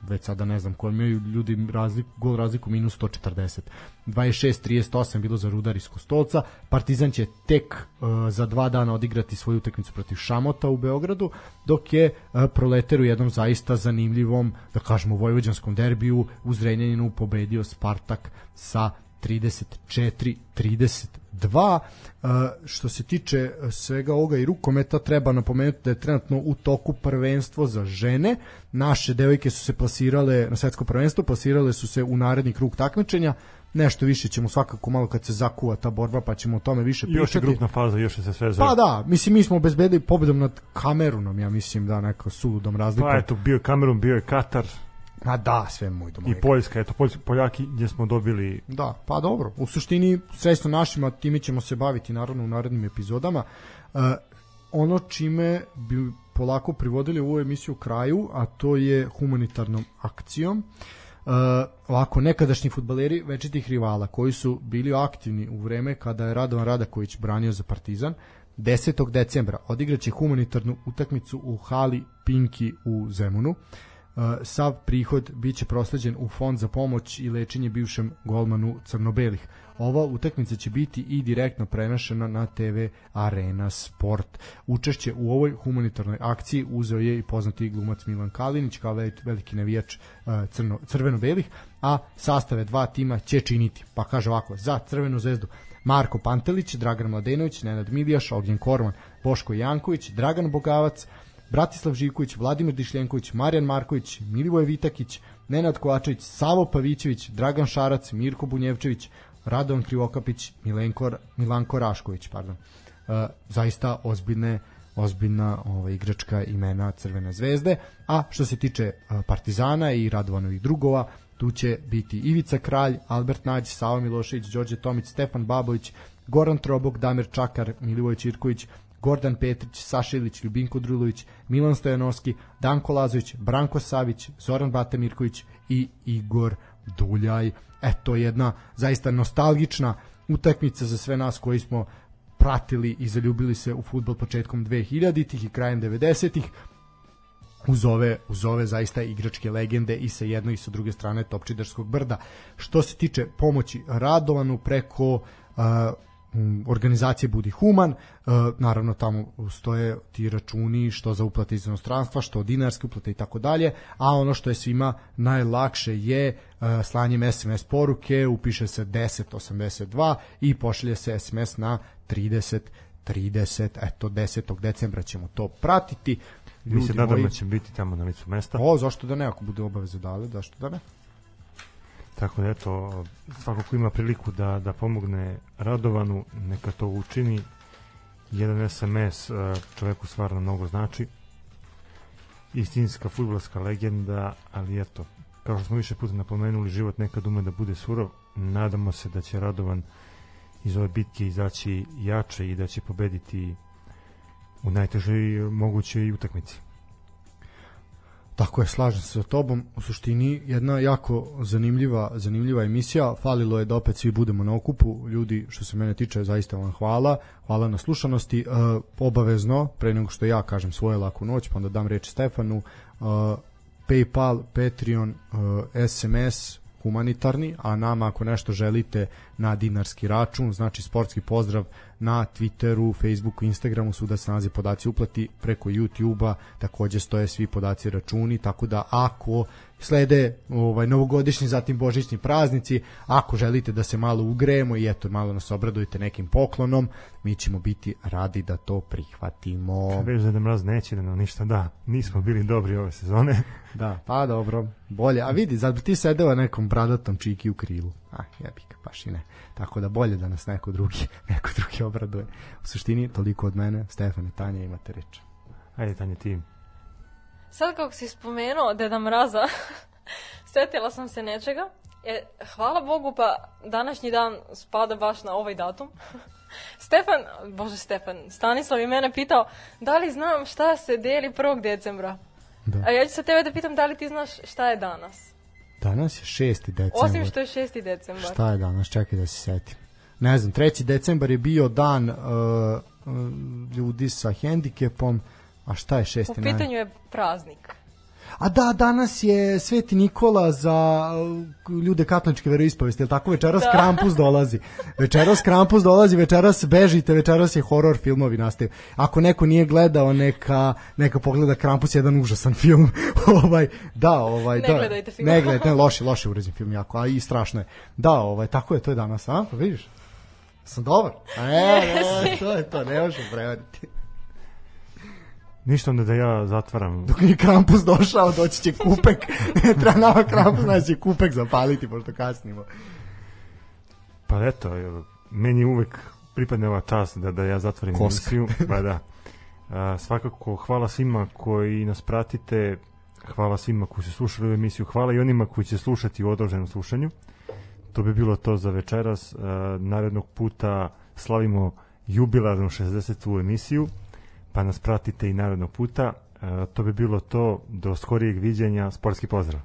već sada ne znam koji imaju ljudi razliku, gol razliku minus 140 26-38 bilo za Rudar iz Kostolca. Partizan će tek uh, za dva dana odigrati svoju utakmicu protiv Šamota u Beogradu dok je uh, Proleter u jednom zaista zanimljivom da kažemo vojvođanskom derbiju u Zrenjaninu pobedio Spartak sa 34 32 Uh, što se tiče svega ovoga i rukometa treba napomenuti da je trenutno u toku prvenstvo za žene naše devojke su se plasirale na svetsko prvenstvo plasirale su se u naredni krug takmičenja nešto više ćemo svakako malo kad se zakuva ta borba pa ćemo o tome više pričati. Još je grupna faza, još je se sve zove. Pa da, mislim mi smo obezbedili pobedom nad Kamerunom, ja mislim da neko suludom razlikom. Pa eto, bio je Kamerun, bio je Katar. Ma da, sve moj doma. I Poljska, eto, Poljski, Poljaki gdje smo dobili... Da, pa dobro. U suštini, sredstvo našima, time ćemo se baviti naravno u narednim epizodama. Uh, ono čime bi polako privodili ovu emisiju kraju, a to je humanitarnom akcijom. Uh, ovako, nekadašnji futbaleri večitih rivala koji su bili aktivni u vreme kada je Radovan Radaković branio za Partizan, 10. decembra odigraće humanitarnu utakmicu u hali Pinki u Zemunu. Uh, sav prihod biće prosleđen u fond za pomoć i lečenje bivšem golmanu Crnobelih. Ova utakmica će biti i direktno prenašena na TV Arena Sport. Učešće u ovoj humanitarnoj akciji uzeo je i poznati glumac Milan Kalinić kao veliki navijač crno, crveno-belih, a sastave dva tima će činiti. Pa kaže ovako, za Crvenu zvezdu Marko Pantelić, Dragan Mladenović, Nenad Miljaš, Ognjen Korman, Boško Janković, Dragan Bogavac, Bratislav Živković, Vladimir Dišljenković, Marijan Marković, Milivoje Vitakić, Nenad Kovačević, Savo Pavićević, Dragan Šarac, Mirko Bunjevčević, Radovan Krivokapić, Milenko, Milanko Rašković, pardon. Uh, zaista ozbiljne ozbiljna ova, igračka imena Crvene zvezde, a što se tiče uh, Partizana i Radovanovih drugova, tu će biti Ivica Kralj, Albert Nađ, Savo Milošević, Đorđe Tomić, Stefan Babović, Goran Trobok, Damir Čakar, Milivoj Čirković, Gordan Petrić, Saša Ilić, Ljubinko Drulović, Milan Stojanovski, Danko Lazović, Branko Savić, Zoran Bate Mirković i Igor Duljaj. Eto jedna zaista nostalgična utakmica za sve nas koji smo pratili i zaljubili se u futbol početkom 2000-ih i krajem 90-ih uz ove, uz ove zaista igračke legende i sa jedne i sa druge strane Topčidarskog brda. Što se tiče pomoći Radovanu preko uh, organizacije Budi Human, uh, naravno tamo stoje ti računi što za uplate iz inostranstva, što dinarske uplate i tako dalje, a ono što je svima najlakše je uh, slanjem SMS poruke, upiše se 1082 i pošalje se SMS na 30 30, eto 10. decembra ćemo to pratiti. Mi se nadamo da će biti tamo na licu mesta. O, zašto da ne, ako bude obaveze dale, zašto da ne? Tako da eto, svako ko ima priliku da, da pomogne Radovanu, neka to učini. Jedan SMS e, čoveku stvarno mnogo znači. Istinska futbolska legenda, ali eto, kao što smo više puta napomenuli, život nekad ume da bude surov. Nadamo se da će Radovan iz ove bitke izaći jače i da će pobediti u najtežoj mogućoj utakmici. Tako je, slažem se sa tobom. U suštini jedna jako zanimljiva, zanimljiva emisija. Falilo je da opet svi budemo na okupu. Ljudi, što se mene tiče, zaista vam hvala. Hvala na slušanosti. E, obavezno, pre nego što ja kažem svoje laku noć, pa onda dam reč Stefanu, e, PayPal, Patreon, e, SMS, humanitarni, a nama ako nešto želite na dinarski račun, znači sportski pozdrav na Twitteru, Facebooku, Instagramu su da se nalazi podaci uplati. Preko YouTube-a, takođe stoje svi podaci računi, tako da ako slede ovaj novogodišnji zatim božićni praznici. Ako želite da se malo ugrejemo i eto malo nas obradujete nekim poklonom mi ćemo biti radi da to prihvatimo. Već da mraz neće da nam ništa da nismo bili dobri ove sezone. Da pa dobro bolje. A vidi zad ti sedeo nekom bradatom čiki u krilu? A jebi ga baš i ne. Tako da bolje da nas neko drugi neko drugi obraduje. U suštini toliko od mene Stefan i Tanja imate reč. Ajde Tanja ti Sad kako si spomenuo Deda Mraza, setila sam se nečega. E, hvala Bogu, pa današnji dan spada baš na ovaj datum. Stefan, bože Stefan, Stanislav i mene pitao da li znam šta se deli 1. decembra. Da. A ja ću sa tebe da pitam da li ti znaš šta je danas. Danas je 6. decembar. Osim što je 6. decembar. Šta je danas? Čekaj da se setim. Ne znam, 3. decembar je bio dan uh, uh, ljudi sa hendikepom, A šta je šesti U pitanju je praznik. A da, danas je Sveti Nikola za uh, ljude katoličke veroispovesti, jel tako? Večeras da. Krampus dolazi. Večeras Krampus dolazi, večeras bežite, večeras je horor filmovi nastaju. Ako neko nije gledao, neka, neka pogleda Krampus, jedan užasan film. ovaj, da, ovaj, ne da. gledajte film. Ne gledajte, ne, loše, loše uređen film jako, a i strašno je. Da, ovaj, tako je, to je danas, a? Pa vidiš? Sam dobar? Ne, ne, to je to, ne možemo prevoditi. Ništa onda da ja zatvaram. Dok nije Krampus došao, doći će kupek. ne treba nama Krampus, znači će kupek zapaliti, pošto kasnimo. Pa eto, meni uvek pripadne ova čast da, da ja zatvorim Koska. emisiju. Pa da. A, svakako hvala svima koji nas pratite, hvala svima koji su slušali ovu emisiju, hvala i onima koji će slušati u odloženom slušanju. To bi bilo to za večeras. A, narednog puta slavimo jubilarnu 60. emisiju pa nas pratite i narednog puta. E, to bi bilo to. Do skorijeg viđenja. Sportski pozdrav.